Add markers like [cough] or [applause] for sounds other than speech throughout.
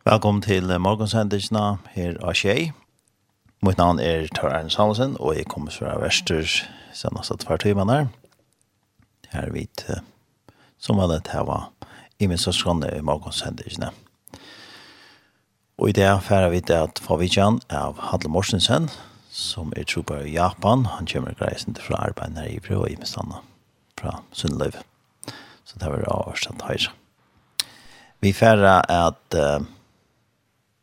Velkommen til morgensendelsene her av Kjei. Mitt navn er Tor Arne Samuelsen, og jeg kommer fra Vester senest et par timer der. Her er vi til som var det her var i min søskene i morgensendelsene. Og i det er vi til at Favitjan av Hadle Morsensen, som er tro på Japan, han kommer greisen til fra arbeid her i Brø og i Mestanda fra Sundløv. Så det var det avhørst at høyre. Vi færre at uh,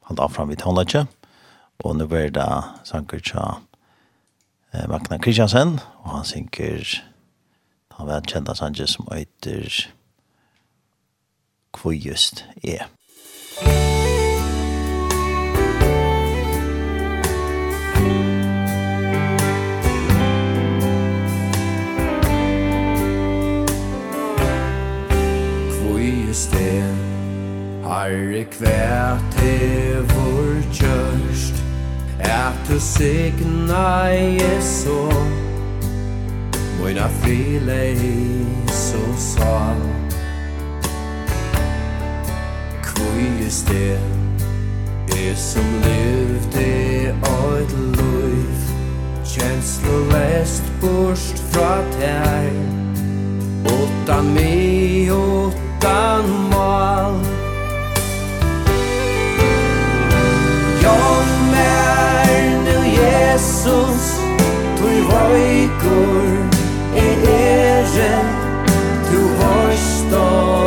halda avfram vid tonleitje. Og nå blir det sanker til eh, Magna Kristiansen, og han synker han vet kjent av sanker som øyter hvor just er. Hvor just er Herre kvært hevor kjørst Er du signa Jesu. Moina frile så sal. Kvøyes det Er som levde oit luif Kjenslo lest borst fra tær. Åttan mi, åttan mal Åttan mal Jesus Tu vaikur e ere Tu hoistor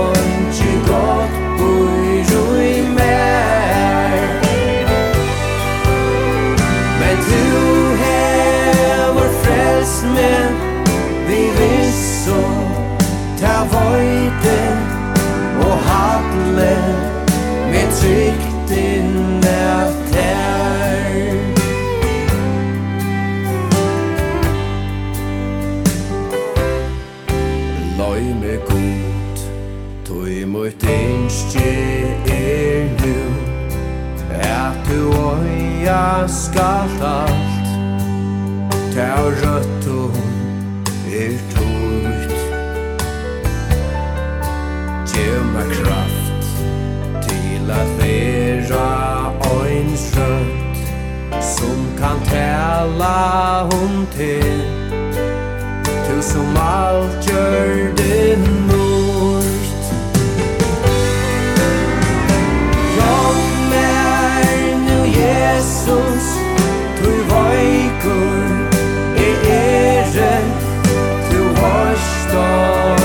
eiga skalt alt Ta røttum er tungt Gjev meg kraft til at vera oins rødt Som kan tala om til. Tu som alt gjør det mot Jesus Tu vaikur e ere Tu horstar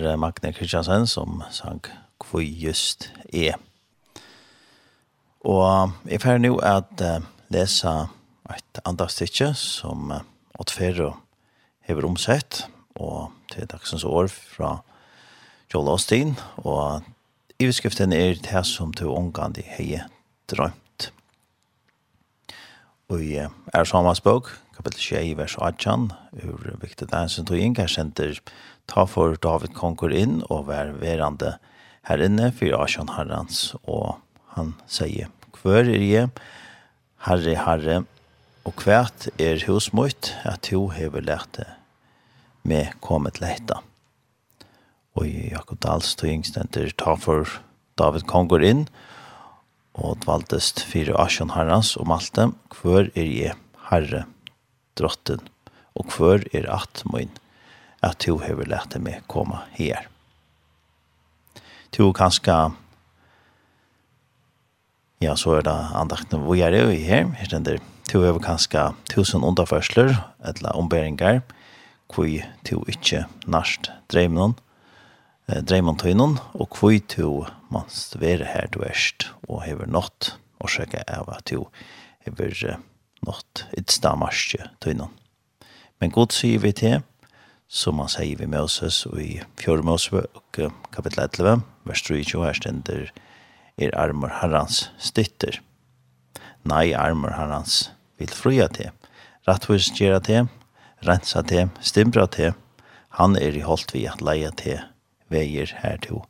var Magne Kristiansen som sang «Hvor just er». Og jeg får nå at uh, lese et andre stykke som uh, Ottfero hever omsett, og til dagsens år fra Joel Austin, og iverskriften er «Det som til ungene de heie drømt». Og i uh, er samme språk, kapittel 6, vers 18, ur viktig dansen tog inn, kanskje Ta for David konkur inn og vær verande her inne for Asjon Herrens, og han sier, Kvør er jeg, Herre, Herre, og hvert er husmøyt, at jo hever det med kommet leita. Og i Jakob Dals tog ta for David Kongor inn, og dvaltest fire asjon herrens og malte, dem, er je herre drotten, og kvør er at min at du hever lett meg komme her. Du kanskje Ja, så er det andakten hvor jeg er i her. Her stender du over kanskje tusen underførsler, eller omberinger, hvor du ikke nærst dreier noen, dreier man til noen, og hvor du man være her du erst, og hever nått, og sjekke av at du hever nått, et stammarskje tøy noen. Men god sier vi til, som han sier vi Moses og i fjord Mose og 11, vers 22, her stender er armor herrans stytter. Nei, armor herrans vil fruja til. Rattvis gjerra til, rensa til, stimbra til. Han er i holdt vi at leia til veier her til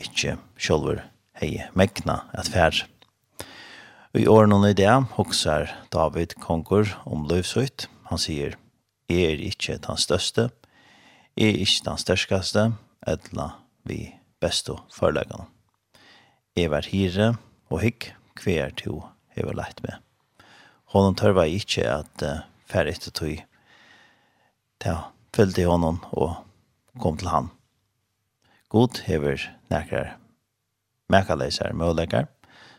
ikkje sjolver hei mekna at fær. I åren og i det hoksar David konger om løvsøyt. Han sier, er ikkje den største, Er ikke den størskaste, etla vi besto forleggene. Jeg var hire og hikk hver to hever leit med. Honom tørva ikke at uh, færre etter tog. Ja, følte honom og kom til han. God hever nekrar mekaleisar mølegar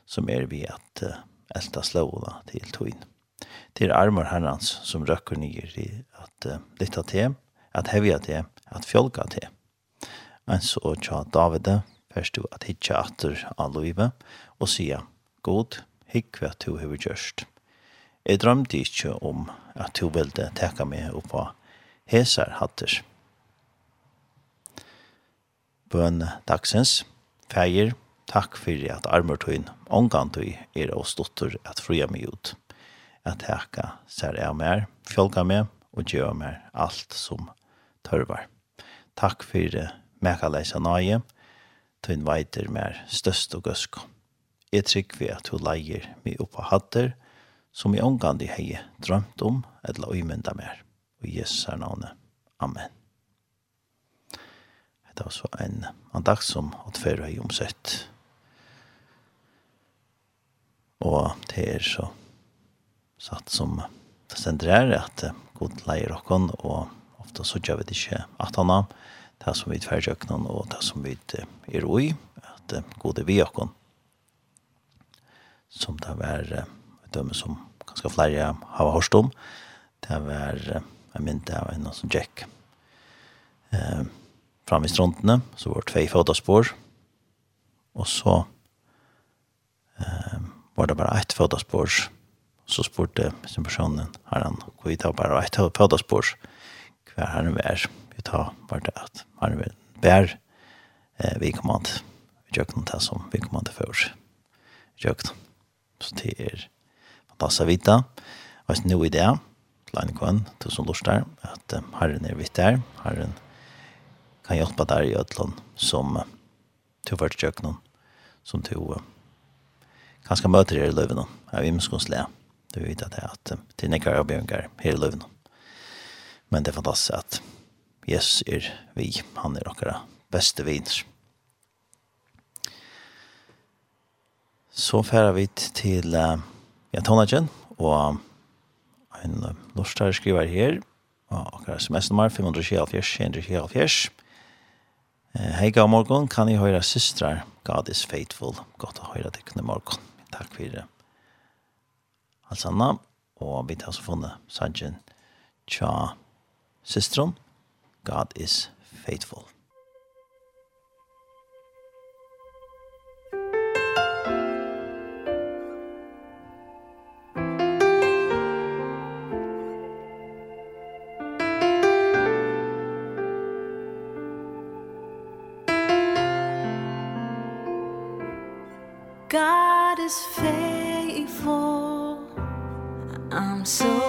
som er vi at uh, elta slåna til togin. Til armor herrans som røkker nyer i at uh, lytta til, at hevja til, at fjolka til. Men så tja David, først du at hitja atter av loive, og sia, God, hikk hva du hever gjørst. Jeg drømte ikke om at du ville teka meg opp på hesar hatter. Bøn dagsens, feir, takk fyrir at armortøyn omgantøy er og stottur at fria meg ut. At teka sær jeg mer, fjolka meg og gjør meg alt som tørvar. Takk for mekaleisa nøye, tøyn veiter mer støst og gøsk. Jeg trykker vi at hun leier meg oppa hatter, som jeg omgandi hei drømt om, eller øymynda mer. Og Jesus er navnet. Amen. Det var så en andakt som at før høy omsett. Og det er så satt som det sender er at god leier okken, og ofte så gjør vi det ikke at han har det som vi tverrjøknen og det som vi er ui, at gode vi okken, som det var dømme som ganske flere har hørt om, det var jeg mynte av en som Jack eh, Fram i strondene, så var det tvei fotospår, og så eh, var det bare ett fotospår, så spurte sin personen, har han, hvor vi tar bare ett fotospår, hver han var, vi tar vart det att man vill bär eh, vi kommer inte vi gör inte det som vi kommer inte för oss vi gör så det är fantastiskt vita och nu i det Leinekvann, du som lort der, at um, Herren er vitt der, Herren kan hjelpe deg i Øtland som uh, du har vært kjøkkenen, som du uh, kanskje møter her i løven, av imskonsle. Du vet at det er at det til nekker og bjørnker her i løven. Men det er fantastisk at Jesus er vi, han er okkara beste viner. Så færer vi til uh, ja, Tonagen, og en uh, norskare skriver her, og okkara sms-nummer 524-524. Uh, Hei, god morgon, kan I høyra systrar, God is faithful. Godt å høyra tekkene morgon. Takk for Alsanna, og vi tar så funnet Sanjen Tja Sistron, God is faithful. God is faithful I'm so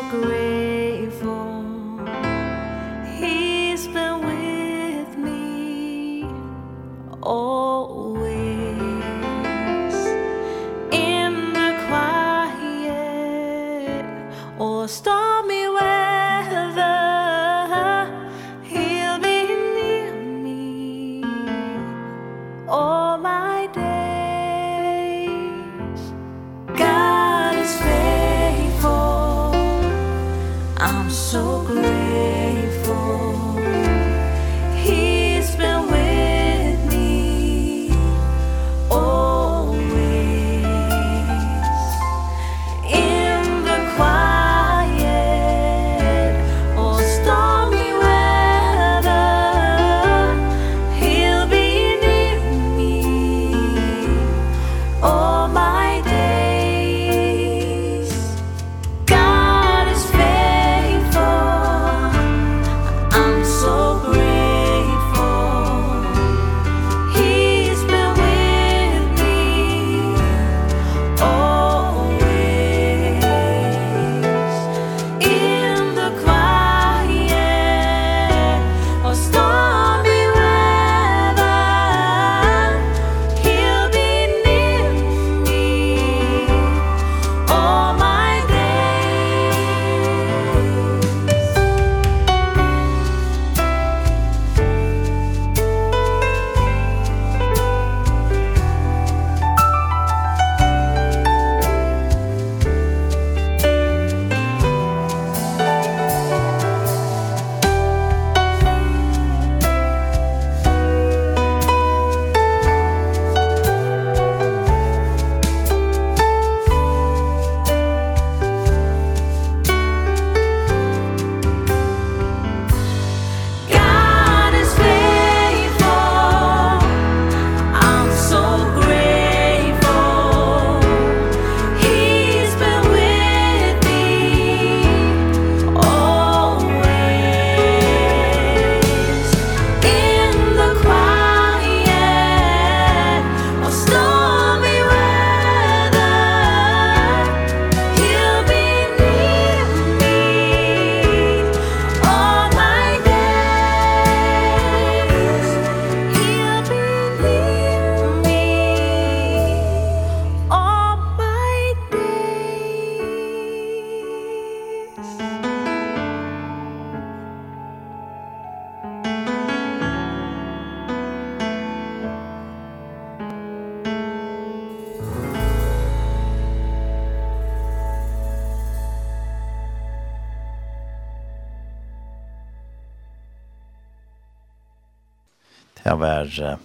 var uh,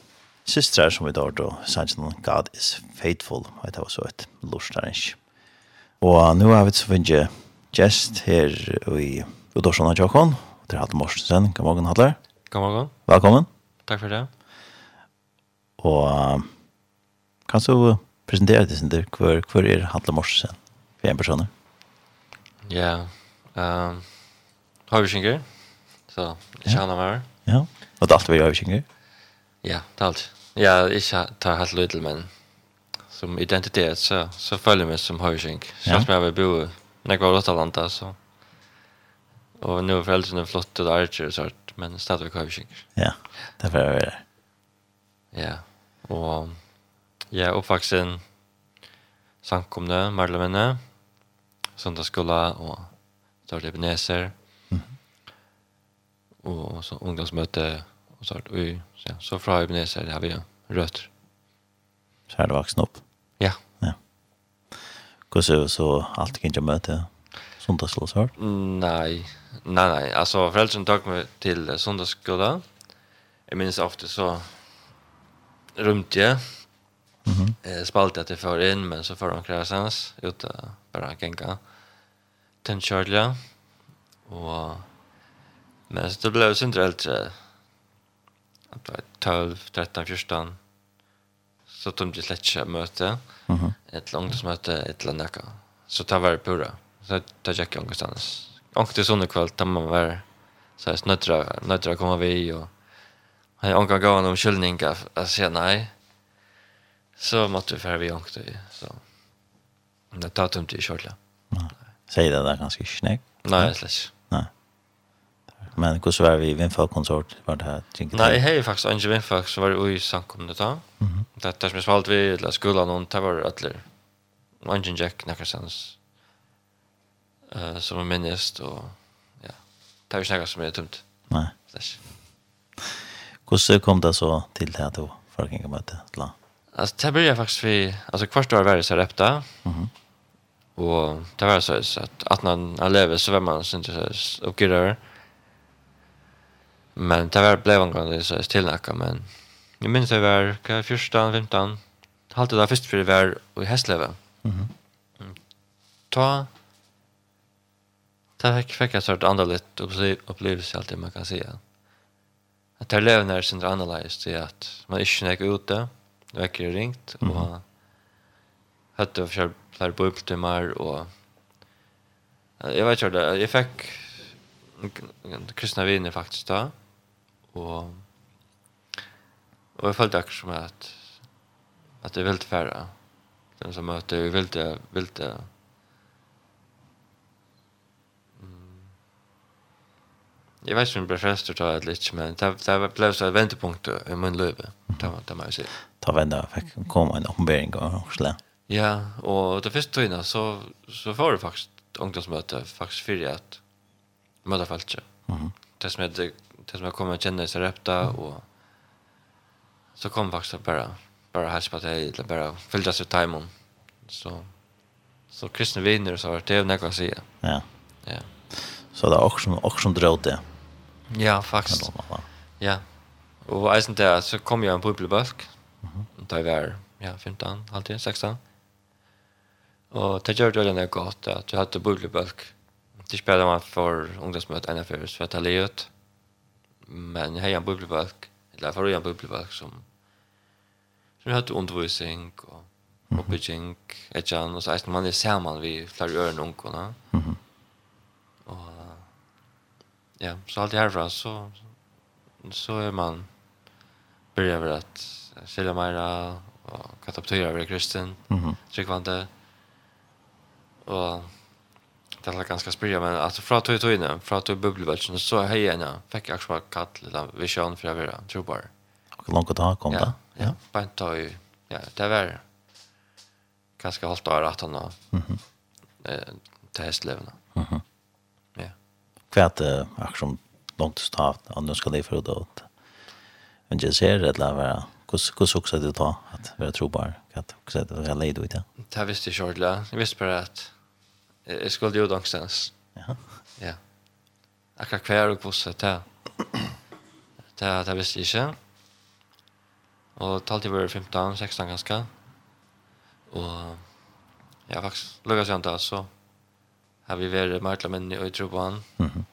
systrar som vi tar då, sannsyn God is faithful, og det var så et lortarens. Og nu har vi så finnet gest her i Udorsson og Jokon og det er Halle Morsensen. God morgen, Halle. God morgen. Velkommen. Takk for det. Og uh, kan du presentere deg, Sinter, hvor, hvor er Halle Morsensen for en person? Ja, um, har vi kjenker, så jeg kjenner meg. Ja, og det er alt vi har vi kjenker. Ja, det er alt. Ja, ikke tar helt lødel, men som identitet, så, så føler jeg meg som høysing. Selv om jeg vil bo når jeg var i Rotalanda, så... Og nå er foreldrene flott og arger og sånt, men stadigvæk høysing. Ja, det er for å være. Ja, og jeg er oppvaksen sankomne, medlemmene, søndagsskola og større libaneser, mm. og så ungdomsmøte, og så och ja, så från Ebenezer har vi rötter. Så här det vuxen upp. Ja. Ja. Går så så allt kan jag möta söndagslovsvård? Nej. Nej, nej. Alltså föräldrarna tog mig till sundagsskola. Jag minns ofta så rymte jag. Mhm. Eh, spalte att det för in, men så för de kräsans utan bara gänga. Tänkörliga. Och... Men så det blev ju inte äldre 12, 13, 14 så tog de slett ikke møte. Mm -hmm. et ungdomsmøte et eller annet så det var pura så det gikk jeg ungdomsstans og til sånne kveld da man var så jeg snøttere nøttere kom vi og han omgang gav han om skyldning jeg sier nei. Så måtte vi fære vi ungdomsstans så det tar tomt i kjørtla Säg det där ganska snägg. Nej, det är Men hur så var vi vinfa konsort vart här tänker Nej, hej faktiskt Angel vinfa så var det i samkomne då. Mhm. Det där som svalt vi eller skulle någon ta var alla. Angel Jack Nackersons. Eh som är minst och ja. Det vi snacka som är dumt. Nej. Flash. Hur så kom det så till det här då för att kunna möta la. Alltså det började faktiskt vi alltså kvart år var det så repta. Mhm. Och det var så att att när han lever så vem man syns uppgörare. Men det var blev en gång så tillnacka men jag minns det var kan första 15 halt det där först för det var i Hässlöva. Mhm. Ta ta fick fick jag sort andra lite upplevelse allt det man kan säga. Att det lever när sin analys det att man inte näck ute det verkar ringt och mm -hmm. hade för fler bubbeltimmar och jag vet inte jag fick kristna vänner faktiskt då og og jeg følte akkurat som at at det er veldig færre den som møter jeg veldig veldig mm. jeg vet ikke om jeg ble frest å ta litt men det, det ble så et ventepunkt i min løve det, det må jeg si ta vende, fikk komme en oppenbering og slett Ja, og det første tøyna så, så får du faktisk ungdomsmøte faktisk fyrir at møte falskje. Mm -hmm. Det som heter det som jag kommer att känna sig repta och så kom faktiskt bara bara hälsa på dig eller bara fyllde sig timon så så kristna vänner så har det något att säga ja. Ja. Så det är också också som drog det ja faktiskt. Ja och eisen där så kom jag en bubbelbask mhm. Där var ja 15 alltid 16 och det gjorde det något gott att du hade bubbelbask det spelade man för ungdomsmötet ena för så att det men jag har en bubbelbalk eller for en bubbelbalk som som hadde undervisning och uppbygging ett jan og så att man er sammen vi fler örn onkorna. Mhm. og ja, så allt herfra, så så är man börjar väl att sälja mera och katapultera över kristen. Mhm. Mm Tryckvande. Och det är ganska spyrja men alltså från tog tog inne från tog bubbelbälten så hej gärna fick jag svart kall lilla vision för över tror bara. Och långt att ha kom det. Ja. Bant tog ja, det var ganska halt där att han då. Mhm. Eh till hästlevna. Mhm. Ja. Kvärt action långt stav annars ska det för då. Men jag ser det där vara kus kus också det då att vara trobar att också det jag lejd ut det. Det visste jag själv. Jag visste bara att Jeg skulle jo dangstens. Ja. Ja. Akkurat hver og hvordan det er. Det er det visste jeg ikke. Og taltid var 15, 16 ganske. Og ja, faktisk, lukket seg da, så har vi vært martla menn i Øytrobanen. Mm -hmm.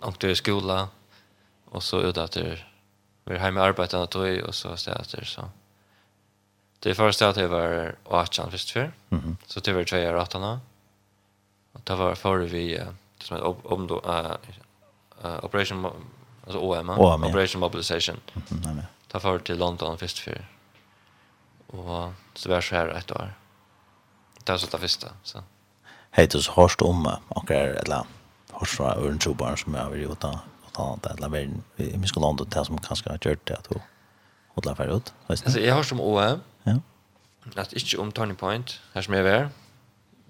Og til skola. Og så ut etter vi er hjemme arbeidene tog, og så stedet etter, så. Det første stedet var 18 først før. Mhm. Så det var 2 år 18 år då var för vi som heter om då operation alltså OM operation mobilization. Nej. Ta för till London först för. Och så var så här ett år. Det var så det första så. Hej så hörst om och eller hårst från Örn Trobarn som jag vill utan och det eller vi vi ska landa till som kanske har gjort det att hålla för ut. Alltså jag har som OM. Ja. Att inte om Tony Point, här som jag är.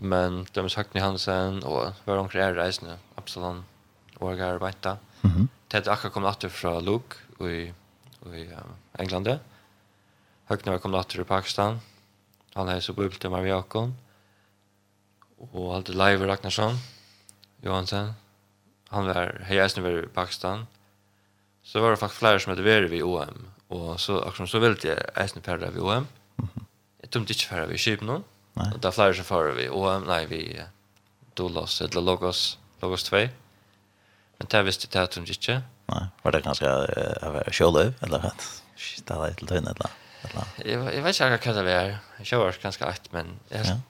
Men de har sagt ni Hansen och var de er reisende, Absalon och jag arbetar. Mhm. Mm Ted Akka kom åter från Luke i i uh, England. Högnar kom åter i Pakistan. Han är så bubbelt med Jakob. Och allt live Ragnarsson. Johansen. Han var hejäsne var i Pakistan. Så var det faktiskt flera som hade varit vid OM. Och så, också, så ville jag äsne färra vid OM. Jag tömde inte färra vid Kipnån. Mm Nej. Det är flera som för vi. Och nej, vi Dolos, eller Logos, Logos 2. Men det visste jag att hon inte. Nej, var det ganska uh, show eller att ställa lite lön, eller? Eller. Jag, jag vet inte vad det är. Jag var ganska akt, men... Jag, ja.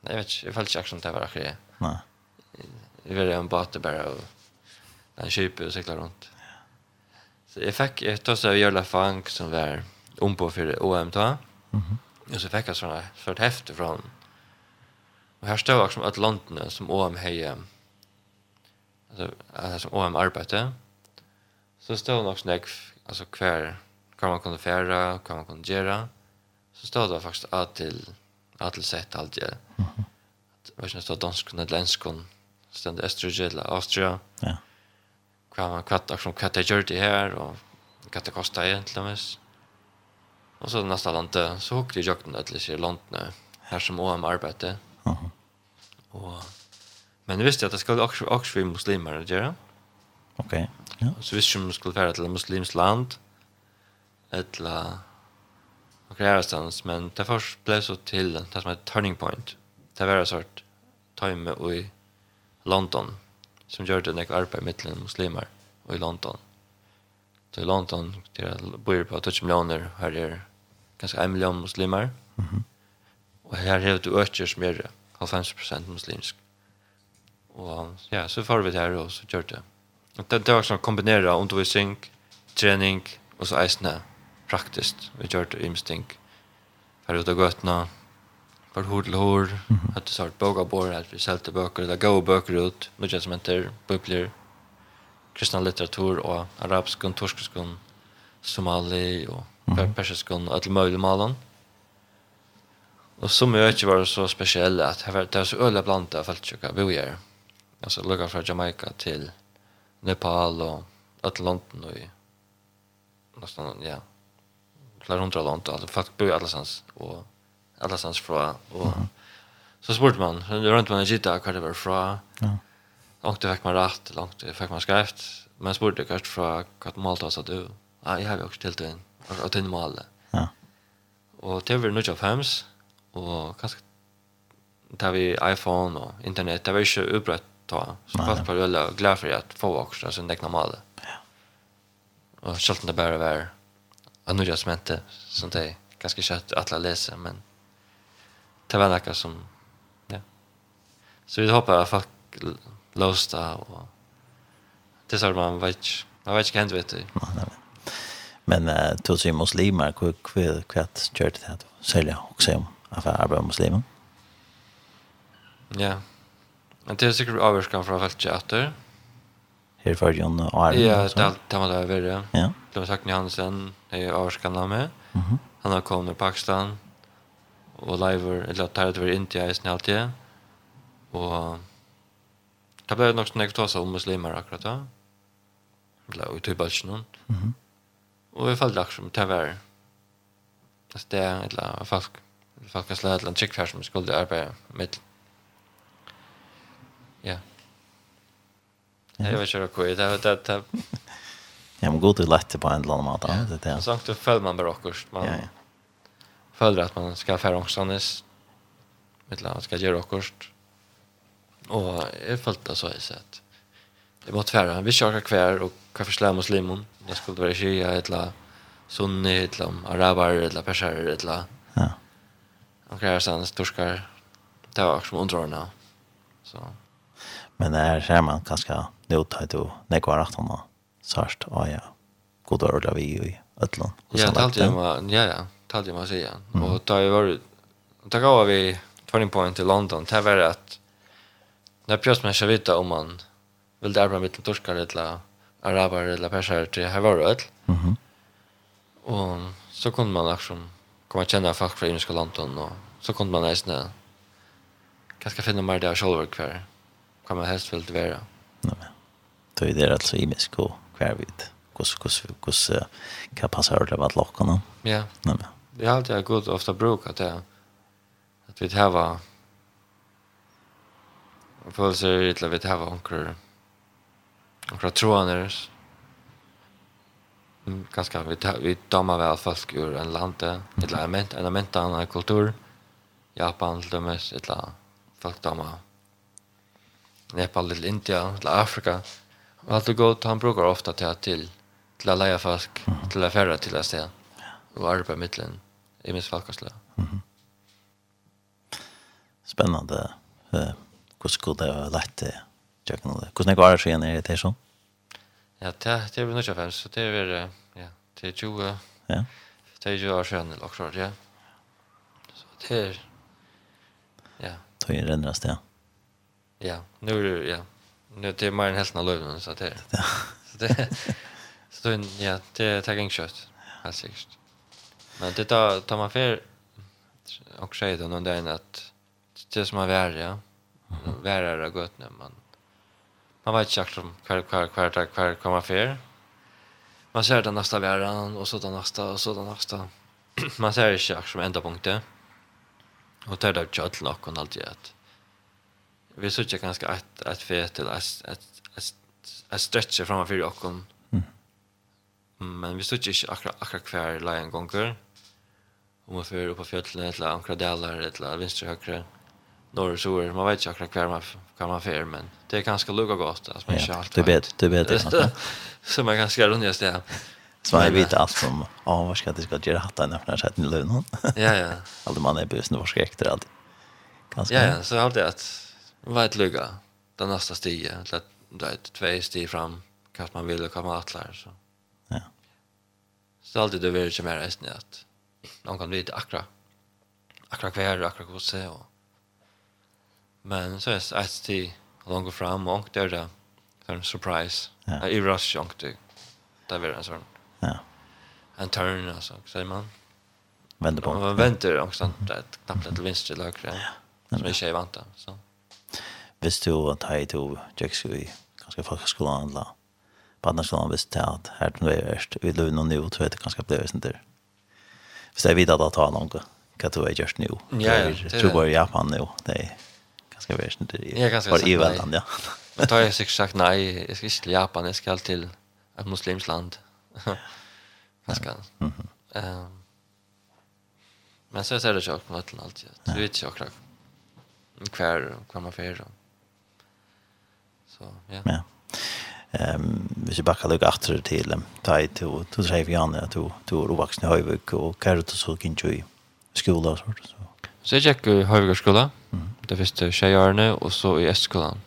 Nej, jag vet inte, jag vet inte som det var akkurat. Nej. Jag vet en båt bara och den kyper och cyklar runt. Så jag fick ett toss av Jörla fang som var ombå for OM-tag. Mm -hmm. Och så fick jag sådana sort häfte från och här stod också att London som OM heje alltså alltså som OM arbete så stod också näck alltså kvar kan man kunna färra kan man kunna göra så stod det faktiskt att till att till sett allt det vad ska det dansk och nederländsk stände Österrike eller Austria ja. Kan man kvatta som det gjorde det här och kvatta kostar egentligen mest Och så neste landet så hukte jeg jakten til disse landene här som OM arbete. Ja. Och men visste jag att det skulle också också muslimer göra. Okej. Okay. Ja. Så visste jag att man skulle färra till ett muslimskt land. Eller och härstans men det först blev så till det som ett turning point. Det var en sort time i London som gjorde en arbete med muslimer och i London i London där bor på touch miljoner här är ganska en miljon muslimer. Mhm. Och här är det ökar som är 50 muslimsk. Och ja, så får vi det här och så gör det. Och det det också kombinera undervisning, träning och så isna praktiskt. Vi gör det imstink. Här ute götna för hår till hår, att det sort boga bor att vi säljer böcker, det går böcker ut, nu känns som inte bubblor kristna litteratur og arabisk og turkisk og somali og mm -hmm. persisk og alle mulige malen. Og som jo ikke var så spesielle at det var, det var så øyelig blant av feltkjøkket vi gjør. Altså lukket fra Jamaica til Nepal og alle London og i nesten, ja, flere hundra land, altså folk bor allestans, og allestans fra, og mm -hmm. så spurte man, rundt man gitt hva det var fra, ja långt det fick man rätt, långt det fick man skrift. Men jag spurgade kanske från att målet sa du. Ja, jag har också till den. Och till målet. Ja. Och det var nog av hems. Och kanske tar vi iPhone och internet. Det var ju inte upprätt. Så fast på rulla och glad för att få också en egna målet. Ja. Och självt det bara var att nu jag smälte sånt där. Ganska kött att alla läser men det var något som ja. Så vi hoppas att folk låsta og det sa man vet ikke. Man vet ikke hent vet du. nej nej Men uh, tog sig muslimer, hur er det kjørt det her? sälja og se om affær arbeid muslimer? Ja. Men det er sikkert avgjørskan fra feltet etter. här för John och Arne? Ja, det, det må det være. Ja. Det var sagt Hansen, jeg er avgjørskan av meg. Mm -hmm. Han har kommet til Pakistan og lever eller tar det til India i sin halvtid. Og Det ble nok snakket også om muslimer akkurat da. Eller ut i Balsjen. Mhm. Og vi falt akkurat som det var det det eller folk folk har slett en trick som skulle arbeide med. Ja. Jeg vet ikke hva det er. Det det Ja, men god til lett på en eller annen måte. Ja. Det er sant, du føler man bare akkurat. Man ja, ja. føler at man skal fære ångstandes. Man skal gjøre akkurat Og jeg følte det så jeg sett. Det var tvære. Vi kör hver og kaffe for slem. Det skulle være kjøya, et eller sunni, et eller araber, et eller perser, et eller... Ja. Og hva torskar. Det var också som underordna. Så. Men det her ser man kanskje nødtøy til nekvar aftan da. Sørst, å ja. God år, det vi i Øtland. Ja, det alltid man, ja, ja. Det alltid man säga. Og da vi var... Da gav vi turning point til London. Det var at När pjöst man ska veta om man vill det arbeta mitt torskar eller araber eller persar till här var det. Mhm. Och så kunde man liksom komma känna folk från Engelska London och så kunde man nästan kanske finna mer där själva kvar. Kan man helst vill det vara. Nej men. Då är det alltså i och kvar vid. Kus kus kus kan passa över vad lockarna. Ja. Nej men. Det är alltid gott ofta brukar det att vi det här var følelser til at vi tar anker anker troaner ganske vi, tar, vi dammer vel folk ur en lande et eller annet en ament annen kultur Japan til dømes et eller folk dammer Nepal til India til Afrika. Og alt det godt han bruker ofte til til til å leie folk til å fære til et sted og arbeide mittelen i minst falkarsle mm -hmm. Spennende hvordan skulle det lätt jag kan det. det? Hvordan er det skjen är det så? Ja, det det är väl nødt til så det er ja, det är 20, ja. det är 20 år skjen eller akkurat, ja. Så det är [laughs] ja. Det er det, ja. Ja, nu är det, ja. Nu det är mer än hälften av lönen så det är. Så det så då ja, det är tagging kött. Helt säkert. Men det tar tar man för och säger då någon där att det som har värre, ja värre det gott när man man vet inte exakt kvar kvar kvar där kvar komma för man ser den nästa värran och så den nästa och så den nästa [clears throat] man ser inte exakt som enda punkten och där det chat lock och allt det vi så tycker ganska att att för till att att att stretcha framför och kom men vi så tycker akkurat akkurat kvar lägen gånger. Om man för upp på fjällen eller ankra delar eller vänster högre norr och söder. Man vet ju akkurat kvar man kan man fär men det är ganska lugga gott alltså man kör allt. Det vet det vet [laughs] det. Så man kan skära ner det. Så jag vet allt som ja vad ska det ska göra hatta när när sätter ni lönen. Ja ja. [laughs] Alltså man är bussen och skräckter allt. Ganska. Ja ja, så allt det att vet lugga. Den nästa stige till att det är två steg fram kan man vill komma att lära så. Ja. Så alltid det vill ju mer resten att någon kan veta akra. Akra kvar, akra kvar se och Men så är det ett till långt fram och där där en surprise. Ja. I rush chunk det. Där blir en sån. Ja. En turn alltså, säger man. Vänder på. Man väntar också där knappt till vänster eller höger. Ja. Som är tjej vanta så. Visst du att hej to Jackson i ganska folk skulle handla. På annars skulle han visst att här till först vi lov någon nivå tror jag det ganska blir sånt där. Visst så vidare att ta någon. Kan du göra just nu? Ja, det tror jag Japan nu. Det ganska väl inte det. Jag ganska sagt nej. Ja. Men tar jag sig sagt nej, jag ska inte till Japan, jag ska till ett muslimskt land. Ganska. Mhm. Ehm. Men så är det ju också något allt. Du vet ju också. Kvar kvar man för. Så, ja. Ja. Ehm, vi ska backa lite åter till dem. Tai to to säger vi andra till till ovaxna höjvik och karot och så kan ju skola och sånt så. Så jag gick höjvik skola. Mm. Det første tjejørene, og så i Østskolen.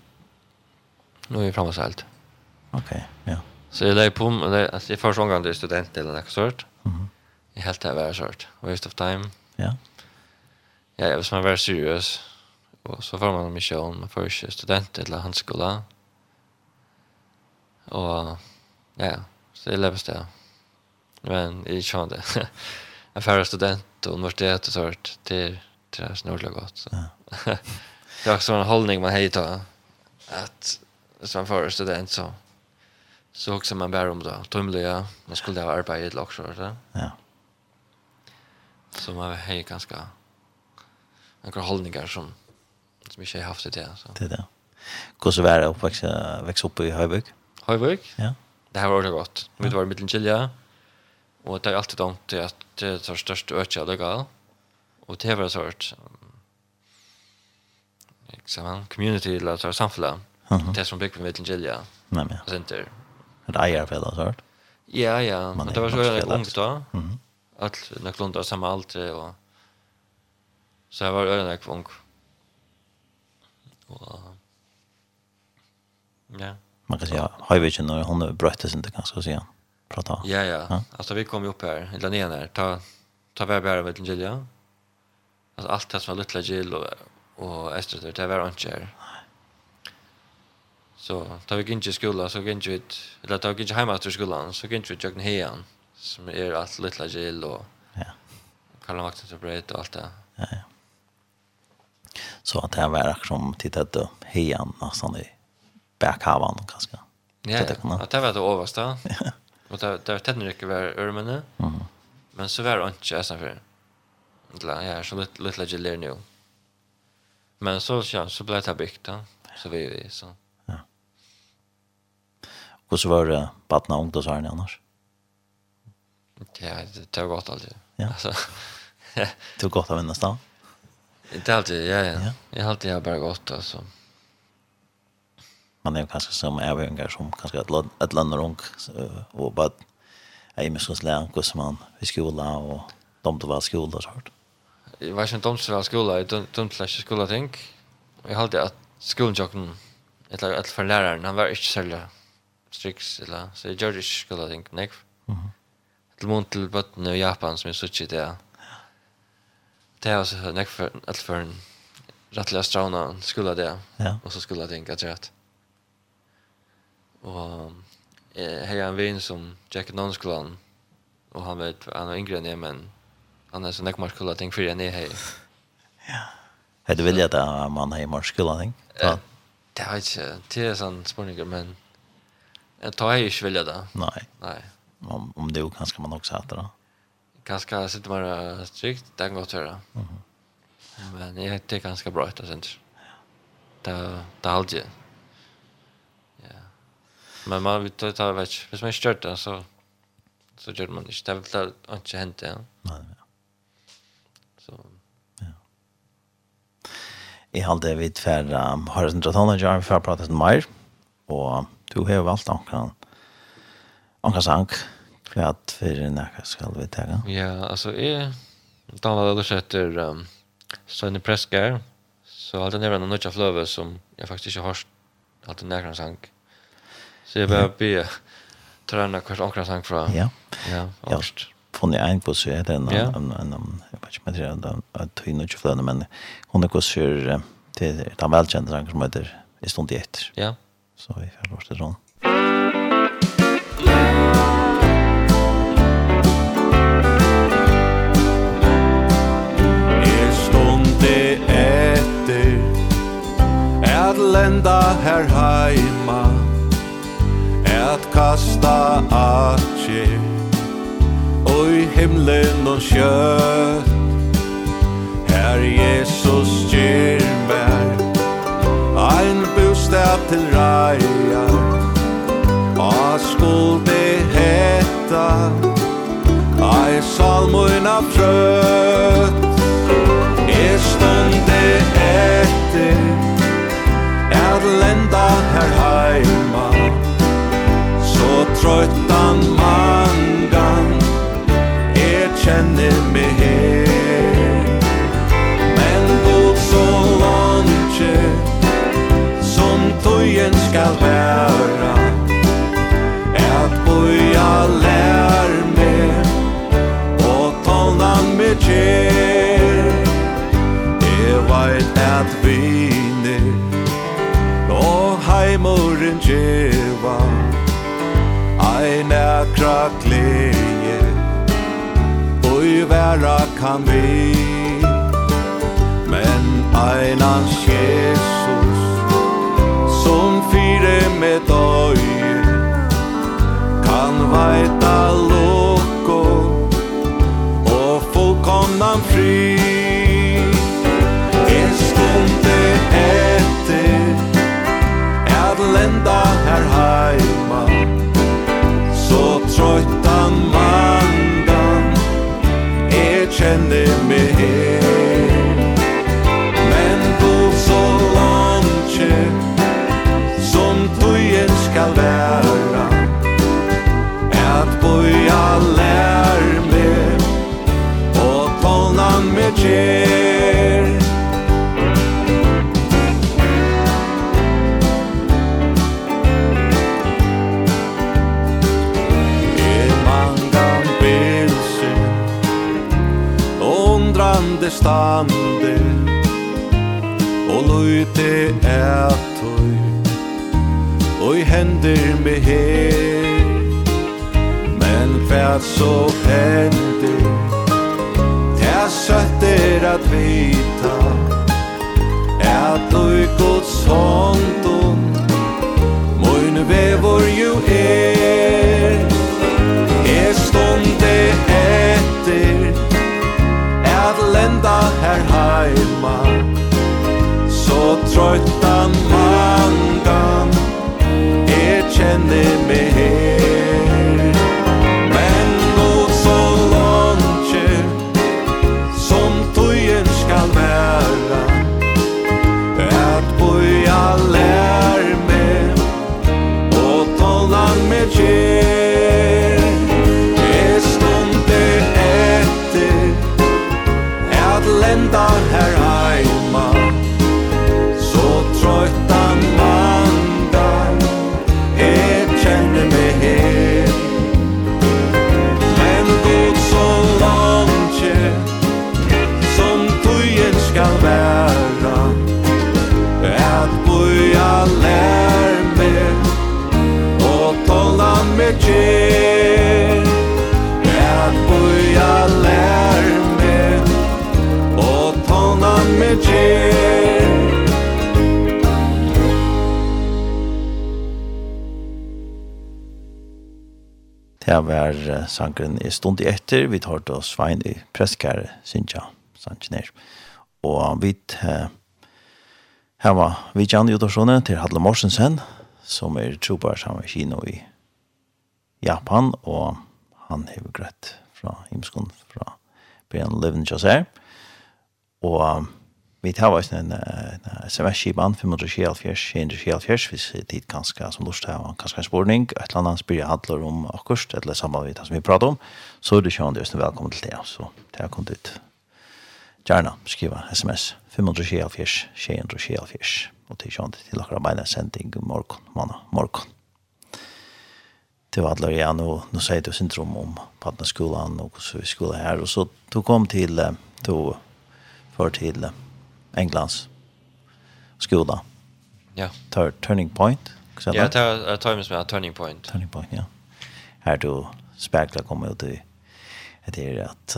Nå er jeg fremme seg Ok, ja. Så jeg leier på, det, altså jeg første omgang det er student eller en ekkert Mm. Jeg helt til å være sørt. Waste of time. Ja. Ja, ja, hvis man er seriøs, og så får man en misjon, man får ikke student eller en handskola. Og ja, så jeg lever på. Men jeg kjenner det. jeg færre student og universitet og sånt, det er, det er snorlig godt. Så. Ja det var också en hållning man hejtar. Att som får student så så också man bär om det. Tumliga, man skulle ha arbetat också. Eller? Ja. Så man har ganska några hållningar som som inte har haft det där. Så. Det där. Hur så vara upp växa växa upp i Höjbygd. Höjbygd? Ja. Det här var det gott. Vi var mitt mitten Chile. Och det är alltid dumt att det är störst ökad och gal. Och det var sort så man community eller så samfällan. Det som bygger på mitten Angelia. Nej men. Center. Det är ju väl så Ja ja, men det var så väldigt ungt då. Mhm. Allt när klundar samma allt och så jag var öronen ung. Och Ja. Man kan säga Highvision när hon brötte sig inte kanske så igen. Prata. Ja ja. ja. Alltså vi kom ju upp här, eller ner här. Ta ta väl bara med Angelia. Alltså allt det som var lilla gill och og Estrator, det var ikke her. Så ta vi inte i skolen, så gikk vi, eller da vi gikk hjemme etter skolen, så gikk vi til Jøkken Heian, som er alt litt gill og ja. kallet vakten til breit og alt det. Ja, ja. Så at det var akkurat som tittet til Heian, nesten i bækhaven, kanskje. Ja, ja. At det var det overste. [laughs] Ja. Og det, det var tennene ikke var ørmene, mm -hmm. men så var det ikke jeg snakker. Ja, så litt, litt gill er nå. Ja. Men så ja, så blev det byggt då. Så vi vi så. Ja. Och så var det barn och ungdomar så annars. Ja, det tar gott alltid. Ja. Alltså. [laughs] det är gott av en stan. Inte alltid, ja, ja. ja. Jag har alltid bara gott alltså. Man är kanske som ävängar som kanske ett land, ett land och och bara är med sås lärare som man i skolan och de då var skolan så här jeg var ikke en domstøla skola, jeg domstøla ikke skola ting. Jeg halte at skolen jokken, eller annet for læreren, han var ikke særlig striks, eller, så jeg gjør ikke skola ting, nek. Til mån til bøtten i Japan som jeg sutsi det, det var så nek for, alt for en rettelig strauna skola det, og så skola ting, at jeg rett. Og jeg har en vinn som Jack Nonskolan, og han vet, han är yngre enn jeg, men annars så nekmar skulle ting för en hej. Ja. Hade du vilja att man hej mer skulle ting? Ja. Det har inte det är sån spårningar men jag tar ju inte vilja det. Nej. Nej. Om om det kanske man också äter då. Ganska sitter man strikt det går till det. Mhm. Men jag det är ganska bra att sen. Det det håller ju. Ja. Men man vet att ta vet, hvis man kört det så så gör man inte det har inte hänt än. Nej. Jeg halte vidt for um, Horizon Tratana, jeg har for pratet mer, og du har valgt omkring omkring sang, for at for nækka skal vi tega. Ja, altså, jeg da var det etter um, Sønne Preskar, så halte jeg nevna nødja fløve som jeg faktisk ikke har halte nækka sang. Så jeg bare be trøyna hver omkring sang fra. Ja, ja, ja funnet en kvoss her, det en, en, en, jeg vet ikke om jeg tror det er en tøyne ikke flønne, men hun er kurs her, det er den velkjent sang som heter I stund i etter. Ja. Så vi får lov til sånn. Etter, at lenda her heima, at kasta atjer, i himlen og kjøtt Her Jesus gjer mer Ein bostad til reia A skulde hetta Ai salmoina frøtt E stunde etter Er lenda her heima. Så trøttan mai henne med her. Men gå så langt Som tøyen skal være At boja lær med Og tåna med kjer Jeg vet at viner Og heimoren djeva Ein akra gleje bära kan vi Men einans Jesus Som fyre med døy Kan veita loko Og fullkomnan fri En stunde etter At lenda her heima Så trøytan man kjenner meg her. Men du så langt Som tøyen skal være At boja lær meg Og tålnan meg kjenner stande Og løyte etøy Og i hender med her. Men hvert så hender Det søtter at vita At løy gods hånden Moin vevor jo er. Er stunde etter ända her heima. Så trøytan mangan Erkänner mig Det var sangren i stund i etter. Vi tar til Svein i prestkære, Sintja Sanchiner. Og vi her var vi kjenner jo til Hadle Morsensen, som er trobar sammen med kino i Japan, og han hever grøtt fra Imskon, fra Brian Levin Josser. Og vi tar oss en, en sms-skipan, 574-174, hvis det er ganske som lort her, og ganske en spårning, et eller annet spyrir handler om akkurst, eller sammen med det som vi prater om, så er det sjøen det er velkommen til det, så det har kommet ut. Gjerne skriva sms, 574-174, og til sjøen til akkurat beina sending morgon, manna, morgon til alle ja nu nu säger du syndrom om partnerskolan och så vi skulle här och så då kom till då för till Englands skola. Ja. Tur turning point. Ja, tar tar mig med turning point. Turning point, ja. Her du spekla kommer ut i det är att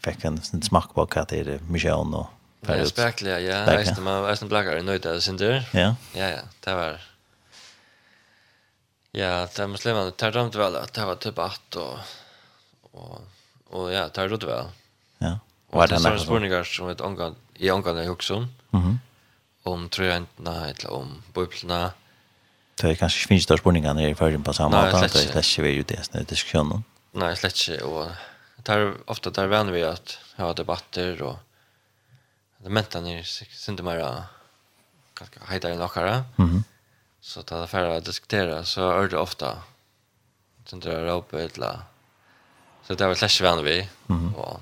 fikk en smak på hva det är mission og Ja, spekler, ja. Eisen, man, eisen blakkar i nøyda, synder. Ja. Ja, ja, det var Ja, det er muslimene. Det er dømt vel at det var typ att og, og och ja, er det vel. Ja. Och det her? Det er är spurningar som ett omgång i omgång i Huxum. Mhm. Om trøyentene, eller om bøyplene. Det er kanskje ikke kanske større där når jeg i förrän på samma måte. Nej, det är ikke vi ju det när diskusjonen. Nei, slett inte och tar ofta där vän vi at ha debatter og det mentan er synd mer ganska hejtare än några. Mhm. Så ta det färre att diskutera så är det ofta. Sen drar jag upp ett la. Så det var slash vän vi. Mm. Och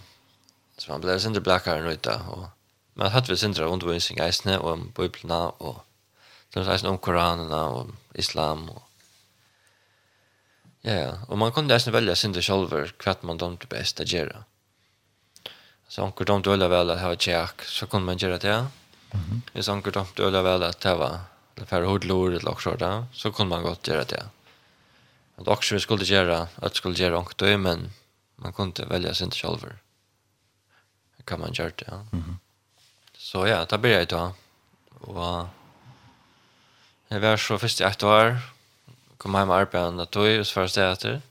så man blev sindra blackare nu ute och men hade vi sindra undervisning isne och om biblarna och så sägs om Koranen och islam och Ja, ja. Och man kunde nästan välja sin det själv kvart man dömde bäst att göra. Så onkel dömde väl väl att ha ett jack så kunde man göra det. Mm -hmm. Så onkel dömde väl väl att det var det för hodlor eller också där så kunde man gott göra det. Att också vi skulle göra att skulle göra och då men man kunde välja sin själv. Det kan man göra det. Ja. Mm -hmm. Så ja, det blir jag då. Och jag var så först i ett år kom hem och arbetade och tog oss först efter.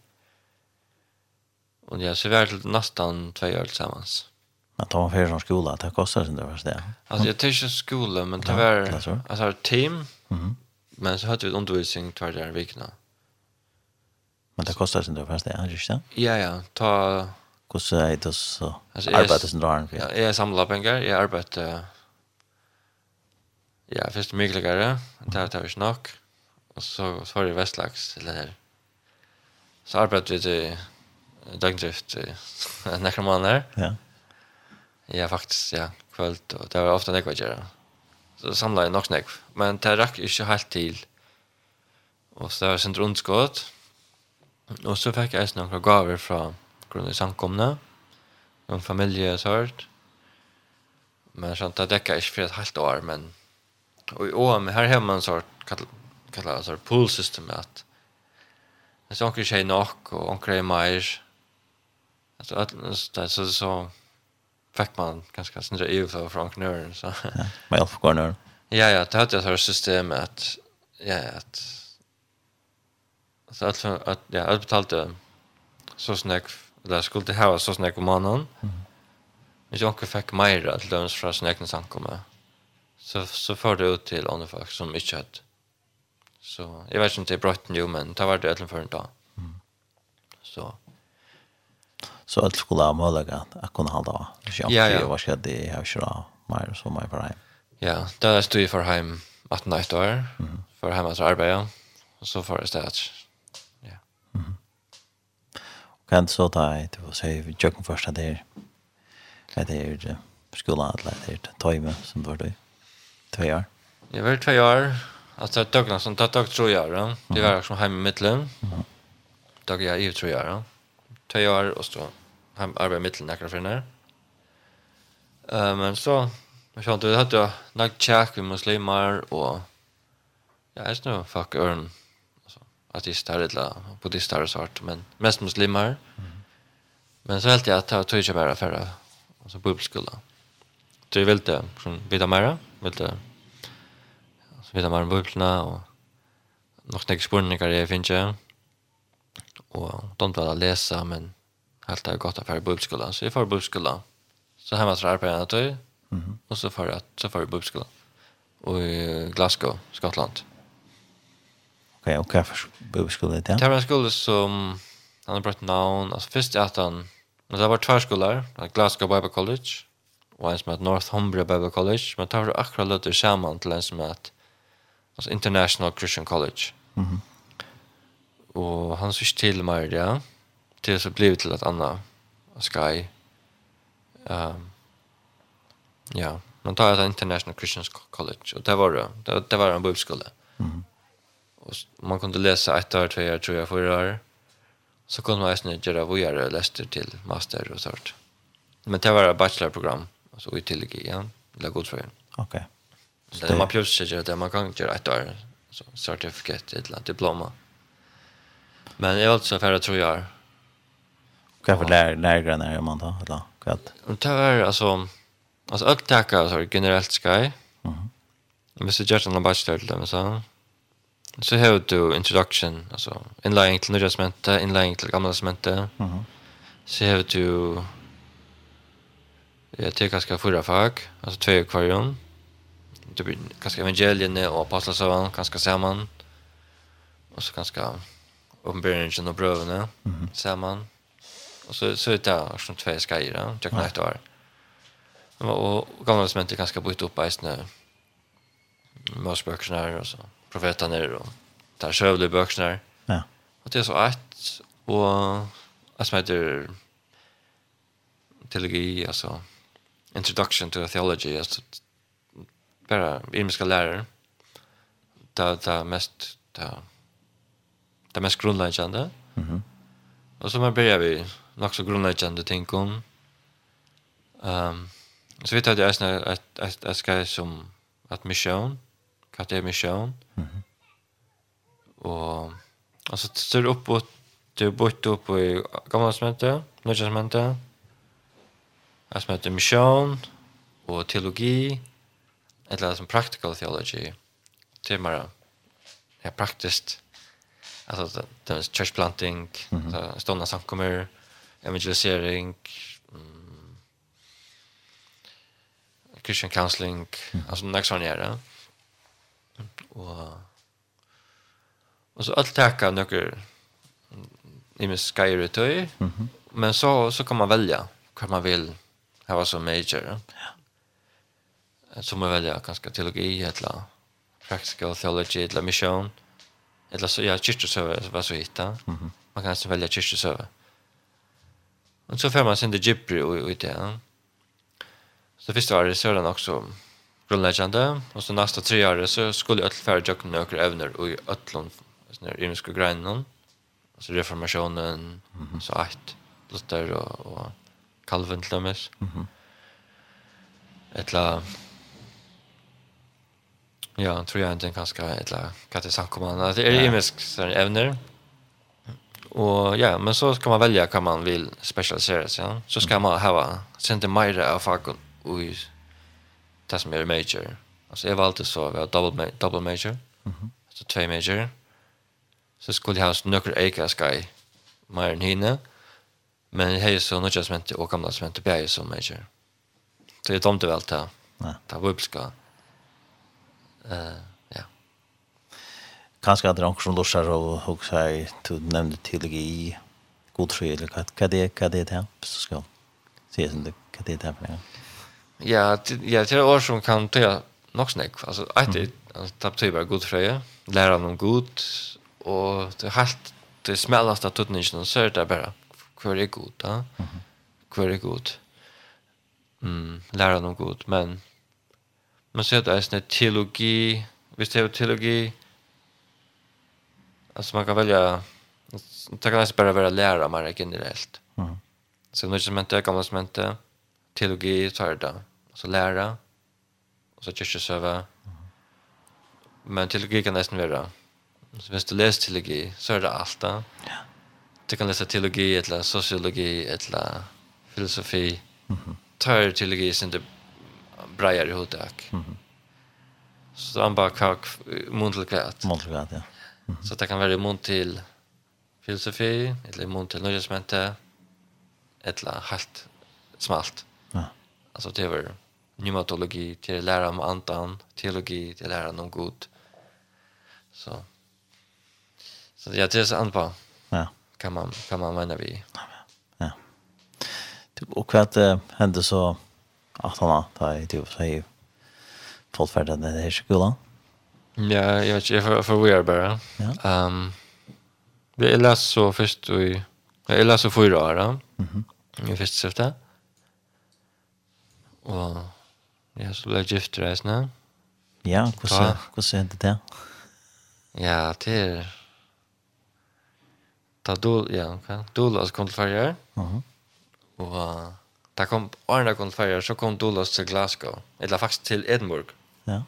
Och jag så var det nästan två år tillsammans. Men tar man för från skolan, det kostar sin det värsta. Alltså jag tycker skolan, men det var alltså team Mm. Men så hade vi undervisning två dagar i veckan. Men det kostar sin då fast det är inte. Ja ja, ta kost är det så. Alltså, Arbetet sin dagar. Ja, jag samlar pengar, jag arbetar Ja, först mycket lägre. Det tar vi snack. Och så så var det Västlax eller här. Så arbetade vi till dagdrift [laughs] några månader. Ja. Ja, faktiskt, ja. Kvöld. Och det var ofta det jag gjorde samla i nok men det rakk ikke helt til. Og så det var sent rundskått. Og så fikk jeg noen gaver fra grunn av samkomne, noen familie og sånt. Men sånn, det dekket ikke for et halvt år, men og i år, men her har man sånn, kallar det pool system at hvis onker skjer nok, og onker er mer. altså, det er så, så, så fick man ganska sån där EU för från knören så. Ja, men jag får gå Ja, ja, det hade jag så system att ja, att så att att ja, jag betalte så snack där skulle det ha så snack om mannen. Men jag fick fick mer att löns från snacken som kommer. Så så för det ut till andra folk som inte hade. Så jag vet inte det är brått nu men det var det även för en dag. Mm. Så så att skulle ha möjlighet att kunna hålla av. Ja, ja. Vad ska det ha så då? Mer så mer för hem. Ja, där är du för hem att nästa år för hem att arbeta och så för det stats. Ja. Mhm. Kan så ta det vad säger vi jag första där. Det är ju skulle ha lärt det tajme som var det. Två år. Jag var två år. Alltså det tog någon sånt tog tror då. Det var som hem i mitten. Mhm. Tog jag i tror år då två år, og så han arbeidde mitt til nekker for henne. Uh, men så, jeg skjønte, jeg hadde nok tjekk med muslimer, og ja, jeg snur, fuck øren, artister eller buddhister og sånt, men mest muslimer. Mm. Men så helt jeg at jeg tog ikke bare for altså bibelskola. Så jeg ville sånn, vite mer, ville altså, vite mer om biblene, og nok snakke spørninger jeg finner ikke och de vil läsa men helt det gott att i bibelskolan så jag får bibelskolan så hemma så arbeidet jeg tog, mhm och så för att så för bibelskolan och i Glasgow Skottland. Okej och kaffe bibelskolan där Det? Var en skola som han har brukt navn. Alltså er at han men det var två skolor Glasgow Bible College och en som heter Northumbria Bible College. Men tar akkurat løtter sammen til en som heter alltså International Christian College. Mhm. mm og han såg til meg det. til så blev til et Anna Sky. Ehm um, ja, man tar ett International Christian College og det var det. Det, det var en bibelskola. Mm. Og man kunde läsa ett år, två år, tre år, fyra år. Så kunde man även göra vidare läster till master och sånt. Men det var ett bachelorprogram alltså i tillägg igjen, eller går för. Okej. Så det man behöver sig det man kan göra ett år så certifikat eller diploma. Mm Men jag var inte så färre tror jag. Vad är för lär, lärgren är man då? Eller? Vad? Det var alltså... Alltså allt tackar så generellt sky. Mhm. Men så just en bachelor till dem så. Så har du introduction alltså inlaying till nya cementa, inlaying till gamla cementa. Mhm. Så har du Jag tycker jag fyra förra fack, alltså två akvarium. Det blir ganska evangelierna och apostlarna, ganska samman. Och så ganska uppenbarelsen och bröderna mm. samman. Och så så är det som två skajra, jag kan inte vara. Och gamla som inte ganska bytt upp i snö. Mosböckerna och så. profeterna är då. Där sövde böckerna. Ja. Och det är så att och att som heter teologi alltså introduction to theology alltså bara irmiska lärare. Det det mest det det mest grundläggande. Mhm. Mm och så man börjar vi nog så grundläggande tänk om. Ehm um, så vet jag att det är ett ett ett ska som att mission, vad är mission? Mhm. Mm och alltså står upp och det bort upp i gamla smente, nya smente. Jag smente mission och teologi eller som practical theology. Det är praktiskt alltså det är church planting, mm -hmm. stående samkommer, evangelisering, mm, Christian counseling, mm. alltså nästa one är Och och så allt täcka några i min skyretöj. Mm -hmm. Men så så kan man välja vad man vill ha som major. Ja. Så man välja ganska teologi eller practical theology eller mission. Mm Eller så, ja, kyrkosöver var så hitta. Mm -hmm. Man kan alltså välja kyrkosöver. Och så får man sin det gibbry och ut det. Så första året så är den också grundläggande. Och så nästa tre år så skulle jag färre jökna några övner och i ötlån sådana här ymska grejerna. Alltså reformationen, mm -hmm. så att Luther och, och Calvin till och med. Mm -hmm. Ett la Ja, tror jag inte ganska eller kan det sagt komma. Det är ju mest sån ämnen. Och ja, men så ska man välja kan man vill specialisera sig. Ja? Så ska man ha sent mera av fack och det som är major. Alltså jag valde så vi har double ma double major. Mhm. Så två major. Så skulle jag ha några eka sky mer än. Men det är så något som och gamla som inte bär som major. Så jag tomte väl ta. Nej. Ta vupska. Mm Eh, ja. Kanskje at det er noen som lorser og også er, du nevnte teologi, godtro, eller vad vad det vad det är så ska se sen det, vad det är för det er. Ja, ja, det är år som kan ta tøya nok snakk. Altså, et er, det bara god godfrøye, Lära om god, och det er helt, det er smellast av tuttningen, så er det bare, hver er god, da? Hver är god? Mm, lära om god, men man ser det en teologi, hvis det er teologi, alltså man kan välja, det kan nästan bara vara lära man är generellt. Mm. Så nu som inte, gamla som inte, teologi tar det, alltså lära, och så kyrkosöva. Mm. Men teologi kan nästan vara, så hvis du läser teologi så är det allt. Ja. Du kan läsa teologi, eller sociologi, eller filosofi, mm -hmm. tar teologi sin det breier i hodak. Mm -hmm. Så han bara kak mun till kvät. Mun till kvät, ja. Mm -hmm. Så det kan vara mun till filosofi, eller mun till nöjesmente, eller helt smalt. Ja. Alltså det var pneumatologi, till att lära om andan, teologi, till att lära om god. Så, så ja, det är så anpa. Ja. Kan man, kan man mena vi. Ja. ja. Och vad hände så att han har i typ så här fått färden i här skolan. Ja, jag vet inte, jag får vi bara. Ja. Um, jag läste så först i, jag läste så fyra år, mm -hmm. i första syftet. Och jag så blev gift reisende. Ja, hvordan, hvordan hendte det? Ja, det är Ta dol, ja, ok. Dol, altså kom til farger. Mhm. Uh Da kom Arna kom til så kom Dolos til Glasgow, eller faktisk til Edinburgh. Ja.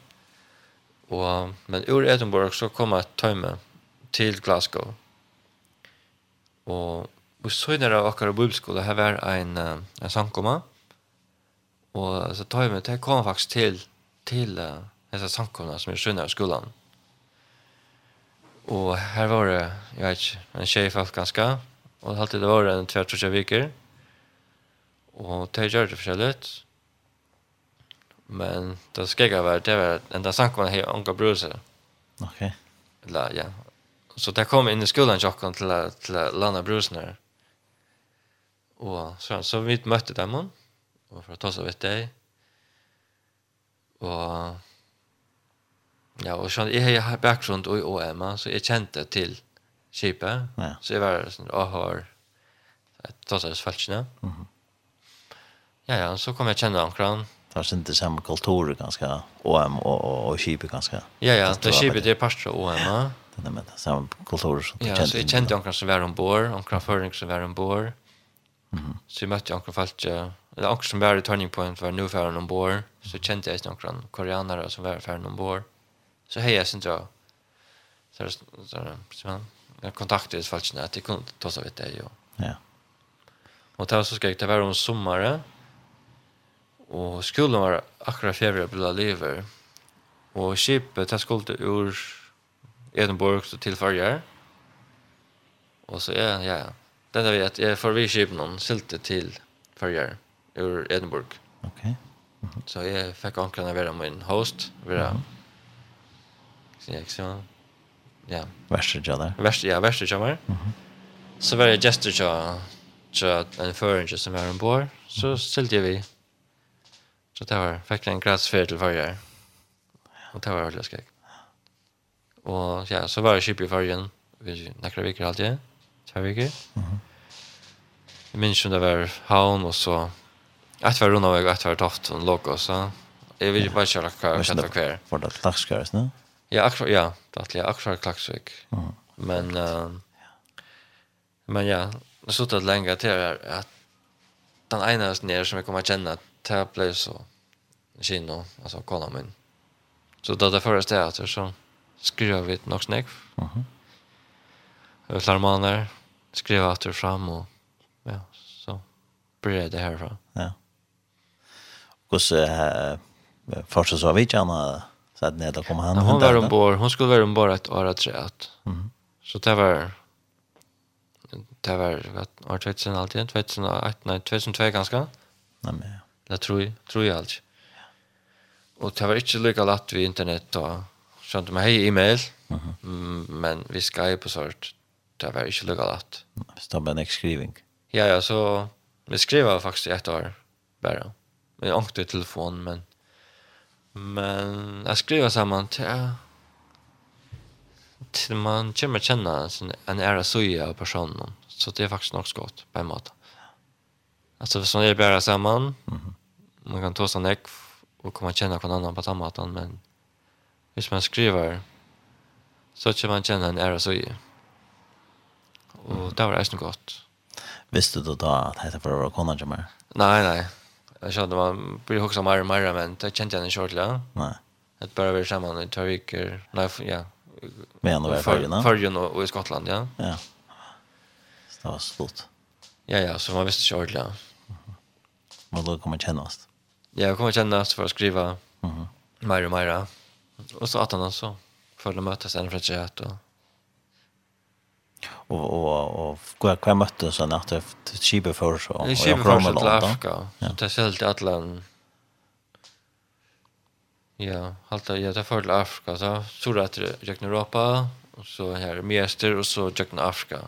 Og, men ur Edinburgh så kom et tøyme til Glasgow. Og vi søgner av akkurat bibelskole, her var en, en sankoma, og altså, tøyme, det kom faktisk til, til uh, disse sankomene som er sønner av skolen. Og her var det, jeg vet ikke, en tjej folk ganske, og det alltid var en tvert og tjej viker, Og det gjør det forskjellig. Men det skal jeg være, det var en dag sank man jeg unga bruser. Ok. Eller, ja. Så det kom inn i skolan tjokken til, til landa brusen Och Og så, så vi møtte dem, og for å ta seg vidt deg. Og Ja, og sånn, jeg har bakgrunn i OM, så jeg kjente til skipet. Ja. Så jeg var sånn, og har ta av oss Mhm. Mm. Ja, ja, så kom jag känna omkring. Det var inte samma kultur, ganska, OM og, og, og Kibet ganska. Ja, ja, det Kibet är parst av OM, ja. Det är med det, samma kultur. som Ja, så jag kjente omkring som var ombord, omkring føring som var ombord. Mm. Så jag mötte omkring folk, eller omkring som var i Turning Point var nu færen ombord. Så kände jag omkring koreanere som var færen ombord. Så hei, jeg synes jeg, Så er det så er det, så jag kontaktade folk at jag kunne ta seg vidt det. Ja. Og det var så skräck, det var om sommaren. Og skolen var akkurat fjerde bila lever. Og skipet, det skulle ur Edinburgh til farger. Og så, er ja, ja, det er vi at jeg får vi skipet noen silte til farger ur Edinburgh. Ok. Uh -huh. Så jeg fikk anklene være min host, være, uh -huh. så jeg så, ja. Værste kjønner. Værste, ja, værste kjønner. Uh -huh. Så var jeg gestor til en føringer som var ombord, så stilte jeg vi Så det var faktisk en gratis gradsferd til farger. Og det var veldig skrekk. Og ja, så var jeg kjip i fargen. Vi nekker viker alltid. Tver viker. Mm. Jeg minns om det var havn, og så... Et var rundt av meg, et var toft, og låg også. Jeg vil bare kjøre hva jeg kjente hver. Var det klakskar, ikke? Ja, akkurat, ja. Det er akkurat klaksvik. Men... Uh, men ja, det stod at lenge til at den ene nere som jeg kommer kjenne at det blev så kino, alltså kolla min. Så då det förra teater så skrev vi nog snäck. Mhm. Uh -huh. Över maner skrev åter fram och ja, så började det härifrån. Ja. Hvordan så eh första så vi ikke så att ned og kom han. Ja, Hon var ombord, hon skulle vara ombord ett år att Mhm. Så det var det var vad år 2000 alltid 2001 nej 2002 ganska. Nej men ja. Det tror jag, tror jag alls. Och det var inte lika lätt vid internet och Sånt med hej e-mail. Mm. Men vi Skype och sånt. Det var inte lika lätt. var en skrivning. Ja, ja, så vi skrev faktiskt ett år bara. Vi åkte i telefon, men men jag skrev samman till till man kommer känna en ära soja av personen. Så det är faktiskt något gott på en måte. Alltså, så är det bara samman. Mm -hmm man kan ta sig näck och komma känna någon annan på samma måte, men hvis man skriver så kan man känna en ära så i. Och det var det gott. Visste du då att det var våra konan til meg? Nej, nej. Jag kände man blir också mer och mer men det kände jag inte kört länge. Nej. Det bara vi samman i två veckor. Nej, ja. Men ändå var det förrjun? Förrjun och i Skottland, ja. Ja. Så det var stort. Ja, ja, så man visste kört länge. Men då kommer kjennast. Ja, jag kommer känna för att skriva Mhm. mer och mer. Och så att han så för att mötas en för chat och och och och kvar kvar mötte han att det skibe för så och jag kommer till Afrika. Det är helt Atlant. Ja, halta jag tar för till Afrika så så att jag Europa och så här mester och så jag Afrika.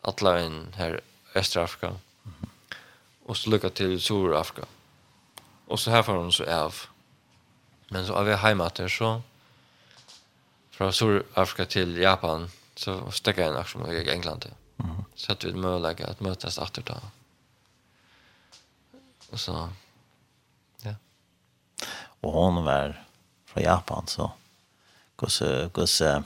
Atlant här Östra Afrika. Och så lucka till Sur Afrika. Og så her får hun så av. Men så av vi hjemme etter så fra Sør-Afrika til Japan så stekket jeg en aksjon i England til. Mm. Så hadde vi et att mötas møtes etter da. Og så ja. Og hun var fra Japan så hvordan hvordan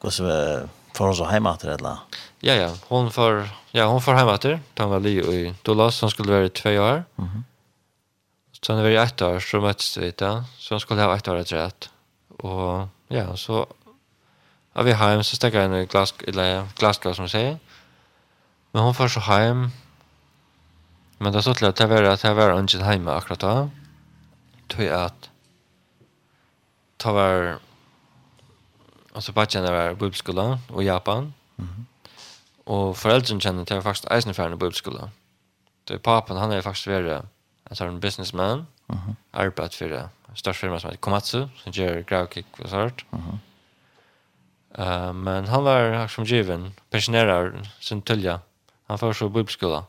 hvordan får hon så hem att eller? Ja ja, hon får ja, hon får hem att. Han var Li i Dolas, som skulle vara i 2 år. Mhm. Så när var i ett år så möttes vi där. Så han skulle ha ett år rätt. Och ja, så av vi hem så stack jag en glas eller glasglas som säger. Men hon får så hem. Men det så till att det var att jag var inte hemma akkurat då. Tror jag att ta var alltså bara känna var bibelskola och Japan. Mhm. Och föräldrarna känner att jag faktiskt är i bibelskola. Det är papen, han är faktiskt värre en sån businessman, Mhm. -huh. arbeid for det største firma som heter Komatsu, som gör gravkick och sånt. Uh -huh. Uh, men han var som given, pensionerar sin tulja. Han får så bibelskola.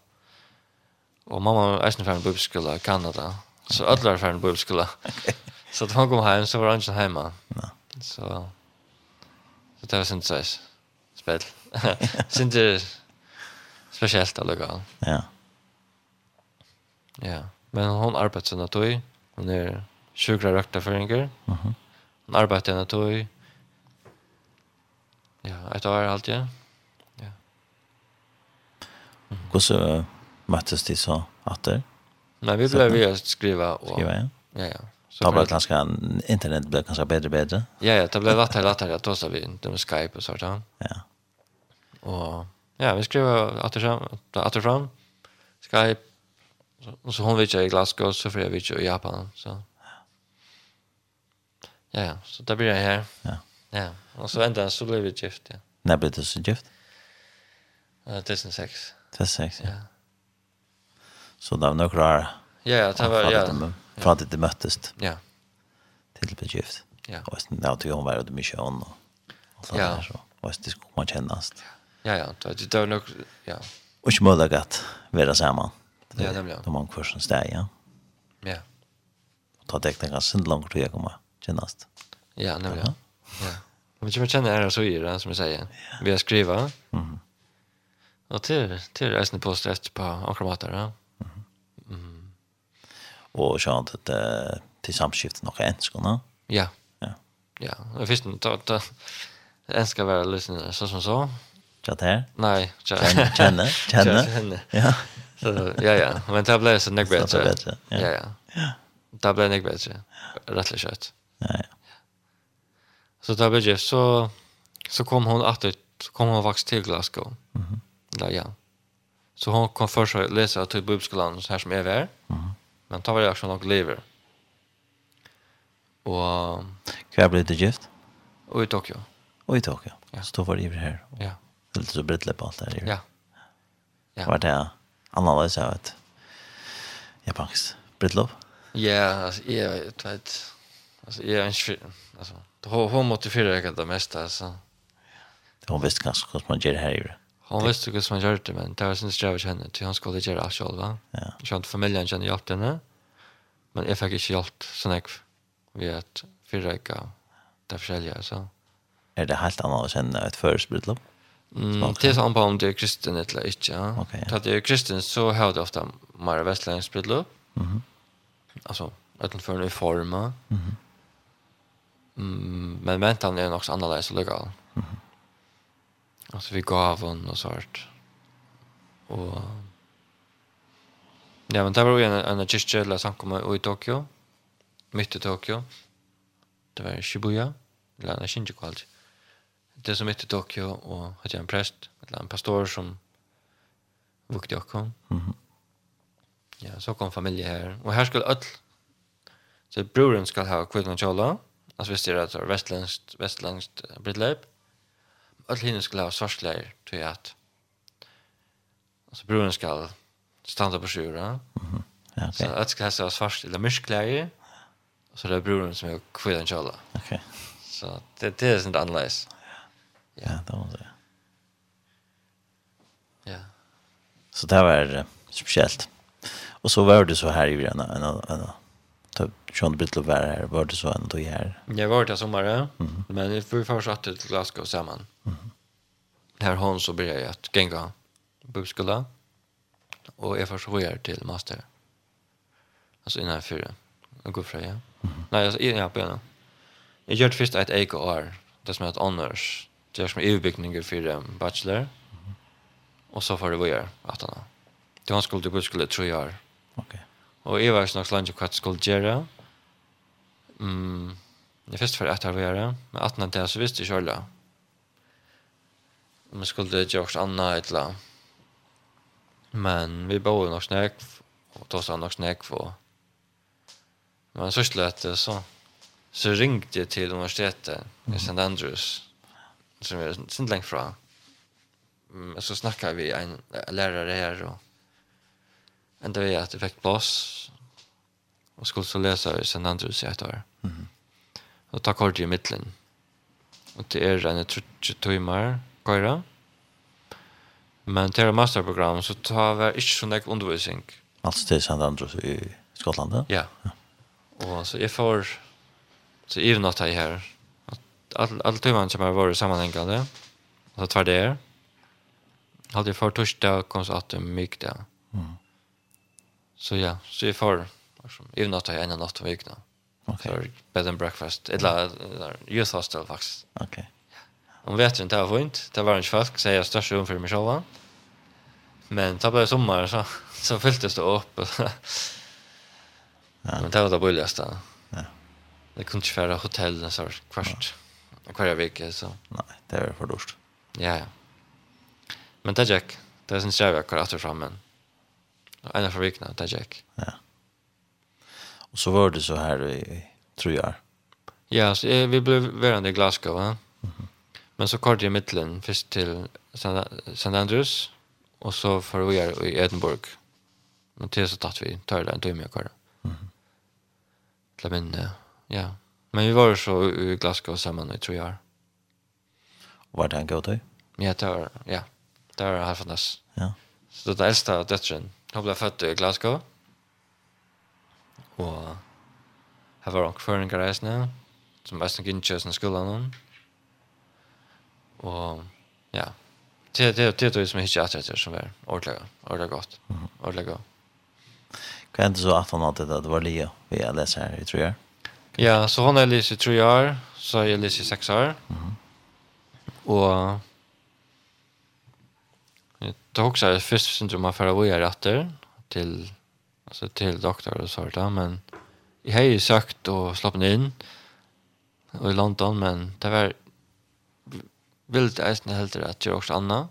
Och mamma var eisen ferdig bibelskola i Kanada. Så okay. alle var ferdig bibelskola. Okay. så da han kom hem så var han inte hemma. Ja. Så, så det var sin seis Spel. [laughs] Sin det spesielt allega. Ja. Ja. Men hon arbetar sen att hon är sjukra rökta för. Mhm. Hon arbetar sen att Ja, ett år allt ja. Ja. Och så möttes de så att det. Nej, vi blev vi att skriva och skriva ja. Ja, ja. Så det blev ganska internet blev ganska bättre bättre. Ja, ja, det blev lättare lättare att så vi inte med Skype och sånt där. Ja. Och ja, vi skrev att det fram, att det fram Skype Så, och så hon vet jag i Glasgow så för jag vet jag i Japan så. Ja, ja, så där blir jag här. Ja. Ja, och så ända så blev vi gift. Ja. När blev det så gift? Det är sex. Det är sex. Ja. Så där några klar. Ja, ja, det var ja. För att det möttes. Ja. Till blev gift. Ja. Och sen när du hon var det mycket hon och Ja. Så Och det skulle man kännas. Ja, ja, det var nog ja. Och smölagat vara samman. Ja, nämligen. De har kursen där, ja. Ja. Och ta det ganska sen långt till jag kommer. Genast. Ja, nämligen. Ja. Men jag känner det så i det som jag säger. Vi har skriva. Mhm. Och till till resten på stress på akromater, ja. Mhm. Och så att det till samskiftet några enskorna. Ja. Ja. Ja, det finns inte att en ska vara lyssnare så som så. Chat här? Nej, chat. Känner, känner. Ja. Så ja ja, men det blev så näck bättre. Ja ja. Ja. Det blev näck bättre. Rätt lätt. Ja ja. Så där blev det så så kom hon att så kom hon faktiskt till Glasgow. Mhm. Mm ja ja. Så hon kom först att läsa till bibelskolan så här som är där. Mhm. Mm men tar väl också nog lever. Och kvar blev det gift? Och i Tokyo. Och i Tokyo. Ja. Så då var det ju här. Ja. Lite så brett på allt där. Ja. Ja. Var det? annerledes, jeg vet. Japansk. Brittlov? Ja, alltså jag vet. Alltså jag är inte alltså då hon motiverar jag det mesta alltså. Hon visste kanske hur man gör det här ju. Hon visste hur man gör det men det var sin strävan henne till hon skulle göra allt själv va. Ja. Jag inte familjen kände hjälpt henne. Men jag fick inte hjälpt så jag vi att förräka det försälja så. Är det helt annorlunda än ett förspridlopp? Mm, det är så på om det är kristen eller inte. Ja. Okay, ja. Att det är kristen så har det ofta mer västländskt bröllop. Mm -hmm. Alltså, utan för en form. Mm -hmm. mm, men väntan är också annorlunda så legal. Mm -hmm. Alltså vi gav hon och sånt. Och Ja, men det var ju en, en kyrkja eller samkomma i Tokyo. Mitt i Tokyo. Det var i Shibuya. Eller en Shinjuku alltid det som heter Tokyo och att en präst eller en pastor som vukte jag kom. Mm. Ja, så kom familj här. Och här skulle öll så broren ska ha kvinnan kjola. Alltså visst är det alltså västländskt, västländskt bridlöp. Öll hinner skulle ha svarskläger tror jag att alltså broren ska standa på sjura. Mm. Ja, okay. Så öll ska ha svarsk eller myrskläger. Och så det är broren som är kvinnan kjola. Okej. Okay. Så det, det är sånt annorlunda. Ja, det var det. Ja. Så det var speciellt. Och så var det så här i en en en typ Sean Brittle var här, var det så ändå här. Jag var där sommaren, mm. men vi får först att till Glasgow samman. Mm. Här hon så började jag att gänga bubskola och jag först var till master. Alltså innan fyra. Och gå fra, ja. Nej, alltså innan jag på Jag gjorde först ett EKR, det som är ett honors Det är som EU-byggningar för um, bachelor. Mm -hmm. Och så får det vara att han Det var skulle det skulle tre år. Okej. Okay. Och Eva var snart landet kvart skulle göra. Mm. Det först för att ha vara, men att när det så visste jag själva. Men skulle det görs anna ettla. Men vi bor nog snäck och då så nog snäck för. Men så slöt det så så ringde jag till universitetet i St. Andrews som är sent långt fra. Mm, så snackar vi en lärare här och ända vi att det fick plats och skulle så läsa i sen Andrews i ett år. Mhm. Och ta kort i mitten. Och det är en 30 timmar köra. Men till masterprogram så tar vi inte så mycket undervisning. Alltså till San Andrews i Skottland? Ja. ja. Och så jag får så even att jag här all all timman som har varit sammanhängande. Och så tar det är. Hade för torsdag kom så att det mycket där. Så ja, så är för som även att jag en natt veckan. Okej. Okay. Bed and breakfast. Eller youth hostel faktiskt. Okej. Okay. Om vet inte vad fint. Det var en fast säger jag störst rum för mig själva. Men det blev sommar så så fylltes det upp. [laughs] ja. Men det var det bulligaste. Ja. Det kunde inte vara hotell så kvart. Ja och varje vecka så. Nej, det är för dåligt. Ja, ja. Men det är Jack. Det är sin kärva kvar efter fram men. En av veckorna, det är Jack. Ja. Och så var det så här i tror jag. Ja, så eh, vi blev varande i Glasgow, va? Mm -hmm. Men så kort i mitten först till St. Andrews och så för vi är i Edinburgh. Men till så tatt vi tar det en timme kvar. Mhm. Mm Till minne. Ja. Men vi var så i Glasgow samman i tre år. Var det en god dag? Ja, det var, ja. Det var halvfandes. Ja. Så det äldsta döttren. Hon blev född i Glasgow. Og her var hon kvar en. Som var gick in i skolan. Och ja. Det det det det som hittar att det som är ordentlig ordliga gott. Ordliga gott. Kan inte så att han hade det, det var Leo vi har läser här i tre år. Ja, så hon är läst i år, så har jag 6 i sex år. Mm. Och det har också först syndrom av förra våra rätter till alltså till doktor och sånt där men i har sagt och slappnat in och i London men det var vilt äsna helt det att jag också Anna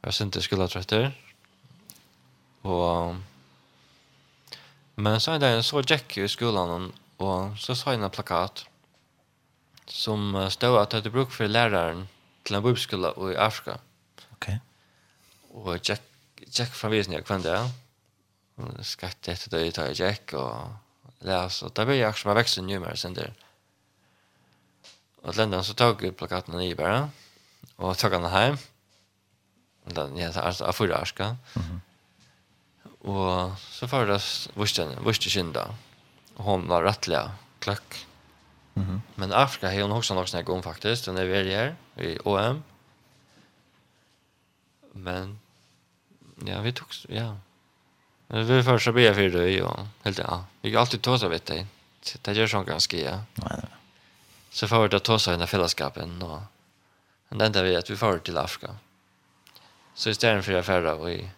jag syns inte skulle ha trötter och men så en dag så gick jag i skolan Og så sa jeg en plakat som stod at jeg hadde brukt for læreren til en bibelskola i Afrika. Ok. Og Jack, Jack fra visen jeg kvendt det. Skatt etter det jeg tar Jack og les. Og da ble jeg akkurat som jeg vekste nye mer sin der. Og til enden så tog jeg plakaten i bare. Og tog han hjem. Den jeg tar altså av forrige Afrika. Mm -hmm. Og så var det vurste kjent da. Mm hon var rättliga klack. Mhm. Men Afrika har hon också något snack om faktiskt. Den är väl här i OM. Men ja, vi tog ja. Men vi får så be för det och Helt ja. Vi har alltid tåsa vet dig. Det gör sån ganska ja. Nej. Så får det tåsa i den fällskapen och Men det enda vi att vi får till Afrika. Så istället för att färra vi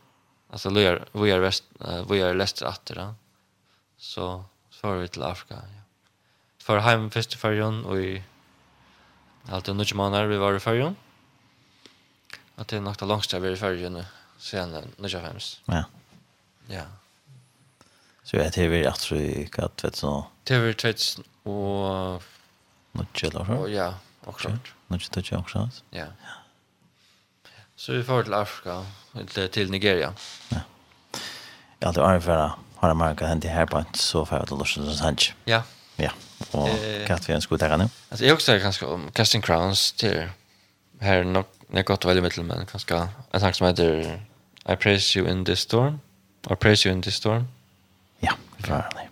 Alltså vi är vi är väst vi är läst att det. Så for vi til Afrika. Ja. For heim først i fergen, og i alt det nødvendig måneder vi var i fergen. At det er nok det langste vi var i fergen siden nødvendig fems. Ja. Ja. Så jeg tror vi er at vi kan vet så... Det var tvett og... Nødvendig eller hva? Ja, akkurat. Nødvendig tvett akkurat. Ja. Ja. Så vi får til Afrika, til, til Nigeria. Ja. Ja, det var en har man kan hente her på ett sofa til låtsas som sanch. Ja. Ja. Och katt vi ønsker å ta nu. Alltså jag också ganska om Casting Crowns till här nog när gott väl mittel men ganska en sak som heter I praise you in this storm. I praise you in this storm. Ja, förhållande.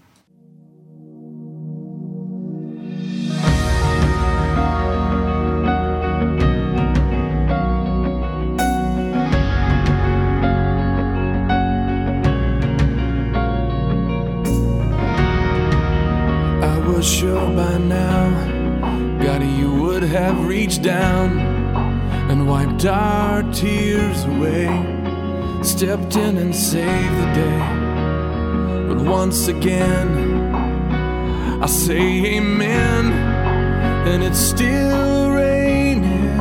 reached down and wiped our tears away. Stepped in and saved the day. But once again I say amen and it's still raining.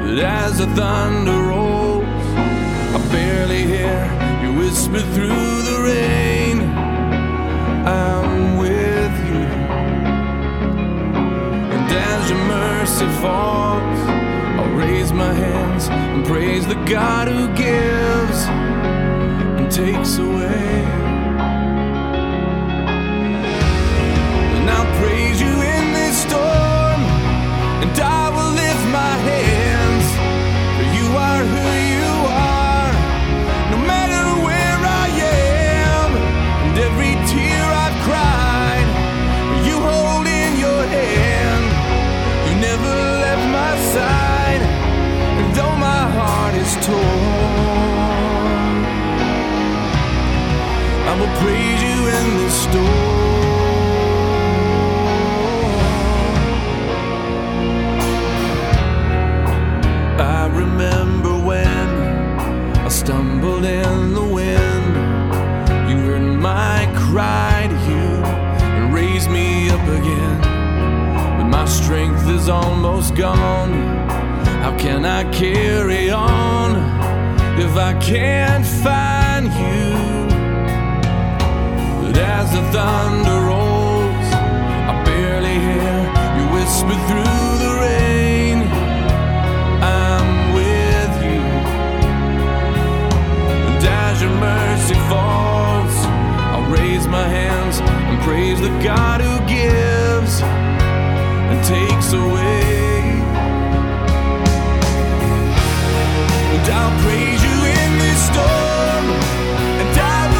But as the thunder rolls I barely hear you whisper through the rain. I'm has your mercy falls. I'll raise my hands and praise the God who gives and takes away. And I'll praise you in this storm and I will lift my head. förstå I remember when I stumbled in the wind. You heard my cry to you And raised me up again. But my strength is almost gone. How can I carry on If I can't find you? as the thunder rolls. I barely hear you whisper through the rain. I'm with you. And as your mercy falls I raise my hands and praise the God who gives And takes away. And I'll praise you in this storm. And I will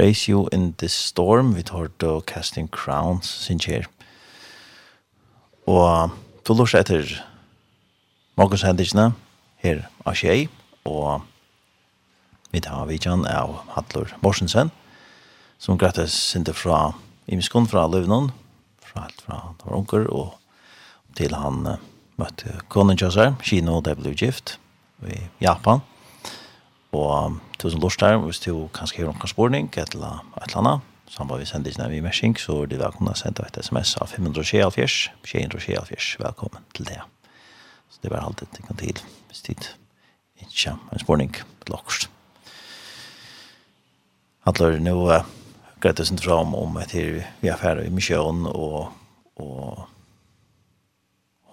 Praise You in the Storm, vi tar då Casting Crowns, sin kjer. Og du lort etter Magnus Hendingsene, her av Kjei, og vi tar vidtjen av Hatlor Morsensen, som gratis sinte fra Imiskon fra Løvnån, fra alt fra var unker, og til han møtte konen kjøsar, Kino, det ble gift, i Japan. Og tusen lort her, hvis du kanskje har noen spårning, et eller annet, samme vi sender ikke vi mersing, så er det velkommen å sende et sms av 524, 524, velkommen til det. Så det var alltid det kan til, hvis tid ikke kommer en spårning til dere. Handler nå uh, greit det oss fram om at vi er ferdig i misjøen, og, og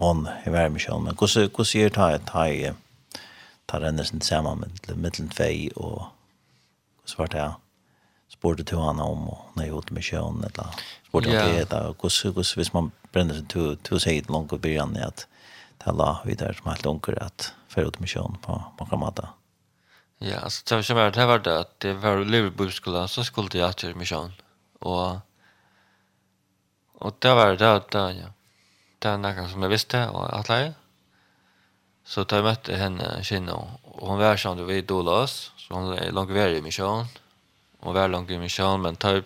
hon er ferdig i misjøen, men hvordan gjør det her? ta renner sin sammen med mittelen tvei, og så var det spurte til henne om, og når jeg med sjøen, eller spurte om det, kus hvordan, hvis man brenner sin to, to seg langt og i at det la videre som helt unger, at fer ut med sjøen på på måter. Ja, så det som var det var det, at det var Liverpool så skulle jag til med sjøen, og Og det var det, där ja. Det er noe som jeg visste, og alt det. Så tar jag mötte henne kina och hon var som du vet dolas så hon är långt värre i mission. och var långt i mission men tar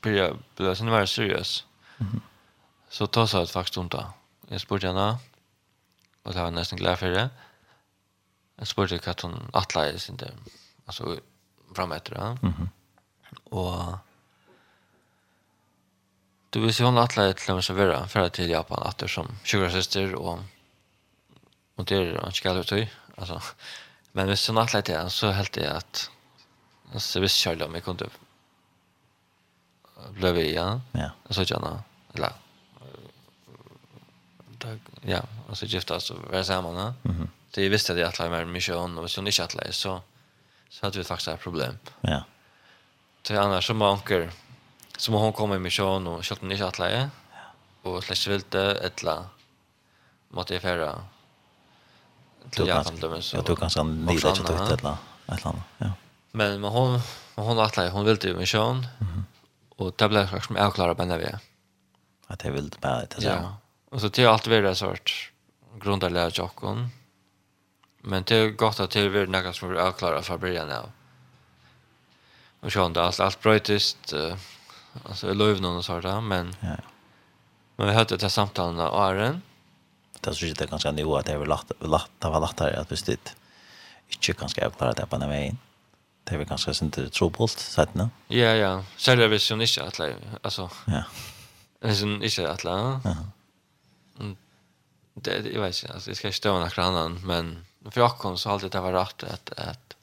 blir blir sen var seriös. Mm. Så tar så att faktiskt hon. Jag spurte henne och det var nästan glad för det. Jeg spurte hva hun attlade sin där. Alltså fram etter det. Mm -hmm. Och Du vil si hun attlade till å vara för til Japan att som sjuksköterskor och Og det er inte gärna ut i. Altså, men hvis hon har det så helt det att så visst kör om jeg kunne jag vi igjen. ja. Ja. så gärna. Eller ja, alltså gifta oss och vara samman. Mm -hmm. Det visste jag att jag var mycket hon och så ni chatta så så hade vi faktiskt ett problem. Ja. Det annars så månker som hon kommer med sjön och skjuter ni chatta. Ja. Och släpps vilt det ettla måste jag färra till Japan då men så jag tog ganska nyligt att det ett eller annat ja. Men men hon men hon har att hon ville ju mission. Och det blev faktiskt liksom avklarat på när vi att det vill bara det så ja. Och så till allt vidare sort grundarlära jocken men det är gott att det är något som är avklarat från början av. Och så allt allt brötist alltså löv någon och där men ja. men vi hade det här samtalen av Aren det så sitter ganska nu at det er lagt lagt det var lagt her at hvis det ikke inte ganska avklara det på den vägen det är ganska sent troubled sett nå? ja ja. Så det visst ju inte att alltså ja. Alltså inte att ja. Det jag vet inte alltså jag ska inte stå några annan men för jag kom så alltid det var rätt att att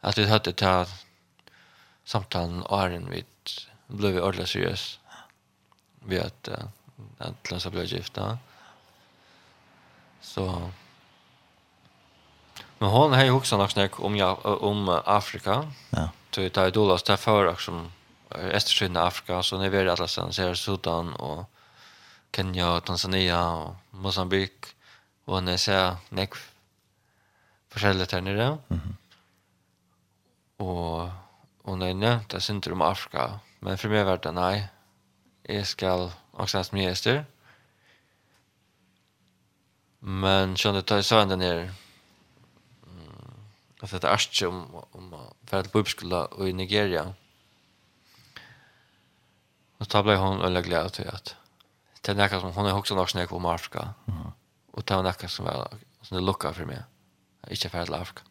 att vi hade ta samtalen och ären vid blev vi ordentligt seriös vi att att läsa blev gifta. Så Men hon har ju också något snack om ja om Afrika. Ja. Till det då där för som Östersjön Afrika så när vi är alla sen ser Sudan och Kenya, Tanzania och Mozambik och när ser näck forskjellig der nere. Mhm. Och Og og det nevnt, inte om Afrika. Men för mig var det nej. Jag skal, också ha jeg Men kände det jag så ända ner att det är ärst om, om för att bibelskola i Nigeria. Och då blev hon öliga glad till att det är näka som hon är också norsk när jag Afrika. Mm. Och det var näka som var som det luckade för mig. Jag är inte färd till Afrika.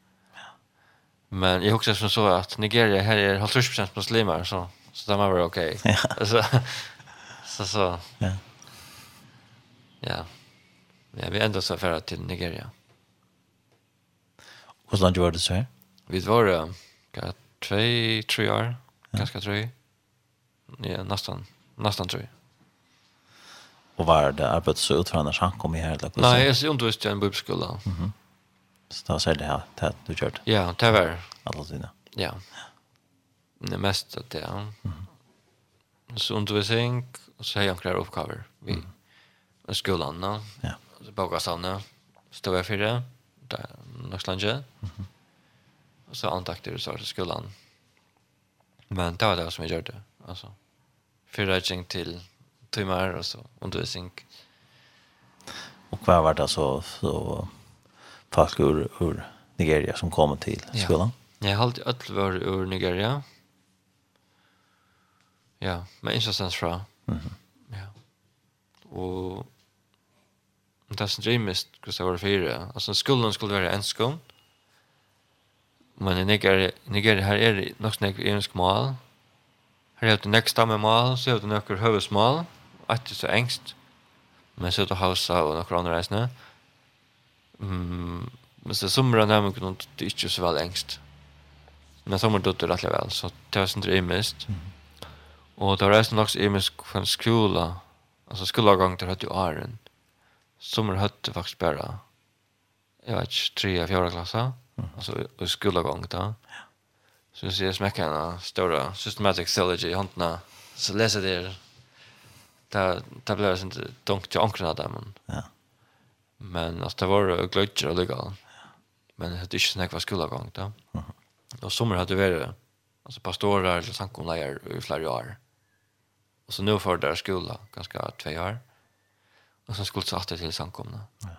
Men jag också som så att Nigeria här är 50% muslimer så så det var okej. Okay. [laughs] Ja. så så så. Ja. Ja. Ja, vi enda så färra till Nigeria. Och langt var det så her? Vi var det uh, två, tre år. Ja. Ganska tre. Ja, nästan. Nästan tre. Og var det arbeidet så utförande han kom i her? Eller? här? Nej, jag undervisade i en bibelskola. Mm -hmm. Så då säger det her, det du kört? Ja, det var Alle Alla tiden. Ja. Det mesta det, ja. Mm -hmm. Så undervisning, och så har jag några uppgifter. Vi, mm. skolan, ja. Ja bokavstavne stod jag för det där Norsklandet. Och så antakter jeg så til skolan. Men det var det som jag gjorde alltså. Altså, till timmar och så undervisning. Och vad var det så, så folk ur, ur Nigeria som kom till skolan? Ja. Jeg har alltid öll var ur Nigeria. Ja, men ikke fra. Mm. Ja. Og om det som dreamist hvordan det var fire. Altså, skolan skulle være en skån. Men i Nigeria, Nigeria här är det nog snäck engelsk mål. Her er det näck stamme mål, så er det några hövsmål. Att det är så engst. Men så er det hausa og några andre reisende. Mm, men så somrar när man kunde det ikke så väl engst. Men sommar dotter det väl, så det var sånn dreamist. Og det var resten också ämnesk från skola. Alltså skolagång där hade ju Aron. Mm som er høtt faktisk bare, jeg vet ikke, tre av fjorda klasse, mm. altså i skolegang da. Ja. Så jeg smekker en større systematic theology i håndene, så leser jeg det, det, det ble sånn dunkt til ånkrene av det, men, ja. men altså, det var glødger og lykke, men det er ikke sånn jeg var skolegang da. Mm. Og sommer hadde vært, altså pastorer eller sankomleier i flere år. Og så nå får det skola ganske tve år. Mm og så skulle satt til samkomna. Ja.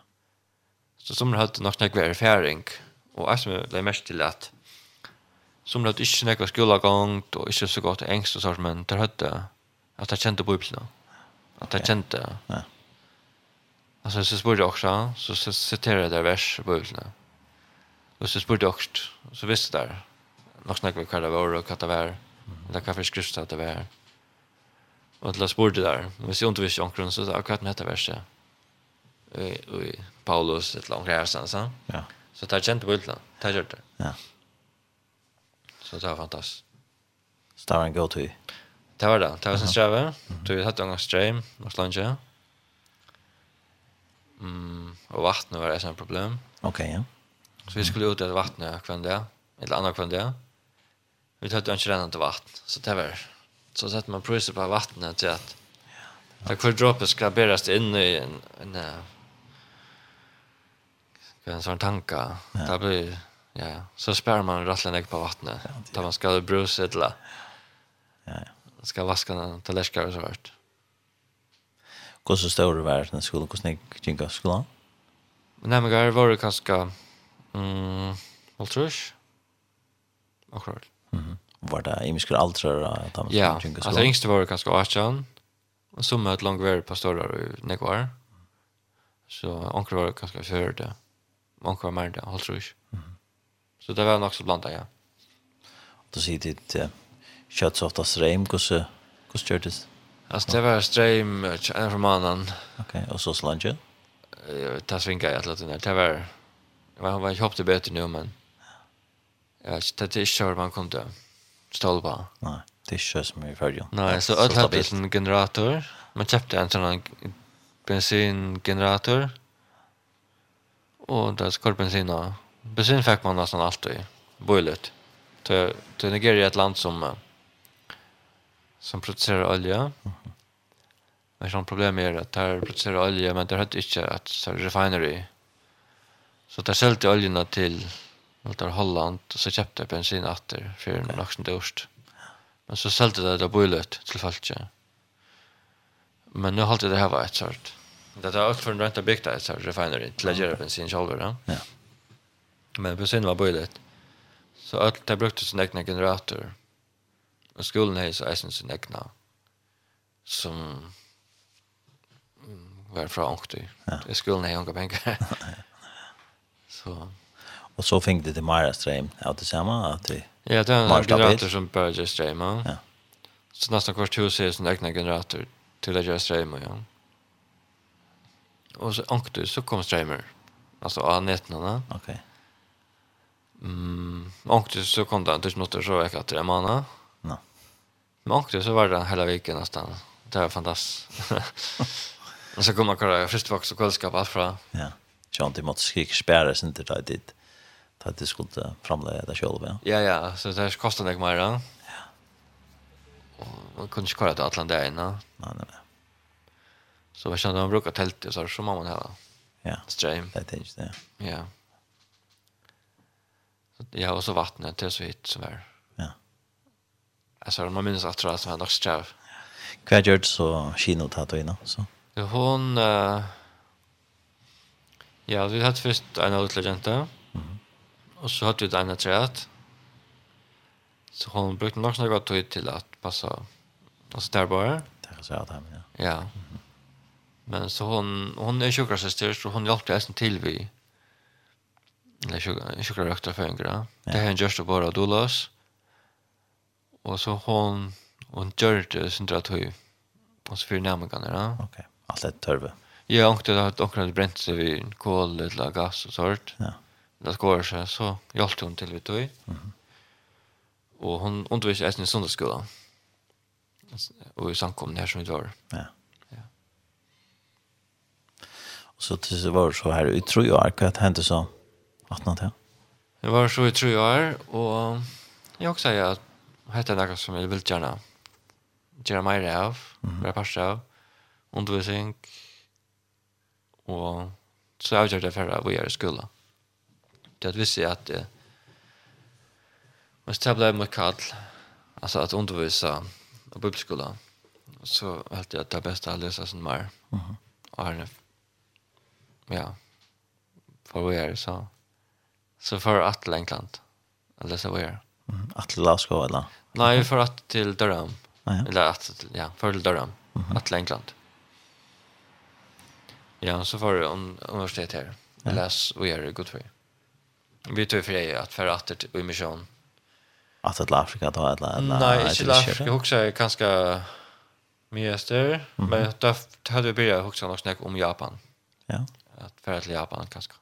Så som har nok nok vært erfaring, og jeg som ble mest til at som har ikke nekket skolegang, og ikke så godt engst og sånt, men der hadde at jeg kjente bøyblene. At jeg kjente. Ja. Altså, så spør jeg også, så siterer jeg det vers i bøyblene. Og så spør jeg også, så visste jeg der, nok nok hva det var, og hva det var, eller hva for skriftet det var. Ja Och till sport där. Vi ser inte visst omkring så där kvart med detta verset. Oj, Paulus ett långt här sen så. Ja. Så tar känt på utland. Tar jag det. Ja. Så det var fantastiskt. Så det var en. Det var det. Det var sin sträve. Du hade en stream och slange. Mm, och vattnet var ett problem. Okej, ja. Så vi skulle ut i vattnet kvann där. Eller annat kvann där. Vi hade inte rennande vatten. Så det var så sätter man priser på vattnet till att ja. att hver droppe ska bäras in i en, en, en, en sån tanka. Ja. Det blir, ja, så spär man rattlen på vattnet. Ja, där man ska brusa ett la. Ja, ja. Ska vaska den tallerskar och så vart. Hur så stor det var den skolan, hur snägg kinka skolan? Nej, men det var det ganska, mm, vad tror jag? Akkurat. Mm var det i miskar aldrar att han Ja, alltså yngste var det kanske 18 och så möt långt var pastorer i nekvar. Så onkel var kanske fjärde. Onkel var mer det, hållt rusch. Så det var nog så blandat, ja. Då ser det uh, kött så ofta ström, hur gör det? Alltså det var ström en från mannen. Okej, och så slange? Det svinkade jag till att det var... Jag hoppade bättre nu, men... Ja, det är inte så man kunde. till stål på. Nej, det är inte som i färgen. Nej, så öll hade en generator. Man köpte en sån bensingenerator. Och där skor bensin och bensin fick man nästan alltid. Boilet. Till Nigeria är ett land som som producerar olja. Men sån problem är att där producerar olja men där hade inte ett refinery. Så där sålde oljorna till Något Holland och så köpte jag bensin efter för en vuxen dörst. Men så sålde det där bullet till fallet. Men nu hållde det här var ett sort. Det där allt för en ränta byggt där sort refinery till att göra bensin själva. Ja. Men bensin var bullet. Så allt det brukte sin egna generator. Och skolan är så eisen sin egna som var fra ångte. Ja. Skolan är ånga pengar. [laughs] Så Och så fick det till Mara Stream av det samma att det Ja, det är en generator som börjar just streama. Ja. Så nästan kvart hus är sin egna generator till att göra streama, ja. Och så anktu så kom streamer. Alltså av nätterna. Okej. Okay. Mm, anktu så kom det inte något så vecka till en månad. Nej. Men anktu så var det hela veckan nästan. Det var fantastiskt. [laughs] Och så kom man kolla först vaks och kvällskap allt från. Ja. Jag har inte mått skrik spärres inte där dit att det skulle framlägga det själv. Ja, ja, ja så det kostar inte mer. Ja. Och man kunde inte kalla till Atlant där. Nej, nej, nej. Så jag kände att man brukar tälta så så man hela. Ja. Stream. Det är inte det. Ja. Så, ja, och så vattnet det är så hit så där. Ja. Alltså man minns att det var nog strav. Vad gjorde så Kino tatt inne så. Hon uh, Ja, vi hade först en av jenta. Och så hade det en annat Så hon brukte nog snart gått tid till att passa alltså där bara. Där så att han ja. Ja. Men så hon hon är sjukrasyster så hon hjälpte oss till vi. Eller sjukra sjukrarökta för en grann. Det här är just bara dollars. Och så hon hon gjorde sin drat hur och så för närmarna ja. Okej. Allt är törve. Ja, och det har också bränt sig vid kol eller gas och sånt. Ja det går så så hjälpte hon till vet du. Mhm. Och hon undervisade även i söndagsskolan. Och i samkomna här som vi var. Ja. Ja. Och så det var så här i tror jag att hände så att något här. Det var så i tror jag och jag också säger att heter något som jag vill gärna göra mer av, mer passa av, undervisning och så avgjør det för att vi är i skolan Det att visste att det Men måste tabla mot kall, Alltså att undervisa på bibelskola. Så helt jag det bästa att läsa sån mer. Mhm. Arne. Ja. För vi är det så? Så för att England. Att läsa vad är det? Atle Lasko eller? Nej, för att till Durham. Eller att, ja, för till Durham. Atle England. Ja, så var det universitet här. Läs vad är det gott för? Vi tog för dig att för att det i mission. Att det Afrika då eller eller Nej, inte till Afrika också är ganska mester, men då hade vi börjat också något snack om Japan. Ja. Att för att Japan ganska.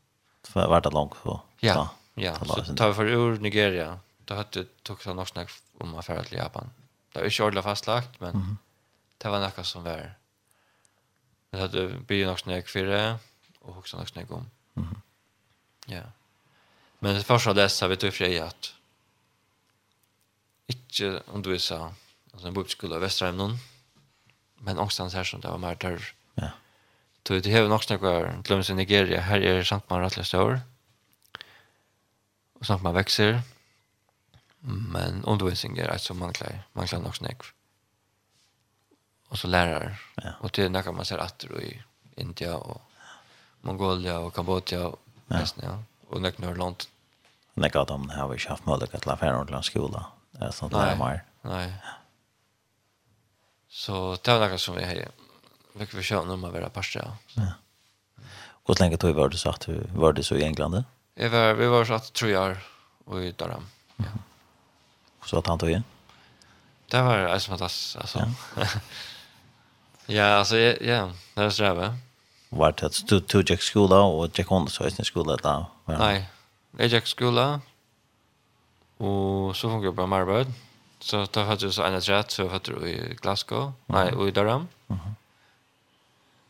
För vart det långt så. Ja. Ja, så tar vi för ur Nigeria. Då hade tog så något snack om för till Japan. Det är inte ordentligt fastlagt, men det var något som var. Det hade blivit något snack för det och också något snack om. Mhm. Ja. Men först av dessa vet du fri att inte om du alltså en bokskola i Västra Ämnen men någonstans här som det var mer törr. Ja. Så det har nog några glöms i Nigeria. Här är sant man rätt stor. Och sant man växer. Men undervisning är alltså man klar. Man klar nog snäck. Och så lärare. Ja. Och det när man ser att i India och Mongolia och Kambodja och ja. Resten, ja och näck Norrland. Näck att de har vi haft möjlighet att lära Norrland skola. Det är sånt där mer. Nej. Så det var något som vi hade. Vi fick försöka om att vara parsta. Ja. Och länge tog var du så att du var det så i England? Jag var, vi var så att tre år och i Durham. Ja. Så att han tog igen? Det var alltså fantastiskt. Alltså. Ja. [laughs] ja, alltså, ja, ja, det är så där var det att du tog Jack skola och Jack Honda så i sin skola där. Nej. Jag gick skola. Och så funkar jag på Marbod. Så då hade jag så en rätt så hade du i Glasgow. Nej, och i Durham.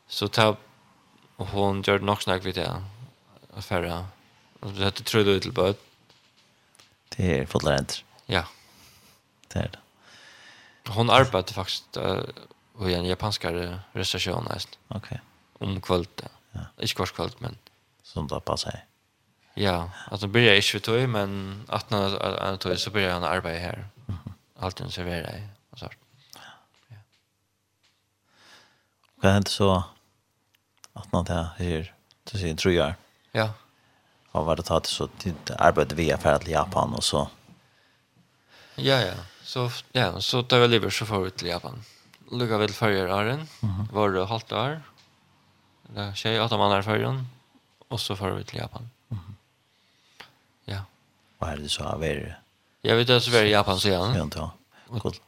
Så ta och hon gjorde nog snack vid det. Affära. Och det hade tror du till bud. Det är fotlänt. Ja. Det är det. Hon arbetade faktiskt uh, i en japanskare restauration nästan. Okej. Okay om kvöld. Ja. Ikke kvart kvöld, men... Som det passer. Ja, altså blir jeg ikke tog, men 18 han tog så blir han arbeid her. Mm. Alt en serverer jeg, og så. Ja. Hva hendte så 18 av det her, du sier, tror jeg? Ja. Og var det tatt så arbeid via ferdig til Japan, og så... Ja, ja. Så, ja, så tar vi livet så får vi til Japan. Lukka vel førre åren, mm -hmm. var det halvt år, Det er tjej, åtta mannar förrän. Och så får vi till Japan. Ja. Vad är det så av er? Jag vet att så är i Japan så igen. Ja, inte.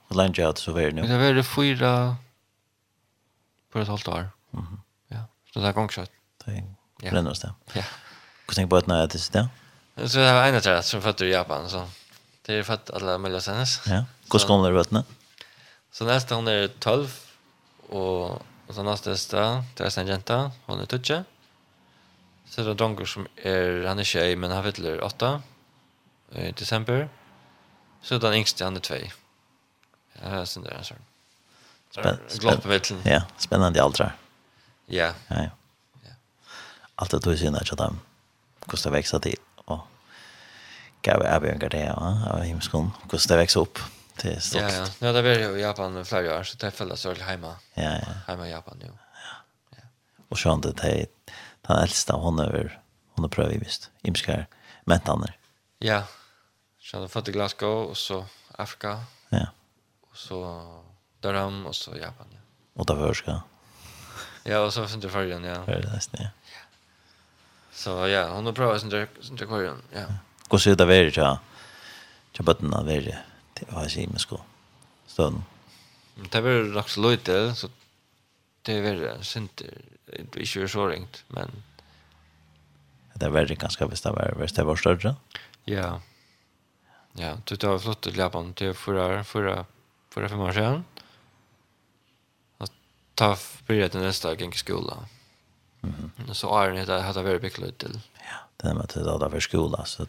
Hur länge det så är nu? Det är det fyra på ett halvt år. Ja, så det är gångkött. Det är ja. brännas det. Ja. Hur tänker på att när det är det? Så det var en av det som fötter i Japan. Så. Det är fött alla möjliga senast. Ja. Hur ska hon lära vötna? Så nästa hon är 12 och Og så nästa stä, det är en jenta, hon är tutje. Så det är donger som är, han är tjej, men han fyller åtta i december. Så den yngste, han är två. Ja, sen där är en sån. Spänn, ja, spännande åldrar. Ja. Ja, ja. Allt det du synar att de kostar växa till och gav erbjörningar det, ja, av himskon, det växa upp. Ja Det är stort. Ja, ja. ja det var ju i Japan flera år så det fälldes väl hemma. Ja, ja. Hemma i Japan nu. Ja. ja. Och så det det den äldsta hon över hon har prövat visst. Imskar mätanner. Ja. Så hade fått i Glasgow och så Afrika. Ja. Och så Durham och så Japan. Ja. Och där förska. Ja, och så sen för igen, ja. Ja, det är. Ja. Så ja, hon har prövat sen där sen där Ja. Går det där vidare. Jag bara när det det var ikke med sko støtten. Det var nok så løyte, så det var sint, ikke var så ringt, men... Det var det ganske hvis det var, hvis det var større. Ja, ja, du tar flott til Japan til förra, förra, förra fem år sedan. Och ta börja till nästa gång i skolan. Mm -hmm. Så är det här har varit mycket till. Ja, det är med att det är för skolan, så att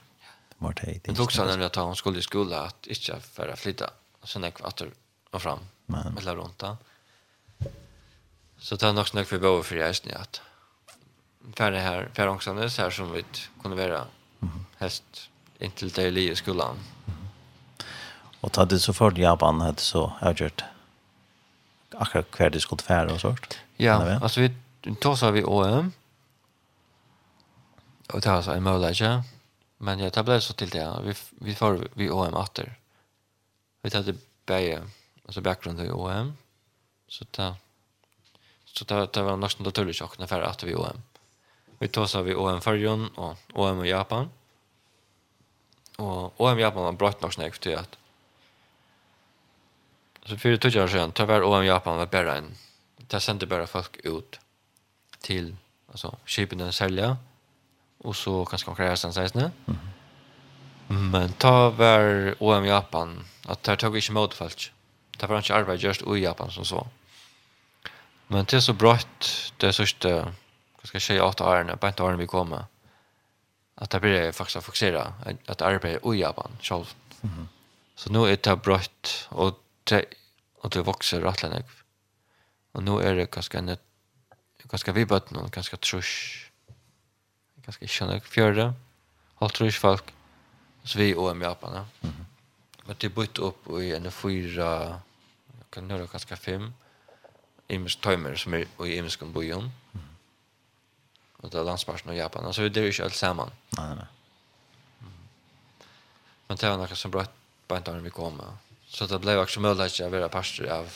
var det. Det tog sen när hon skulle i skola att inte för att flytta. Och sen gick åter och fram. Men. Eller runt då. Så det är nog snack för bo för jag snäck att färre här, för färre ångstandes här som vi kunde vara häst intill det i skolan. Och ta det så för Japan hade så avgjort akkurat kvar det skulle färra och sånt. Ja, alltså vi tar så vi OM. Och det är alltså en möjlighet Men ja, det blev så till det. Vi vi får vi OM åter. Vi hade bäge alltså bakgrund i OM. Så ta så ta ta var nästan naturligt chock när för att vi OM. Vi tog så vi OM förjon och OM i Japan. Och OM i Japan var brått nog snägt till att Så för tog jag sen tyvärr OM Japan var bara en. Det sände bara folk ut till alltså skipen den sälja och så kanske man kräver sen sägs nu. Mm. Men ta var OM Japan att där tog inte mot falsk. Det var inte arbete just i Japan som så. Men det är så brått det är sista vad ska jag säga åtta åren på ett år vi kommer. Att det blir faktiskt fokusera att arbeta i Japan själv. Mm. Så nu är det brått och det och det växer rätt länge. Och nu är det ganska ganska vi bort någon ganska trusch ganska känner fjärde halvtrus folk så vi och en japaner. Mm. Men det bytt upp i en fyra kan nu ganska fem ims timer som är i ims kan bo i Och det är landsmarschen och Japan. Så det är ju inte alls samman. Nej, nej. Men det var något som bröt på en dag vi kom. Så det blev också möjligt att vara pastor av,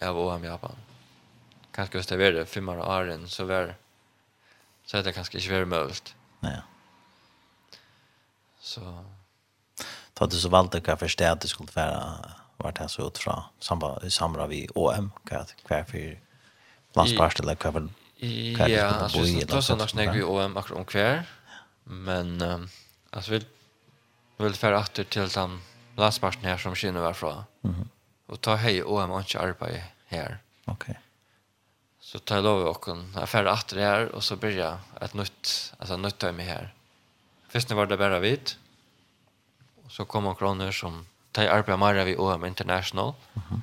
av OM Japan. Kanske hvis det var det, fem år åren så var det så hade det kanske inte varit möjligt. Nej. Så ta det så valde jag förstå att det skulle vara vart det så ut från samba, i samband vi OM kvart kvart för landsparst eller kvart Ja, alltså då så när snägg vi OM akkurat om kvär. Men um, alltså vi vill färra åter till den landsparsten här som skinner varifrån. Mhm. Och ta hej OM och inte arbeta här. Okej. Okay. Så tar jag lov och en affär att det här och så börjar ett nytt, alltså nytt time här. Först när var det bara vid. Och så kom kronor kroner som tar arbeta mer vid OM International. Mm.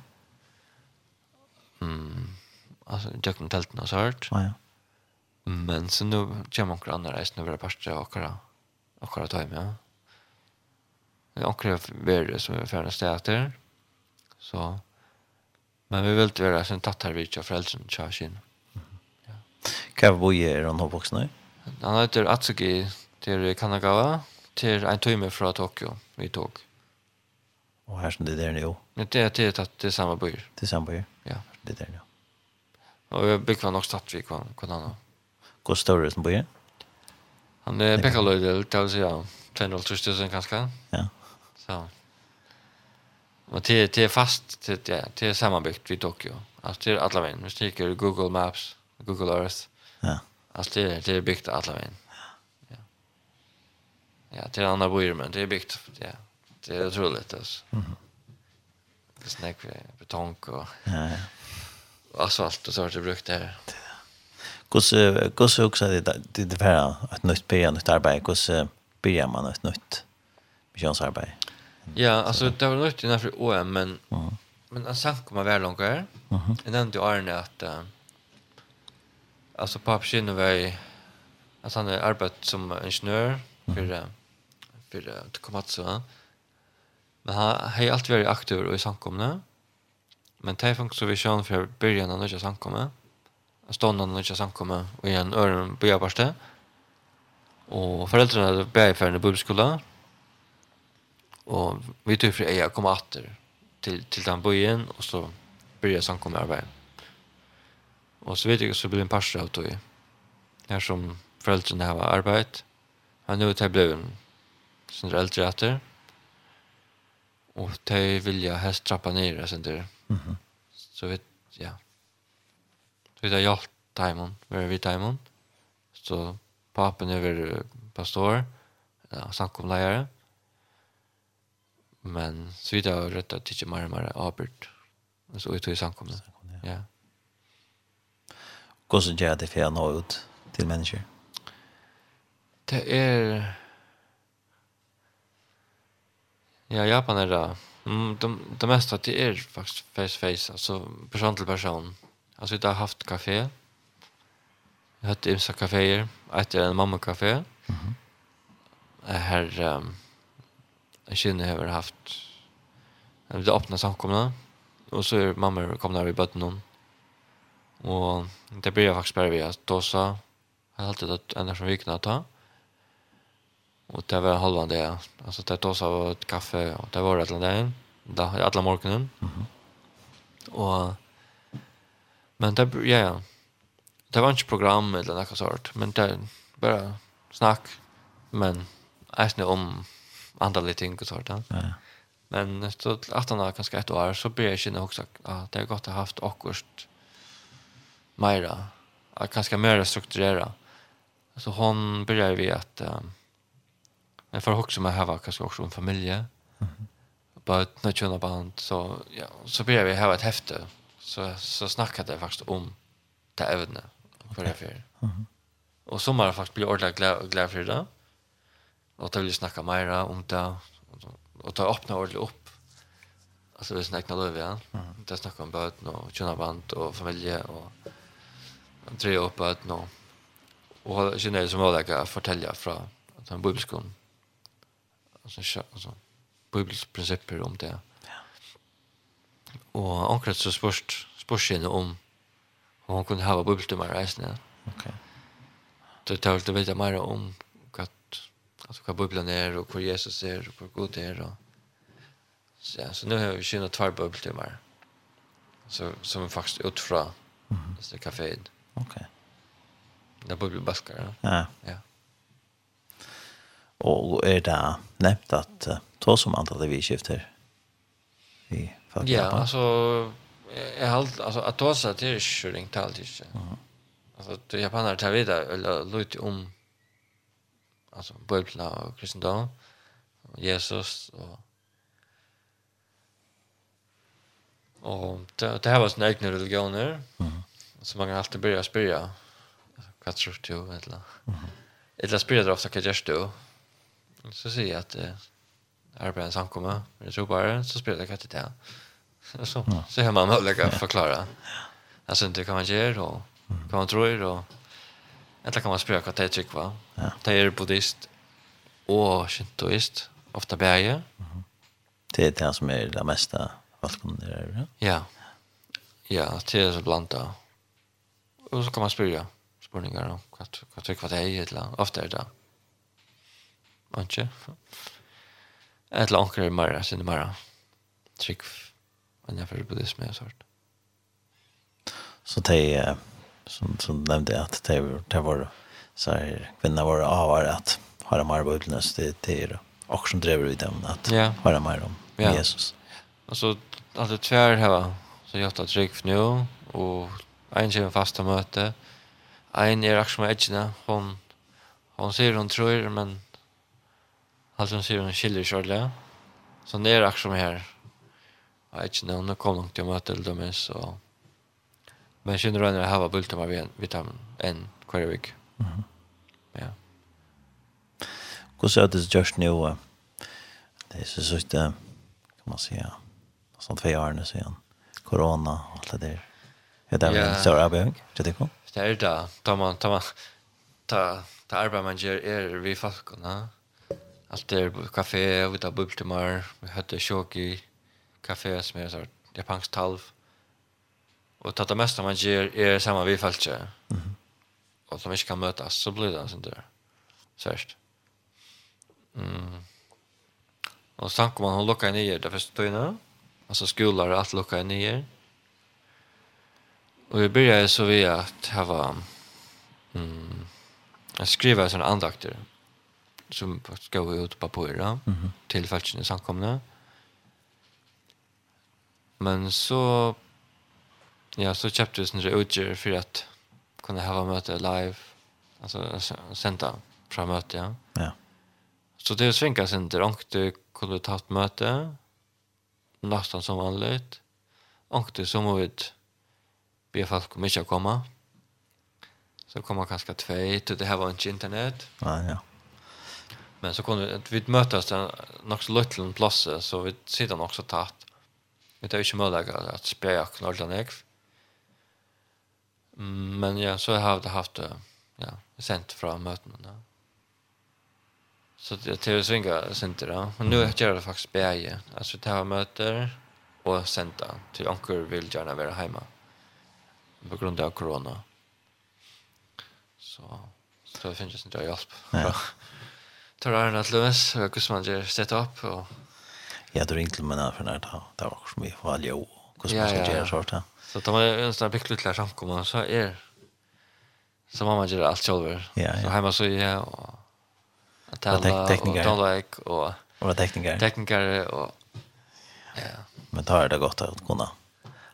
Mm. Alltså jag kom tälten och så hört. Ja, ja. Men så nu kommer och kroner resten över pastra och kra. Och kra time, ja. Jag kräver som är färdig städer. Så Men vi vill inte vara sen tatt här vid och frälsen tja kina. Hva var vi er han oppvoksne? Han heter Atsugi til Kanagawa til en time fra Tokyo vi tog. Og her som det der nå? Det er til at det er samme byer. Det er samme byer? Ja. Det der nå. Og jeg bygger nok stadt vi kan han ha. Hvor stor er det som byer? Han er pekkaløydel det å si ja, 200 000 kanskje. Ja. Så. Och det det är fast det ja, det är sammanbyggt vid Tokyo. Alltså det är alla vägen. Vi sticker Google Maps, Google Earth. Ja. Alltså det är det är byggt alla vägen. Ja. Ja, det är andra bojor men det är byggt ja. Det är otroligt alltså. Mhm. Mm det snack betong och ja. ja. Asfalt och så har det brukt där. Kus kus också det det det för att nytt på nytt arbete kus börjar man ett nytt missionsarbete. Ja, alltså det var något innan för OM men uh men han sank kommer väl långt här. Mhm. Jag nämnde ju Arne att uh, alltså pappa skinner väl att han har arbetat som ingenjör för för att komma att så. Men han har alltid varit aktiv och i samkomna. Men det funkar så vi kör för början av när samkomna. Stånden när jag samkomna och i en öron på jobbarste. Och föräldrarna bär i färden i bibelskolan Och vi tog for jag kom åter till till den byen och så började jag samkomma arbeta. Och så vet jag så blir en pastor av då. Her som foreldrene har arbeid. Han nu tar blev en sånn eldre åter. Och det vill jag helst trappa ner sen sånt där. Så vet ja. Så vet jag hjälpt Timon, var vi Timon. Så papen är väl pastor, ja, samkomlejare. Men så vidt jeg har rett at det ikke mer og mer avbørt. Så vi tog i samkomne. Ja. Hvordan gjør det for å nå ut til mennesker? Det er... Ja, Japan er det. Mm, det, det meste det er faktisk face-face, altså person til person. Altså, vi har haft kafé. Jeg har hatt imsa kaféer. Et en mamma-kafé. Mm -hmm. Her... Um, jag känner har haft en lite öppna samkomna och så är mamma kom där i bötten och det blir jag faktiskt bara vi att då Jag har alltid att ända som vi att ta och det var halvan det alltså det då så var ett kaffe och det var ett land där alla morgonen mm -hmm. och men det ja ja. Det var inte program eller något sånt men det bara snack men Eisne om andra ting och sånt. Ja. Men så att han har kanske ett år så blir jag känna också att det är gott att ha haft akkurat mera. Att kanske mer strukturera. Så hon börjar vi att um, men för också med här var kanske också en familje. Mm -hmm. Bara ett jag band så ja, så börjar vi ha ett häfte. Så så snackade jag faktiskt om det ävne för det för. Och så man faktiskt blir ordentligt glad glad för det. Och då vill jag snacka mer om det. Och ta öppna ordentligt upp. Alltså det är snäckna löv igen. Mm. Det snackar om böten och tjena band och familje och tre upp böten och och känner det som ålägga att fortälja från att han bibelskon. Alltså, alltså bibliska principer om det. Ja. Och ankret så spörst spörsmål om om hon kunde ha bibelstummar reisende. Ok. Det tar lite vita mer om Alltså vad bubblan är och hur Jesus är och hur god är. Och... Så, ja, så nu har vi kynat två bubbeltimmar. Så, som faktiskt ut från mm -hmm. det kaféet. Okej. Okay. Där bubbelbaskar. Ja. ja. ja. Och är det nämnt att uh, ta som antal vi skifter i faktiskt? Ja, alltså jag har alltså att ta sig till ringt alltid. Mm. Alltså japaner tar vidare eller lite om alltså bibeln och kristendom och Jesus och Och det, det här var sina egna religioner. Mm. Så man kan alltid börja spyrja. Vad tror du? Eller, mm. eller spyrja det ofta, vad gör du? Så säger jag att eh, arbetar en samkomma. Men jag tror bara, så spyrja det vad det är. Så, mm. så har man möjlighet att förklara. Alltså inte kan man göra och kan man tror och Eller kan man spørre hva det er tryggva. Ja. Det er buddhist og shintoist, ofta bæge. Mm -hmm. Det er det som er det meste valgkommende der, ja? Ja. Ja, det er så blant da. Og så kan man spørre spørninger om hva, hva vad det er, eller ofta er det. Ikke? Eller anker er mer, sin er mer trygg enn jeg buddhist med og sånt. Så det er som, som nämnde att det var, det var så här, kvinnorna var avar att har mer på det, det är och som driver ut dem att har de mer om ja. Jesus. Alltså, alltså tvär här så jag tar trick nu och en kjører fasta möte. en er också med edgene hon, hon ser hon tror men Alltså hon ser hon skiljer kjørlig så det är också med her og inte, hon kom långt till å møte dem minst Men kjenner du henne hava bulten av en vitamin enn hver vik. Ja. Hvordan er det just nu? Det er så sånn, kan man si, sånn tve årene siden. Corona og alt det der. Er det en større arbeid? ikke Det kom? det. Det er det. Ta man, ta man, ta, ta arbeid man gjør er vi folkene. Allt er kafé, vi tar bultemar, vi høtter sjåk i kafé som er sånn japansk talv. Och det mesta man ger är samma vi falska. Mm. -hmm. Och som inte kan mötas så blir det sånt där. Särskilt. Mm. Och sen kommer hon locka ner det första tiden. Alltså skolor att locka ner. Och vi började så vi att ha mm, att skriva sådana andakter som ska gå ut på papper mm -hmm. till falskna samkomna. Men så Ja, så köpte vi sådana utgör för att kunna ha möte live. Alltså sända från möte, ja. Ja. Så det svinkas inte. Onkte kunde ta ett möte. Nästan som vanligt. Onkte så må vi be folk om inte komma. Så kommer kanske två. Det här var inte internet. Ja, ja. Men så kunde vi mötas en något liten plats så vi sitter också tatt. Vi tar ju inte möjlighet att spela knallan ekv. Men ja, så har det haft ja, sent fra møtene. Ja. Så det till att svinga center då. Och nu gör det faktiskt bäge. Alltså ta möter och senta till onkel vill gärna vara hemma. På grund av corona. Så så [laughs] det finns inte hjälp. Ja. Tar han att lös och som man gör set upp och Ja, du ringte man för när det var som vi var ju. Kus man gör sånt där. Så tar man en sån här picklut lär samkomma så är så mamma gör allt själv. Ja, Så hemma så är och att tala och tekniker. tala och och tekniker. Tekniker och ja. Men tar det gott att kunna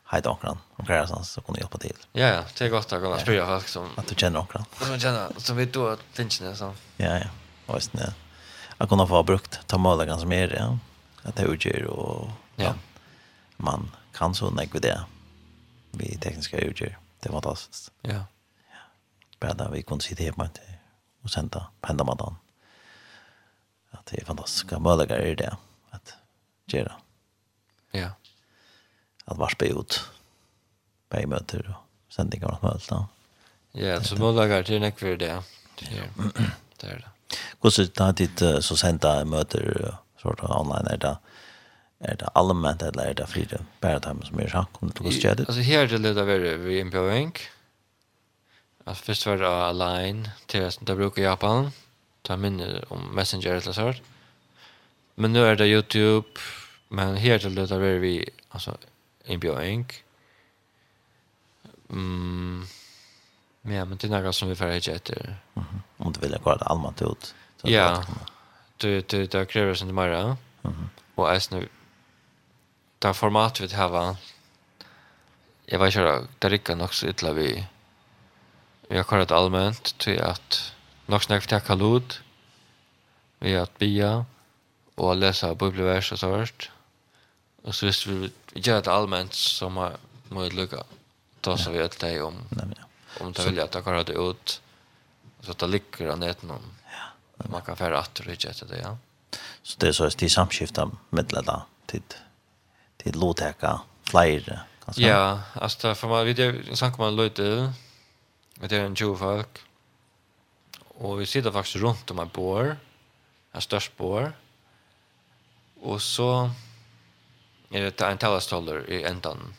hejda onkran och om kärsan så kunna hjälpa till. Ja, ja, det är gott att kunna spela folk som... Att du känner onkran. Som du känner, som vet du att tinsen är så. Ja, ja, Och visst ja. Att kunna få brukt, ta mål som är det, ja. Att det utgör och ja. man kan så nägg det vi tekniska utgör. Det var fantastiskt. Ja. Bara där vi kunde sitta hemma och sända pendla med den. Att det är fantastiska möjligheter i det att göra. Ja. Att varspa ut på möter och sändningar och möjligt. Ja, yeah, så möjligheter till näck för det. [clears throat] Det är det. Det är det. Hvordan er det så sent da møter sånn online er det är det allmänt eller är det fyra bärdhem som är sjank om det går stödet? Alltså här är det lite över vid inbjövning. Alltså först var det Align, till som det brukar i Japan. Ta minne om Messenger eller så. Men nu är det Youtube. Men här är det lite över vid alltså, inbjövning. Mm. Ja, men det är något som vi får hitta efter. Mm. Om du vill gå det allmänt ut. Ja, det, det, det kräver sig inte mer. Mm -hmm. Och även det format vi har jag vet inte det rycker nog så ytla vi vi har kallat allmänt till att nog snack för kalod vi att bia och läsa bibelvers och så vart. Och så visst vi gör det allmänt som har möjligt lucka då så vi att det om nej ja. om det vill jag ta kallat ut så att det ligger an ett någon man kan färra att det det ja. Så det är så att det samskiftar med det där till låtäka flyer kanske. Ja, alltså för man vid det sank man löjte med det en tjuv folk. Och vi sitter faktiskt runt om en bår. En störst bår. Och så är det en tallastoller i ändan.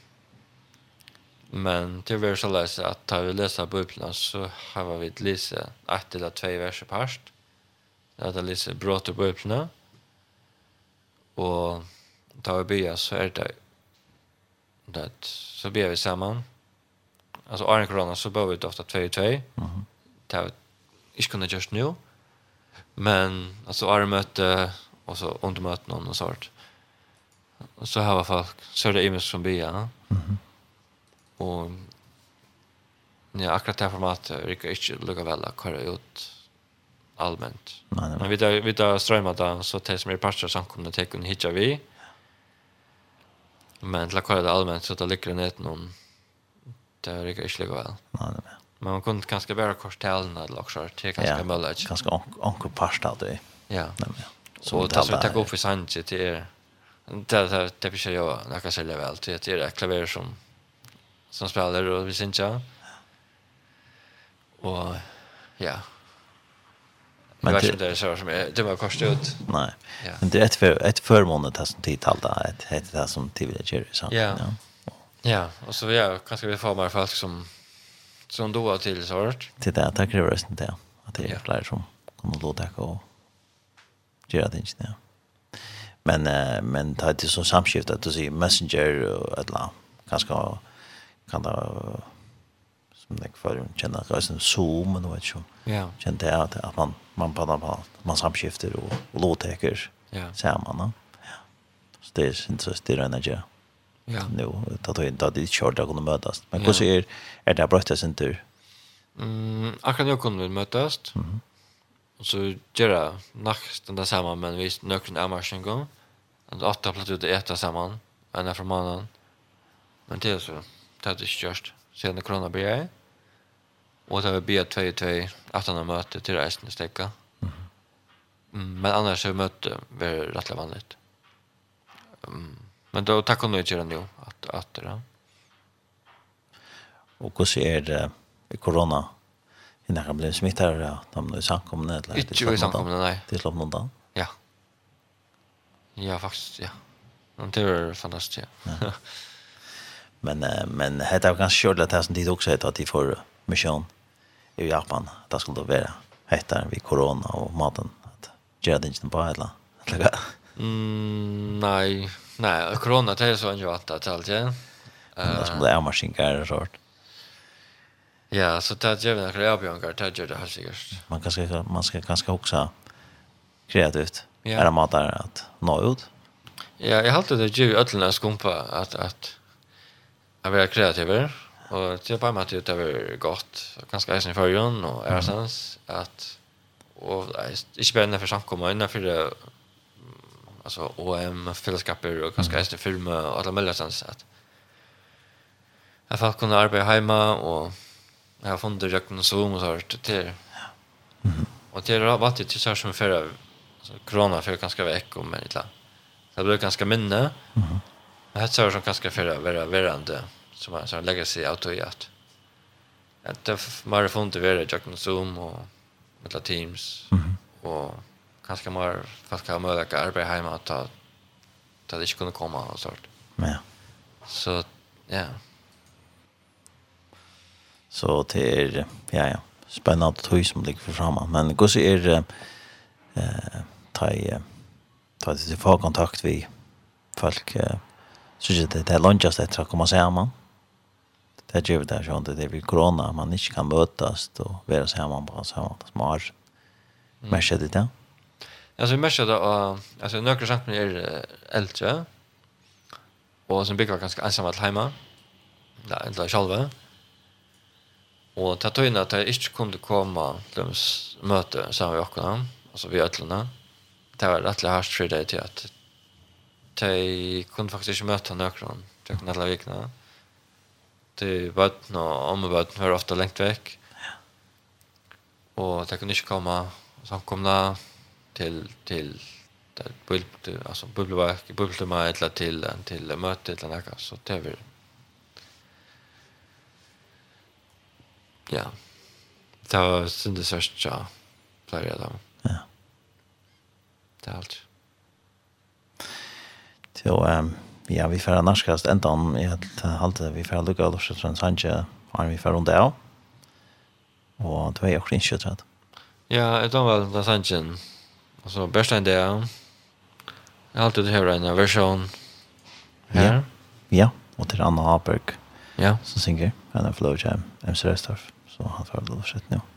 Men det vill så läsa att ta vi läsa bibeln så har vi läst ett eller två verser past. Det har läst brott i bibeln. Och tar vi bya så är det det så ber vi samman. Alltså Arne Corona så bör vi ofta 2 i 2. Mhm. Det har vi inte kunnat nu. Men alltså Arne möte och så ont någon och sånt. Och så här var folk så är det imens som bya. Mhm. Och Ja, akkurat det här formatet rykker inte lukka väl att köra ut allmänt. Men vi tar, vi tar strömmar där så det som är parter som kommer att ta kunna hitja vi. Men til å kolla det allmänt så det ligger ner till någon det är inte lika väl. Nej, nej. Men man kunde kanske bara korställen eller också till ganska möjligt. Ganska anko pasta det. Ja. Så det som vi tar upp för Sanchez till er. Det det det blir jag jag kan sälja väl till det är klaver som som spelar och vi syns ja. Och ja, Men det det så som det var kostat ut. Nej. Men det är ett för ett förmån det som tid talda ett heter det som tid vill göra så. Ja. Ja, och så vi kanske vi får mer folk som som då till sort. Till det tack det resten där. Att det är fler som kommer då ta gå. Göra det inte där. Men men det är så samskift att du säger messenger och alla kanske kan det jeg var jo kjenne reisen Zoom, men vet ikke, om. ja. Kjenne det at, at man, man, man, man, man samskifter og, og lovteker ja. sammen. Ja. Så det er interessant, det er Ja. Nu tar det inte att det kör där kunde mötas. Men hur ser er det brötta sin tur? Mm, akkurat nu kunde vi mötas. Mhm. Och så göra nacht den där samman men vi nökten är mars en gång. Och åtta platt ut äta samman. En från mannen. Men det är så. Det är det störst. Sen när corona blir Och så vi bia två två att han möte till resten i stäcka. Mm, men annars så mötte vi rätt vanligt. Mm, men då tackar hon inte nu att att det. Och hur ser det i corona? Innan kan bli blev smittad då de nu samkomna eller inte samkomna nej. Det slår någon dag. Ja. Ja faktiskt ja. [laughs] Men det är fantastiskt. Ja. men men heter jag kanske kört det här som tid också att de får mission. Mm i Japan. Det skulle være etter vi korona og maten. At gjør det ikke på et eller. Mm, nej. Nej, corona det är så inte vant att allt ja. Det skulle være maskinkere og sånt. Ja, så det gör vi några avbjørnger, det gör det helt säkert. Man, kan, ska, man ska ganska också kreativt. Ja. Är det mat där att nå ut? Ja, jag har alltid det ju vi skumpa att att att vara kreativ Och det var med att det var gott. Ganska eisen i förrjön och är sens att och inte bara för samkomma innan för det alltså OM fällskaper och ganska eisen film och alla möjliga sens att jag har kunna arbeta hemma och jag har funnit det en zoom och så här till och det har varit till så här som förra alltså, corona för ganska veck och men det blev ganska minne. Mm -hmm. det här så som ganska förra vara värande som han, som lägger sig åt och att att det mer får det vara jag kan zoom och med teams mm -hmm. och kanske mer fast kan man lägga arbete hemma att ta ta det skulle komma och sånt. Ja. Så ja. Så till ja ja spännande tog som ligger för framme men går så är eh ta ta det få kontakt vi folk så det det lunchas det tror kommer samman det gör vi där sånt det vill corona man inte kan mötas då vara så här man bara så här smart men så det? Där alltså vi men då alltså några samt är äldre och som bygger ganska ensamma att hemma där inte själva och ta tog in att jag inte kunde komma till möte så här jag alltså vi ötlarna det var rätt härst för det till att de kunde faktiskt möta några de kunde alla vikna til bøtten og om bøtten var ofte lengt vekk. Ja. Og det kunne ikke komme samkomna til, til, til bøl, altså bubbelverk, bøbletema eller til, til møte eller noe, så det var ja, det var syndes sørst, ja, pleier jeg da. Ja. Det er alt. Så, um, Ja, vi får narskast enda om i helt halte. Vi får lukka lukka lukka lukka lukka vi får rundt av. Og det var jo ikke rett. Ja, jeg tar vel den sannsjen. Altså, best enn det, ja. Jeg har alltid hørt en versjon her. Ja, og til Anna Haberg. Ja. Som synger. Han er flowjam, MC Restorff. Så han får lov å sette nå. Ja.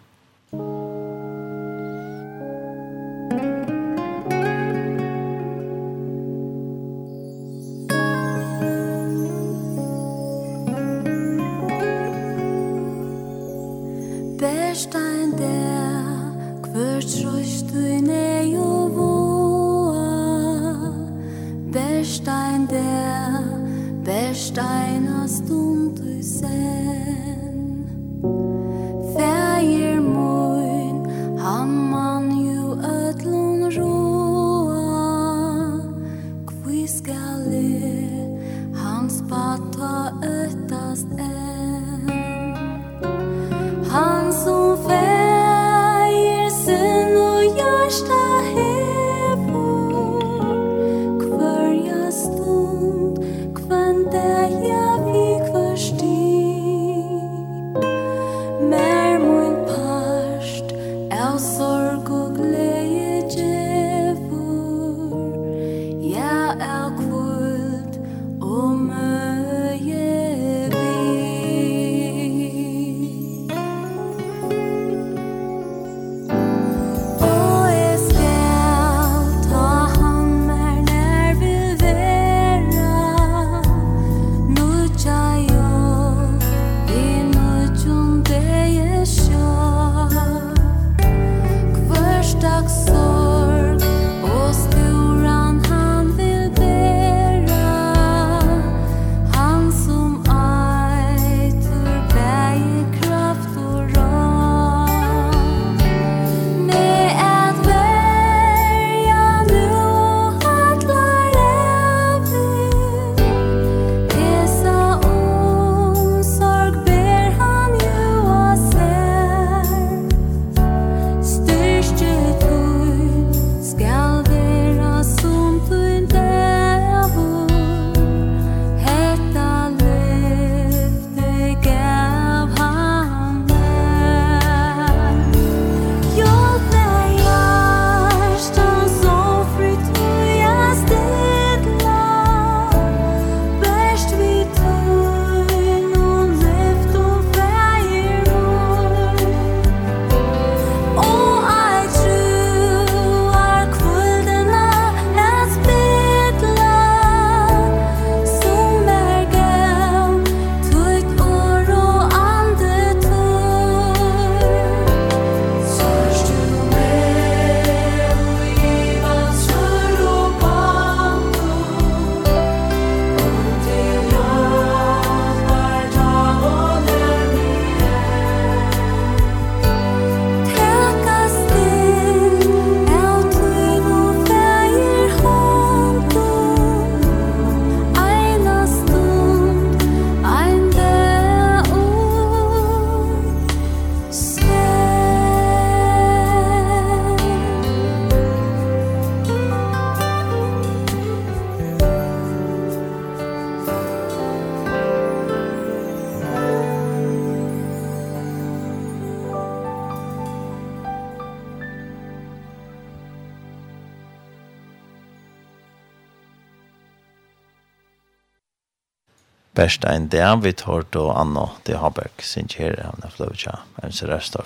best ein der vi tar då Anna de Haberg sin kjær av na flowcha and så rest.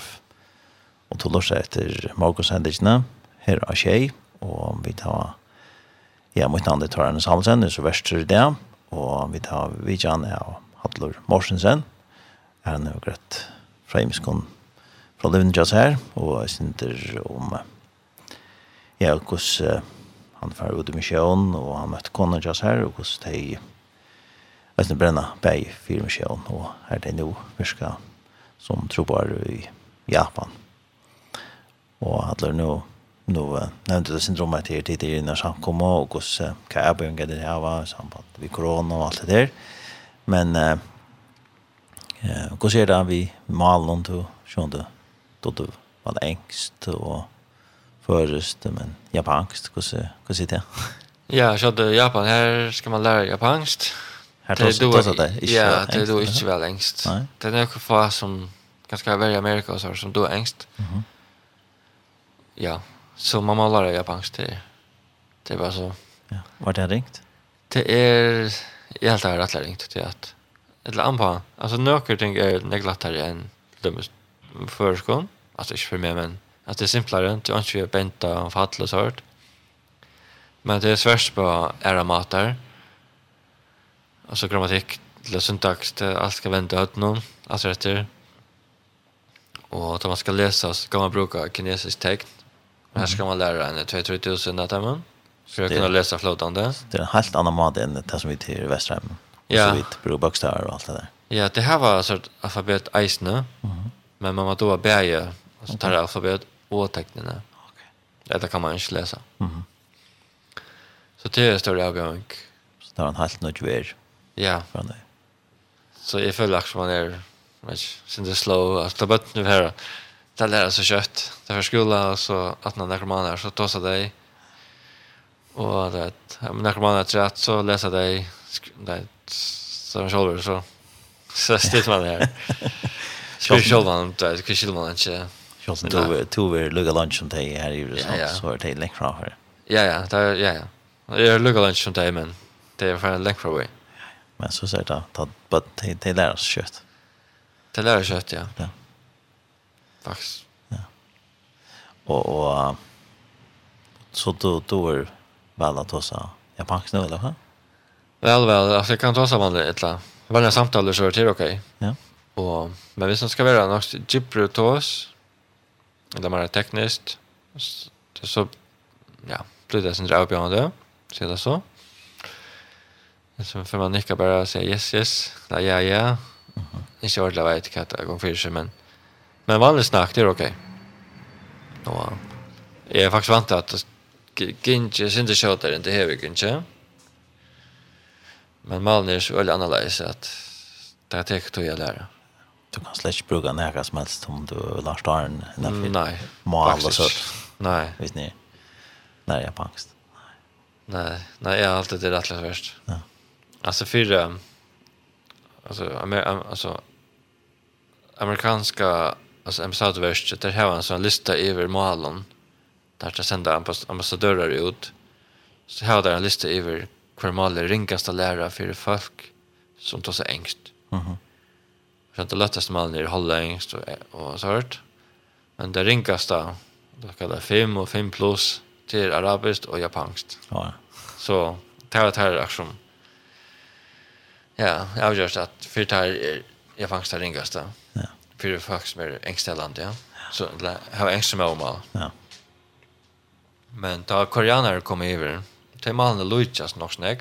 Og til oss etter Markus Hendersen her er skei og vi tar ja mot andre tar en samsen så vester det og vi tar Vidjan kan Hadlor Morsensen er nå greit framskon fra Lund just her og jeg synes om ja hvordan uh, han fer ut i misjon og han møtte kona just her og hvordan de Vesne brenna bei fyrir meg og er det nu virka som trobar i Japan. Og hadde nu nu nevnte det syndromet til tid i denne samkomma og hvordan hva er begynte det her var, samband vi korona og alt det der. Men eh, hvordan er det vi malen til du da du var engst og først, men japansk, hos er det? Ja, så Japan här ska man lära japanskt. Här tar så det. Ja, det då inte väl ängst. Det är några få som ganska väl i Amerika och så som då ängst. Mhm. Ja, så mamma lärde jag angst det. Det var så. Ja, var det ringt? Det är jag helt har rätt ringt till att eller anpå. Alltså några ting är neglattare än de förskon. Alltså inte för mig men att det är simplare, det är inte benta och fall och sånt. Men det är svårt på era matar. Alltså grammatik, eller syntax, det allt ska vända åt någon, alltså det. Och när man ska läsa så kan man bruka kinesisk text. Men här ska man lära en 2-3 000 att man ska kunna läsa flotande. Det är en helt annan mat än det som vi till i Västerhem. Ja. Så vi brukar bokstäver och allt det där. Ja, det här var sort alfabet Eisner. Mm -hmm. Men man var då bärja, alltså tar alfabet och tecknen Okej. Det kan man inte läsa. Mm -hmm. Så det är större avgång. Så det var en helt nytt värld. Ja. Men så jag följer också man är vet sen det slow att ta bort nu här. Det lär så kött. Det för skola så att när narkomaner så tar sig dig. Och det men narkomaner trätt så läser dig det som shoulder så så stit man där. [laughs] Så shoulder man där, så shoulder man inte. Shoulder då två vi lugga lunch om dig her i så er det lengt fra her. Ja ja, det er, ja ja. Jag luggar lunch om dig men det är för längre fram. Men så säger det att det, det, det lär oss kött. Det lär oss kött, ja. ja. Faktiskt. Ja. Och, och så då, då är väl att ta japansk nu, eller hur? Väl, väl. Alltså, jag kan ta samman det ett land. Vanliga samtal så är det okej. Ja. Och, men vi som ska vara något gypro tos eller mer tekniskt, så, ja, blir det sen drar uppgörande, så är det så. Mm Så får man nicka bara och säga yes, yes, ja, ja, ja. Inte ordentligt vet vad etiketter gång för sig, men, men vanligt snack, det är okej. Okay. Och, jag är faktiskt vant att Ginge, Sinde Kjøter, inte Hevi Ginge. Men Malmö är så väldigt annorlunda att det här teker tog jag lära. Du kan släckt bruka näka som helst om du lär staren. Nej, Mal och så. Nej. Visst ni? Nej, jag har angst. Nej, nej, jag har alltid det rättligt värst. Ja. Alltså för alltså amer, alltså amerikanska alltså ambassadverket där har en sån lista över målen där ska sända ambassadörer ut så har där en lista över hver mål är ringaste lära för folk som tar sig ängst. Mhm. Mm så det lättaste målen är hålla ängst och, och så hört. Men det ringaste då kallar 5 och 5 plus till arabiskt och japanskt. Ja. Så det här är aktion Ja, jag har gjort att för det här jag fangst det ringast då. Ja. För det faktiskt mer ängställande, ja. Så har ängst med om. Ja. Men då koreaner kom över. Det malen Luitas nog snägg.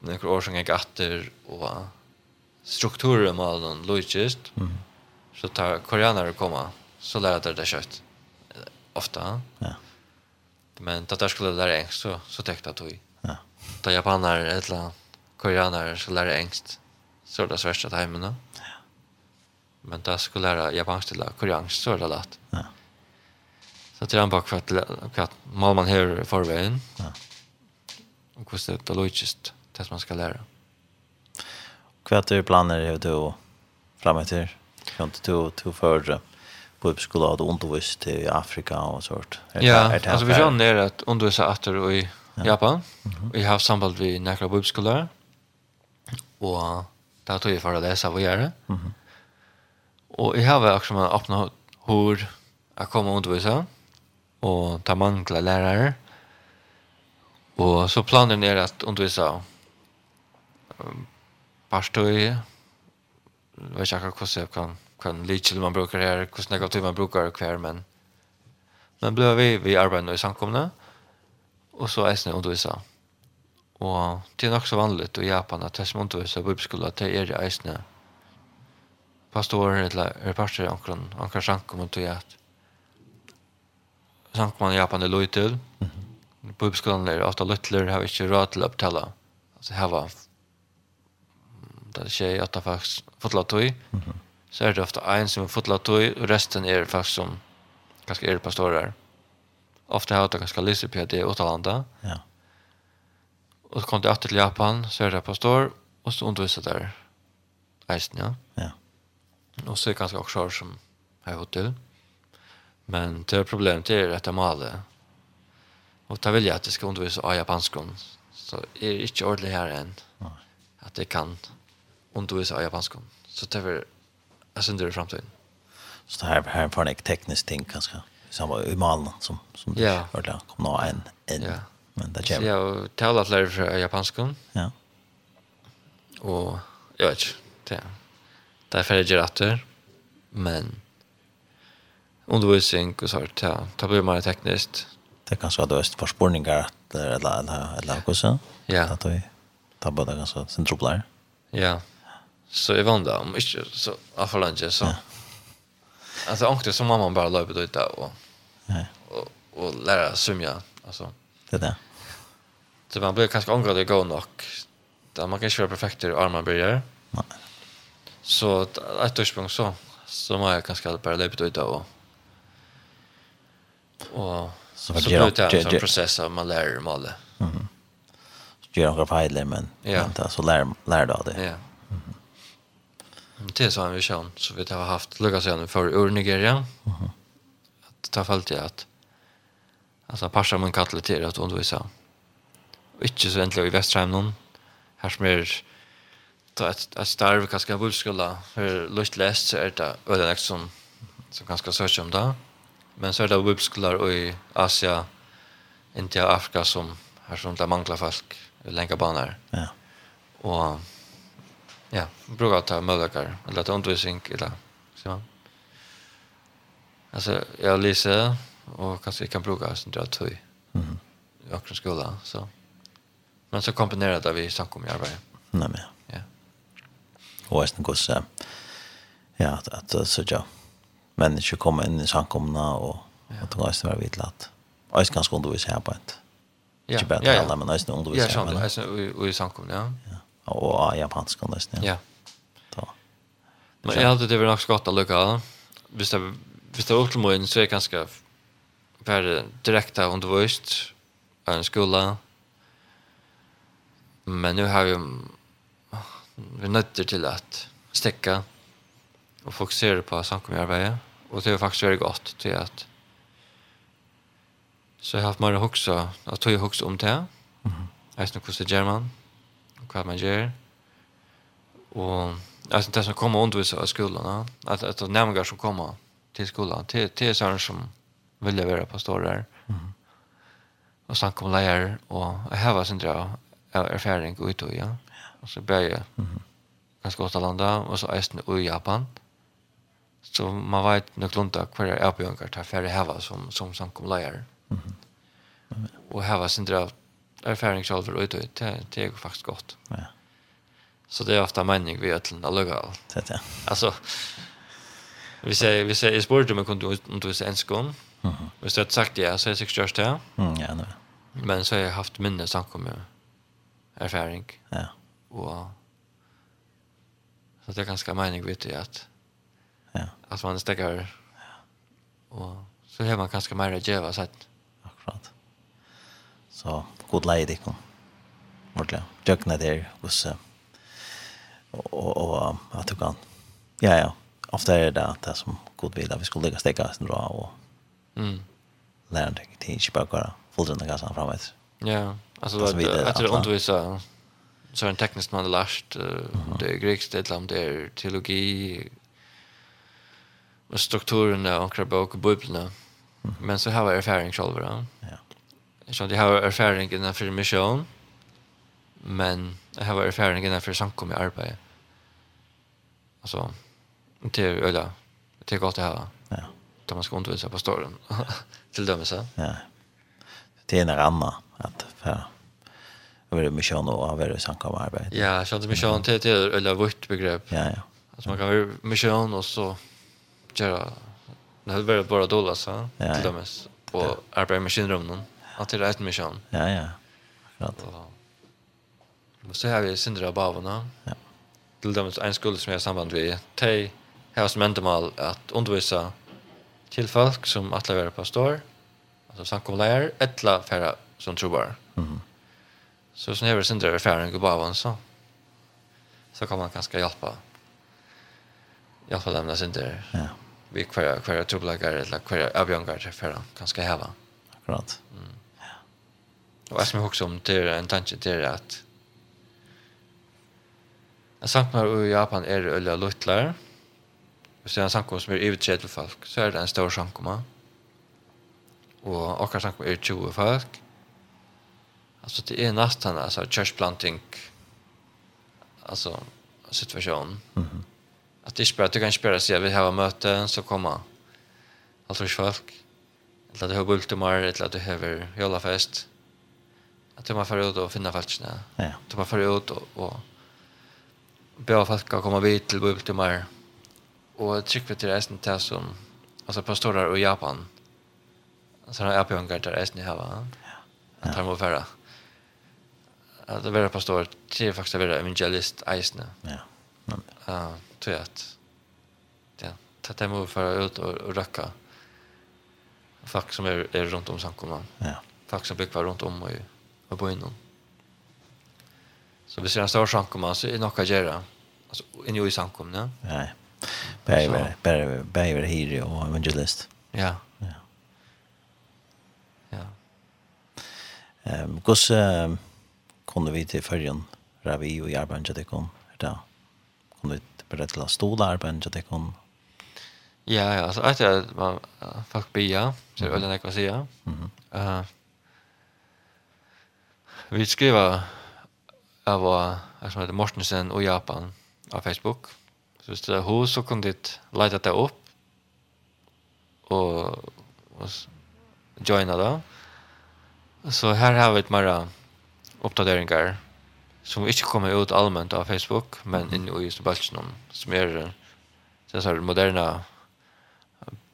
Några år som gick åter och strukturer malen all Mm. Så tar koreaner komma så lär det det kött. Ofta. Ja. Men då där skulle lära ängst så så täckte att vi. Ja. Då japaner ett koreanere ska lære engst. Så er det är at att hemma Men da ska lære japansk til koreansk, så er det lett. Ja. Så det är en bak för att, att mål man hör förvägen. Ja. Och hur det är logiskt det man ska lära. Vad är planer har du framåt här? Kan du du för på skolan och undervis till Afrika och sånt? Ja, alltså vi känner att undervisa efter i Japan. Vi har samband vid några bibelskollärare og det tog jeg for å lese hva gjør det. Mm -hmm. Og jeg har akkurat med åpne hår jeg kommer og undervise, og ta mangler lærere. Og så planen er at undervise parstøy, jeg vet ikke akkurat hvordan jeg kan, lite lykkel man bruker her, hvordan negativ man bruker hver, men men ble vi, vi arbeider i samkomne, og så er jeg undervise. Og det er nok så vanligt i Japan at det som underviser bibelskola, det er i eisene pastorer eller er parter i ankeren, ankeren sankum og tog at i Japan er loj til. Bibelskolan er ofta luttler, har ikke råd til å betala. Altså var det er ikke åtta faktisk fotla tog. Så er det ofta ein som er fotla tog, og resten er faktisk som ganske er pastorer. Ofta har det ganske lyser på det er. Ja Och så kom det efter till Japan, så är det pastor och så undervisade där. Eisen, ja. Ja. Och så är det ganska också som har gått till. Men det problemet är att jag maler. Och det vill jag att det ska undervisa av japanskan. Så är det inte ordentligt här än. Nej. Att det kan undervisa av japanskan. Så det är jag synder i framtiden. Så det här, här var en teknisk ting kanske. Samma i malen som, som du ja. hörde. Kom nå en, en ja men det kommer. Jag talar fler från japanskan. Ja. Og jeg vet ikke. Det, det är färdiga rätter. Men undervisning og sånt, ja. Det blir mer tekniskt. Det er kanskje kanske hade varit förspårningar eller eller eller eller något så. Ja. At Att vi tabbar kanskje sin centralt. Ja. Så jeg vant där om ikke så affalange så. Ja. Alltså ankte som mamma bara löpte ut där och. Nej. Och och lära simja alltså. Det där. Så man blir kanske ångrad det går nok. Där man kan ikke være perfekt i armen börjar. Nej. Så ett årspunkt så. Så må jeg kanskje bara løpe ut och og så blir det en process av man lærer om alla. Mm. Så gör några fejler men vänta så lär lär du av det. Ja. Det är så en vision så vi har haft Lucas igen för ur Nigeria. Mhm. Att ta fallet att alltså passa man kallar till att undervisa. Mm ikke så endelig i Vesterheim noen. Her som er et, et starv, kanskje en bullskola, for lyst lest, så er det ødenek som, som ganske søker om det. Men så er det bullskolar i Asia, India, Afrika, som her som det mangler folk lenge baner. Ja. Og ja, bruker ta mødøkker, eller ta undervisning, eller så man. Altså, jeg lyser, og kanskje jeg kan bruke sånn drøy tøy i akkurat skola, så. Men så kombinerar det vi snackar om i arbetet. Nej men. Ja. Och är går så ja, att, att så ja. Människor kommer in i samkomna och ja. att de resten var vidlat. Och det är ganska undervis här på ett. Ja, ja, ja. Alla, men resten undervis här. Ja, sånt. Resten i samkomna, ja. ja. Och japanska nästan. Ja. ja. Men jag hade det väl nog skott att lucka. Visst det Hvis det återmöjning så är ganska bare direkte undervist en skola Men nu har vi vi nötter till att stäcka och fokusera på samkommiga Och det er faktiskt veldig gott till att så jeg har haft många hoksa, att ta ju hoksa om det. Mhm. hvordan det gjør german. Och hva man gör. Och alltså det som kommer undervisa i skolan, att att de nämningar som kommer till skolan till till sådana som vill vara pastorer. Mhm. Och sen kommer lärare och jag har sin av erfaring ut og ja. Og så ble jeg ganske godt landa, og så eisen i Japan. Så man vet nok lunda hver er avbjørnker til færre heva som, som samkomleier. Mm -hmm. Og heva sin drev erfaring selv for ut og det, det er faktisk godt. Ja. Så det er ofta mening vi ötlen allugal. Det är. Alltså vi säger vi säger sport om kunde och du är enskom. Mhm. Vi sagt ja, så är det just det. Mm, ja, nu. Men så har jag haft minne samkommer erfaring. Ja. Och så det är ganska mening vet jag att ja. Att man stäcker. Ja. Och så har man ganska mer att ge så att akkurat. Så god lady kom. Ordentlig. Jökna där hos och och at du kan. Ja ja. Ofta er det det som god vil at vi skulle ligge stäcka sin då og mm. Lära dig till att bara gå fullständigt gasen framåt. Ja. Alltså att det är undervisa så en tekniskt man lärt det är grekiskt det land det är teologi och strukturen där och bok och bibeln. Men så har jag erfaring själv då. Ja. Så det har erfaring innan för mission. Men jag har erfaring innan för samkom i arbete. Alltså det är öla. Det är gott det här. Ja. Då man ska undervisa på storyn. [laughs] Till dömelse. Ja. Det är en annan att för över det mission och över sanka arbete. Ja, så det mission till till eller vårt begrepp. Ja, ja. Alltså man kan ju mission och så göra när det bara dollar så till dem på arbete maskinrummen. Att det är ett mission. Ja, ja. Akkurat. Och så har vi syndra Bavona. Ja. Till dem en skola som jag samband med. De har som ändamål att undervisa till folk som att pastor, på står. Alltså samkomlärare, ettla färra som trobar. Mm. Så som hever sin drar färden går bara så. Så kan man ganska hjälpa. Hjälpa dem där sin där. Ja. Vi kvar kvar troblakar eller kvar avjangar till färden ganska häva. Akkurat. Mm. Ja. Och jag också om det är en tanke det är att En sankmar i Japan er øyla luttlar. Hvis det er en sankmar som er ivetred til folk, så er det en stor sankmar. Og okkar sankmar er 20 folk. Alltså det är nästan alltså church planting alltså situation. Mm. Att det spelar du kan spela sig vi har möte så komma alltså folk eller att du har bultumar, eller att du har jolafest. Att att man får ut och finna falskna. Ja. Att man får ut och, och be folk att komma vid till bultumar. och tryck vi till resten till som alltså pastorer i Japan. Sådana här apjongar där resten i hava. Ja. Att han må färra. Ja att vara pastor till faktiskt att vara evangelist eisne. Ja. Ja, tror jag att ja, ta dem och föra ut och, och röka folk som är, är runt om samkomman. Ja. Folk som blir kvar runt om och, och på inom. Så vi ser en stor samkomman så är det något att göra. Alltså, inne i samkomman. Ja. Nej. Bäver, bäver, bäver hyre och evangelist. Ja. Ja. Ja. Ehm, um, um, kunne vi til førjen, ravi og i til det kom, det kunne vi bare til å stå arbeid til det kom. Ja, ja, altså etter at man fikk bia, så er det veldig nekva sida. si. Vi skriver av hva som heter Mortensen og Japan av Facebook. Så hvis det er hos, så kunne dit leite det opp og, og joina det. Så her har vi et mer oppdateringar som ikke kommer ut allmänt av Facebook men mm. inne i just bulchen som er så så moderna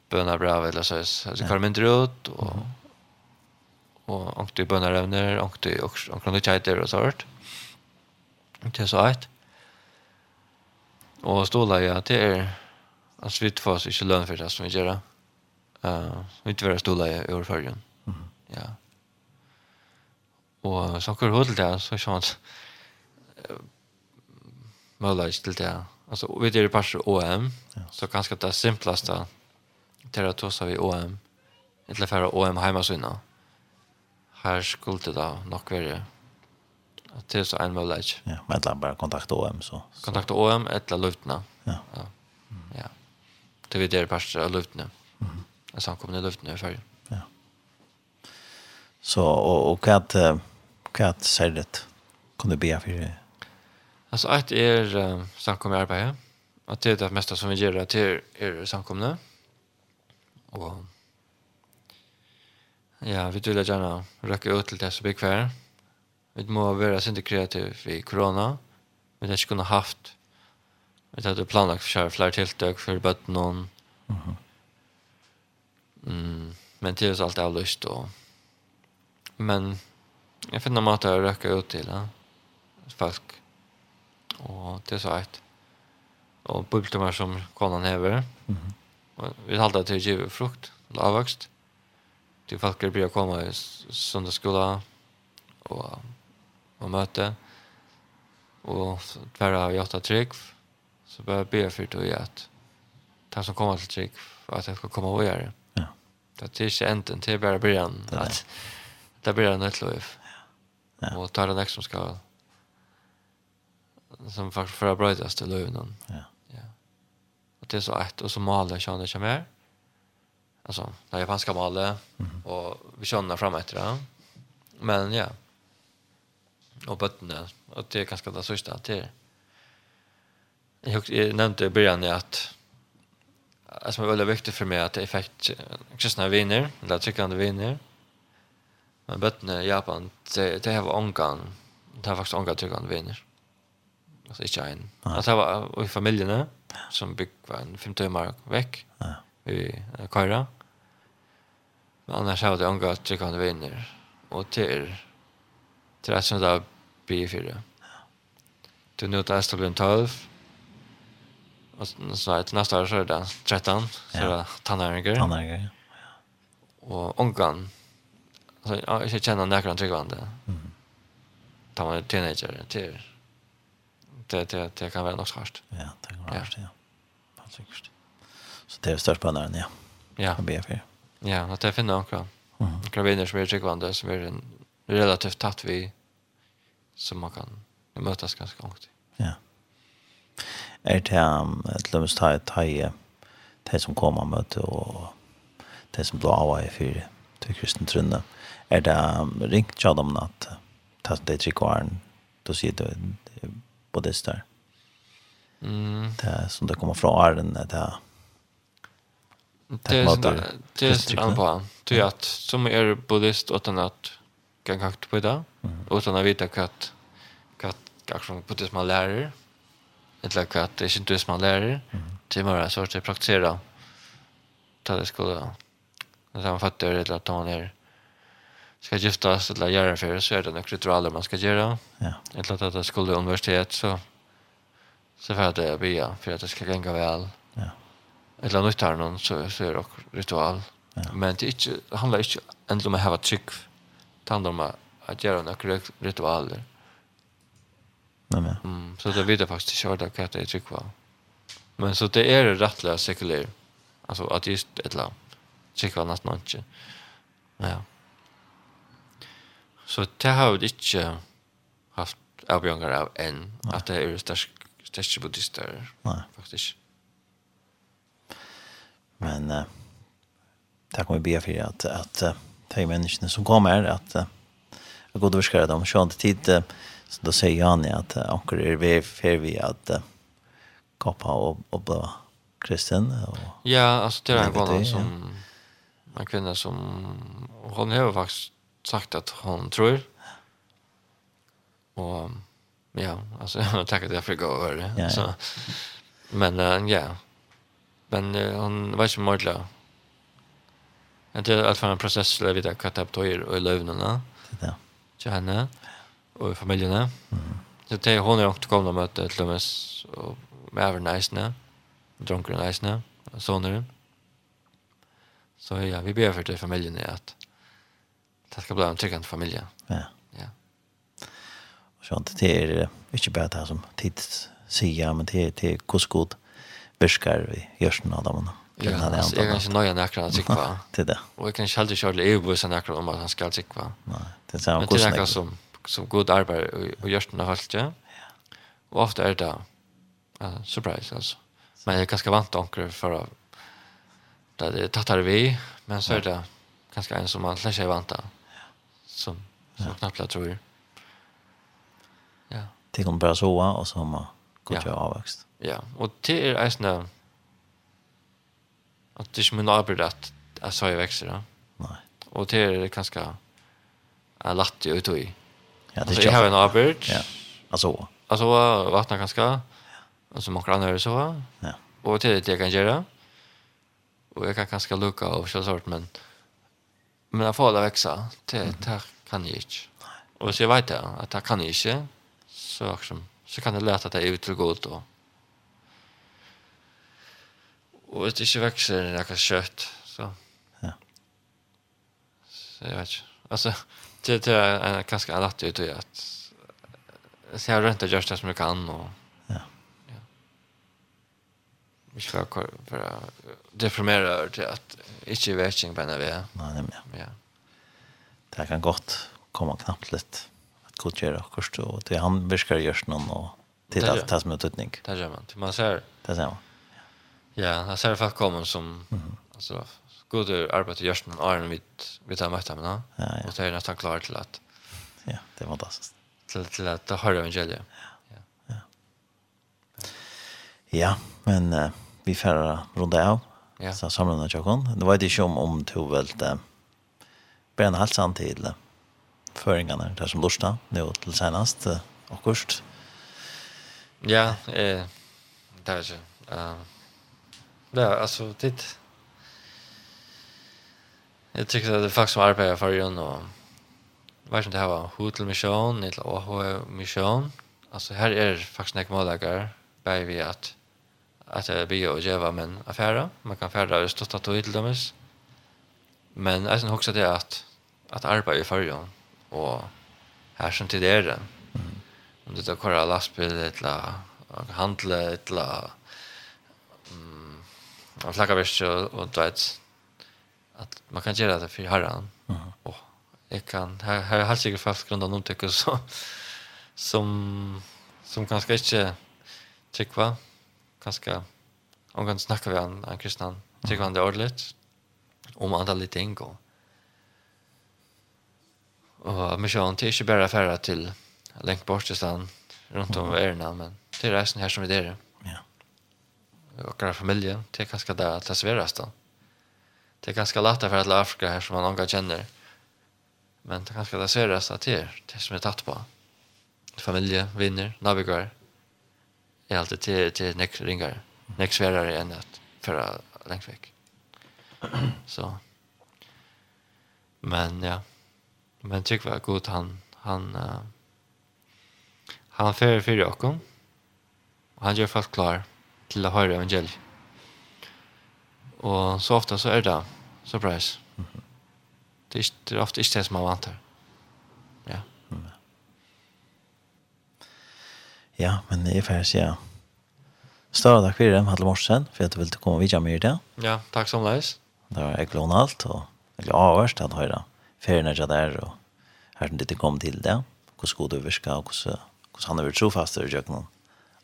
bönar bra eller så så det kommer inte ut och och och det bönar ämnen och det och och kan det chatta och sånt. Det är så att och stolar ja det är alltså vi får oss inte lön för det som vi gör. Eh vi inte vara stolar i år förrjun. Ja. Og så går det til det, så er det mulig til det. Altså, vi er i parser OM, så ganske det er til å ta seg i OM, til å fære OM hjemme sinne. Her skulle det da nok være at det er så en mulighet. Ja, men det bare kontakt OM, så. Kontakt OM, etter luftene. Ja. Ja. ja. Til vi er i parser av luftene. Mm. Jeg samkomne luftene i ferie. Ja. Så, og, og hva er Hva er særligt? Kan du be for det? Alltså att är uh, samkomna arbete. Att det är det mesta som vi gör att är er samkomna. Och Ja, vi vill gärna röka ut till det så blir kvar. Vi må vara synte kreativ i corona. Vi har kunna haft vi hade planlagt för kör fler tilltag för bort någon. Mm, men det är allt jag lust och Men jag finner mat att röka ut till ja. folk Og det er så ett Og bultimar som konan hever. mm -hmm. och vi halda å giv frukt avväxt Til folk som blir komme i söndagsskola og, og møte. Og tvära av hjärta trygg så börjar jag be för det at de som kommer til trygg at jag skal komme og gjøre det. Ja. Det er ikke enden, det är bara början. Det är början ett liv. Ja. Och tar det nästa som ska som faktiskt för att bryta till löven. Ja. Ja. Och det är så ett och så maler jag det kommer. Alltså, det japanska malet mm -hmm. och vi känner fram efter det. Men ja. Och bötterna. Och det är ganska det sista till. Jag, jag nämnde i början att alltså, det var väldigt viktigt för mig att jag effekt kristna viner, eller tryckande viner. Mm Men bøttene i Japan, det, det har ångan, det har faktisk ångan tryggande viner. Alltså inte en. Ja. Alltså det var i familjerna som bygg var en fem timmar väck ja. i uh, Kaira. Men annars har det ångan tryggande viner. Och till, till ett sånt där B4. Till nu till Estelbyn 12. Och så till nästa år så är det 13. Så det är tannäringer. Tannäringer, ja. Och ångan Alltså jag jag känner några andra tryggvande. Mm. Ta man teenager till det det det kan vara något svårt. Ja, det kan vara hårt, ja. Alltså. Så det är störst på den, ja. Ja. Kan be för. Ja, att det finns några. Mm. Kraviner som är tryggvande som är en relativt tatt vi som man kan mötas ganska långt. Ja. Är det ett lömst här det som kommer möte och det som blir av i fyra till kristen trunne är det ringt jag dem att ta det till kvaren, då sier det på det där. Mm. Det som det kommer från Arden det där. Det är det är en på. Det är att som är buddhist och den att kan kakt på det. Och såna vet jag att att kanske som det som man lärer. Eller att det är inte det som man lärer. Det är bara så att praktisera. Ta det skulle. Det är fattar eller att ta ner ska giftas eller göra för så är det några ritualer man ska göra. Ja. Eller att det skulle universitet så så för att det blir för att det ska gå väl. Ja. Eller något tar någon så så är det ritual. Ja. Men det inte handlar inte ändå om att ha trick. Det handlar om att göra några ritualer. Nej men. Mm, så det vet jag faktiskt inte vad det är trick va. Men så det är rättliga sekulär. Alltså att just ett land. Trick var nästan inte. Ja. Så det har vi ikke haft avbjørnger av enn, at det er sterske buddhister, Nei. faktisk. Men uh, det kommer vi be for at, at uh, de menneskene som kommer, at uh, jeg god virker dem, så til tid, uh, så da sier Jani at uh, anker er vi for vi at uh, kappa og, og bli kristen. Og, ja, altså det er en kvinne som, en kvinne som, hun har faktisk sagt att hon tror. Och ja, alltså [laughs] jag har tackat jag fick gå över det. Ja, så. Men uh, ja. Men uh, hon var inte möjlig. Jag tror att för en process där vi där katta på er och lövnarna. Det där. Janne och familjen. Mm. Så det hon är också komna möte till och och med över nice nu. Drunken nice nu. Så. Så ja, vi ber för det familjen att Det ska bli en tryggande familj. Ja. Ja. Och sånt det är ikke bare det som tid sier, men det er, det er hvordan god beskär vi görs någon av dem. Ja, det är kanske nöja näkra att tycka. Det där. Och jag kan själv inte köra EU bussen näkra om att han ska tycka. Nei, det er samma Men Det är som som god arbete och görs någon halt, ja. Och ofta är det uh, surprise alltså. Men jag är ganska vant onkel för att det tattar vi, men så är det ganska en som man lär sig vanta som, som ja. knappt tror jag. Ja. Det kommer bare såa og så har man gått ja. avväxt. Ja, och det är eisne att det är inte min arbeid att jag sa jag växer. Ja. Nei. Och det är ganska jag lätt ut i. Ja, det är jag har en arbeid. Ja, alltså. Alltså vattna ganska. Alltså man kan höra så. Ja. Och det är det jag kan göra. Och jag kan ganska lucka av så sort men Men jag får det växa, det, det kan jag inte. Och så jag vet det, att det kan jag inte. Så, liksom, så kan det lätt att det är ut till god Och, Och det inte växer något kött. Så. Ja. Så jag vet inte. Alltså, det, det är ganska lätt att göra att så jag har inte gjort det som jag kan och Ikke for, for å deprimere til at ikke vekking på NRV. Nei, nemlig. Ja. Det kan godt komme knappt litt. At godt gjør akkurat. Og til han virker gjørs noen og til alt det som er tøtning. Det gjør man. Man ser. Det ser man. Ja, han ser folk komme som mm -hmm. alltså god arbete görs men är vi vi tar möta med Ja, ja. Och det är nästan klart till att ja, det var fantastisk. Till till att det har evangeliet. Ja. Ja. Ja, men uh, vi färra runda av. Ja. Så samlar några tjokken. Det var ikke om om to vält eh, ben halsan till føringene, där som lustar nu till senast eh. Ja, eh där så. Eh Ja, alltså det Jag tycker att det är faktiskt som arbetar för igen och vad som det här var hot till eller AH mission. Alltså här är faktiskt några målagar bävi att att det blir och geva men affära man kan färda det största tog till dem men jag sen också det att att arbeta i förjon och här som till det om det tar köra lastbil eller handla eller mm man flackar visst och du vet att man kan göra det för herran och jag kan här här har säkert fast grunda någon tycker så som som kanske inte tycker kanskje om kan snakke vi en, en kristne, tykker han det ordentlig, om andre litt ting, og Og misjon, det er ikke bare till til lengt bort til stedet rundt om verden, men til reisen her som vi dere. Ja. och vår familie, det är ganska där att det sveres da. Det er ganske lett for alle Afrika här som man omgår känner. Men det är ganska det sveres att det är det som är tatt på. Familje, vinner, navigar är alltid till till näck ringar. Näck svärare än att föra längst väck. [clears throat] Så. Men ja. Men tycker var god han han uh, han för för Jakob. Han gör fast klar till att höra evangeliet. Och så ofta så är det surprise. Mm -hmm. Det är ofta inte det som man vantar. Ja, men det är färs, ja. Større takk for det, Hadle Morsen, for at du ville komme videre med det. Ja, tack som läs. Det var jeg glad alt, og jeg är avhørst at høyre färgerna er der, og her som det kom til det. hvordan god du virka och hur han har varit trofast i Jöknon.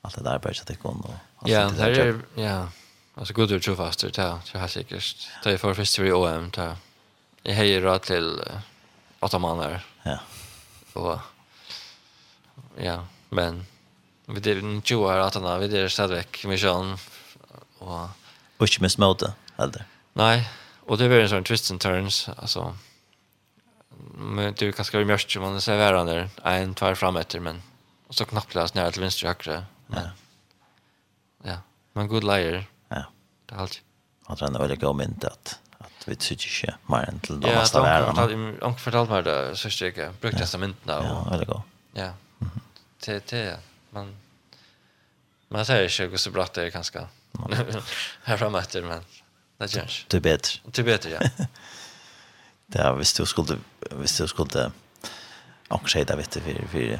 Allt det där arbetet det kom. Ja, det är, ja. Alltså god du är trofast, det är helt säkert. Det är för festival i OM, det är jag hejer råd till åtta månader. Ja. Och, ja, men Vi det en 20 år att han vi det stadigvæk med Jean och och inte med småta heller. Nej, och det var en sån twist and turns alltså men du kan ska ju mest man ser vara där en två fram efter men och så knappt läs ner till vänster högra. Men, ja. Ja, men good liar. Ja. Det halt. Han tror nog det går men att att vi tycker inte mer än till de måste vara. Ja, han fortalt mig det så stycke brukt testamentet och Ja, det går. Ja. Till till man Man säger ikke hvor så bra det är ganska. [laughs] Her fremme etter, men det gjør ikke. Du är bättre. Det är ja. [laughs] det är visst du skulle, visst du skulle och säga det vet du för, för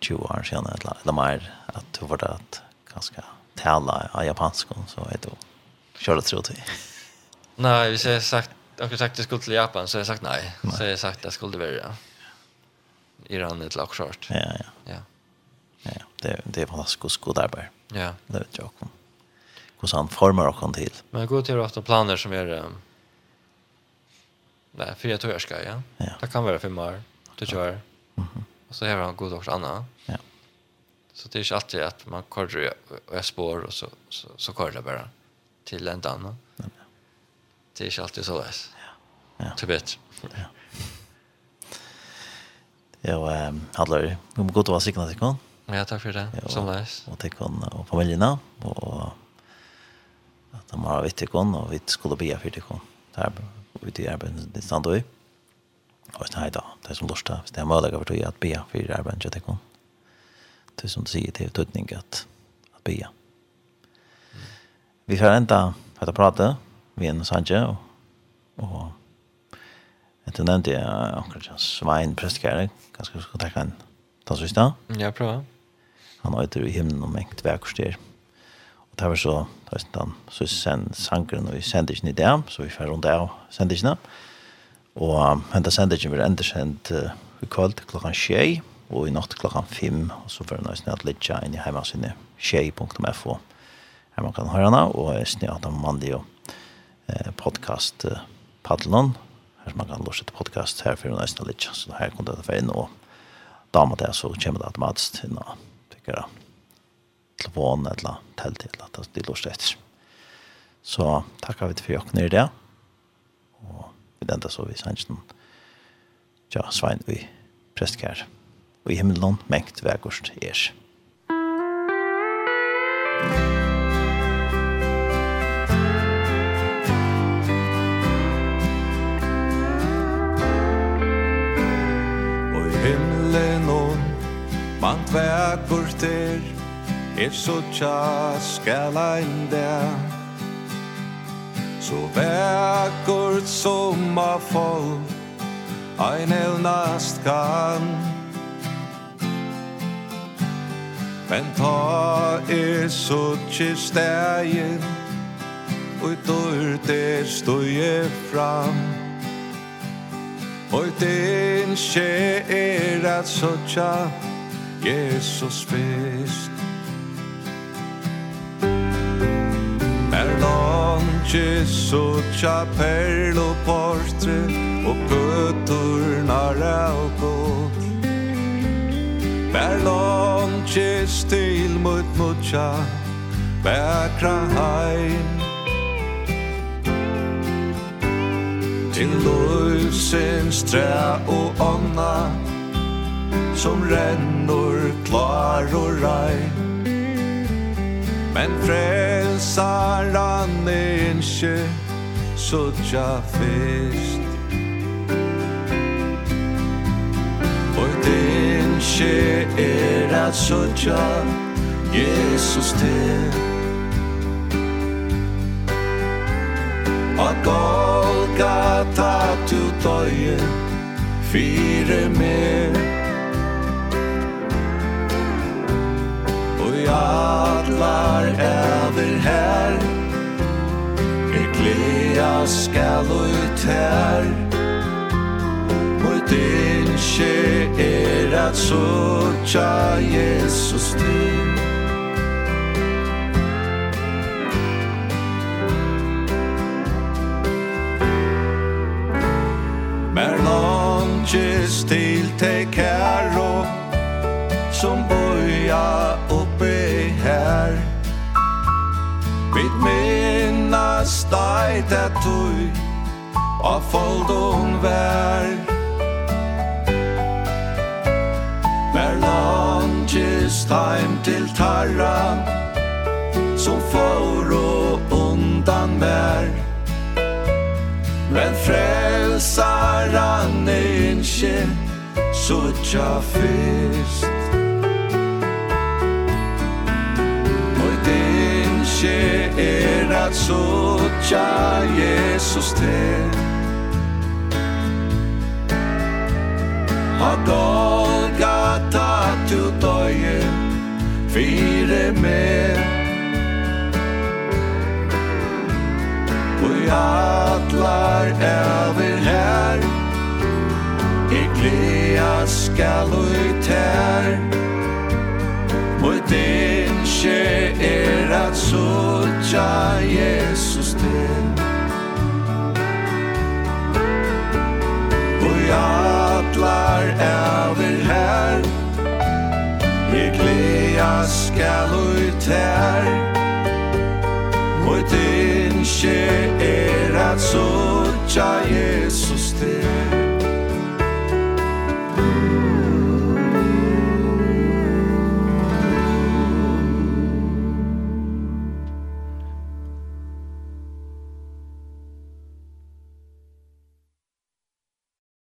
20 år sedan eller, eller mer att du var det att ganska tala av japansk så är det kör det tror nei, Nej, vi säger sagt Jag har sagt det skulle till Japan så jag jeg sagt nej. Så jag har sagt det skulle vara Iran eller lag Ja, ja. Ja. Ja, det, det är fantastiskt god arbete. Ja. Det vet jag också. Hur han formar och till. Men gå till att planer som är um, nej, fyra tror jag ska, ja. ja. Det kan vara fem år, det kör. Mhm. Mm. Och så har han god också Anna. Ja. Så det är inte alltid att man korrar och är spår och så, så, så kör det bara till en annan. Ja. Det är inte alltid så läs. Ja. Ja. Typ Ja. Ja, ehm, um, hallå. Vi måste gå till vad signat ikon. Ja, takk for det. Ja, Som leis. Og til kone og familiene. Og at de har vitt til kone, og vi skulle be for til kone. Det er ute i arbeidet det stand i. Og det er da, det er som lort da. Hvis det er mulig for tog at be for arbeidet til kone. Det er som du sier til tøtning at, at be. Vi får enda etter prate med en sanje og, og etter nevnte jeg akkurat Svein Prestkjære. Ganske skal takke en tannsvist da. Ja, prova han øyder i himmelen og mengt vekkerstyr. Og det var så, det var sånn, så sen, sangren og vi sendte ikke i det, så vi fer rundt av sendte ikke Og hentet sendte ikke vi enda sendt uh, i kveld klokkan tjei, og i natt klokkan fem, og så fer nøysen at litt inn i heima sinne tjei.fo. Her man kan høre henne, og jeg snitt at han mandig jo eh, podcast eh, paddelen, her man kan låse til podcast her for nøysen at litt så her kunne det til inn, og da damer det, så kommer det automatisk til noe akkurat telefon eller telt eller at det låst etter. Så tackar vi til for jokken i det. Og vi väntar så vi sannsyn. Ja, svein vi Prestkær og i himmelen mengt mängt vägost ers. Musik him Man vær kurter Er så tja skal ein der. Så vær som a fall Ein elnast kan Men ta er så tja stegin Ui dår der er fram. Oi, din skje er at så tja Jesus fest Er og chapell og portre Og putur nara og gått Merlanches til mot motja Bækra heim. Til løsens træ og ånda som rennor klar og rein Men frelsaran er innskje suttja fest Og det innskje er at suttja Jesus til. Og Golgata tu døye fire mer atlar æver her. Er glea skal ut her. Mot innskje er at sotja Jesus til. Mer longes til te kæro Som boja og Vit minnas deit det tui A foldun vær. Mer langis taim til tarra Som foro undan vær Men frelsaran einskje Sutja fyrst. er at sotja Jesus til Ha Golgata tu døye fire med. Og atlar over her I glea skal ut her Og et ønske er at sotja Jesus til. Og jatlar av her Jeg gleda skal ut her Og et ønske er at sotja Jesus til.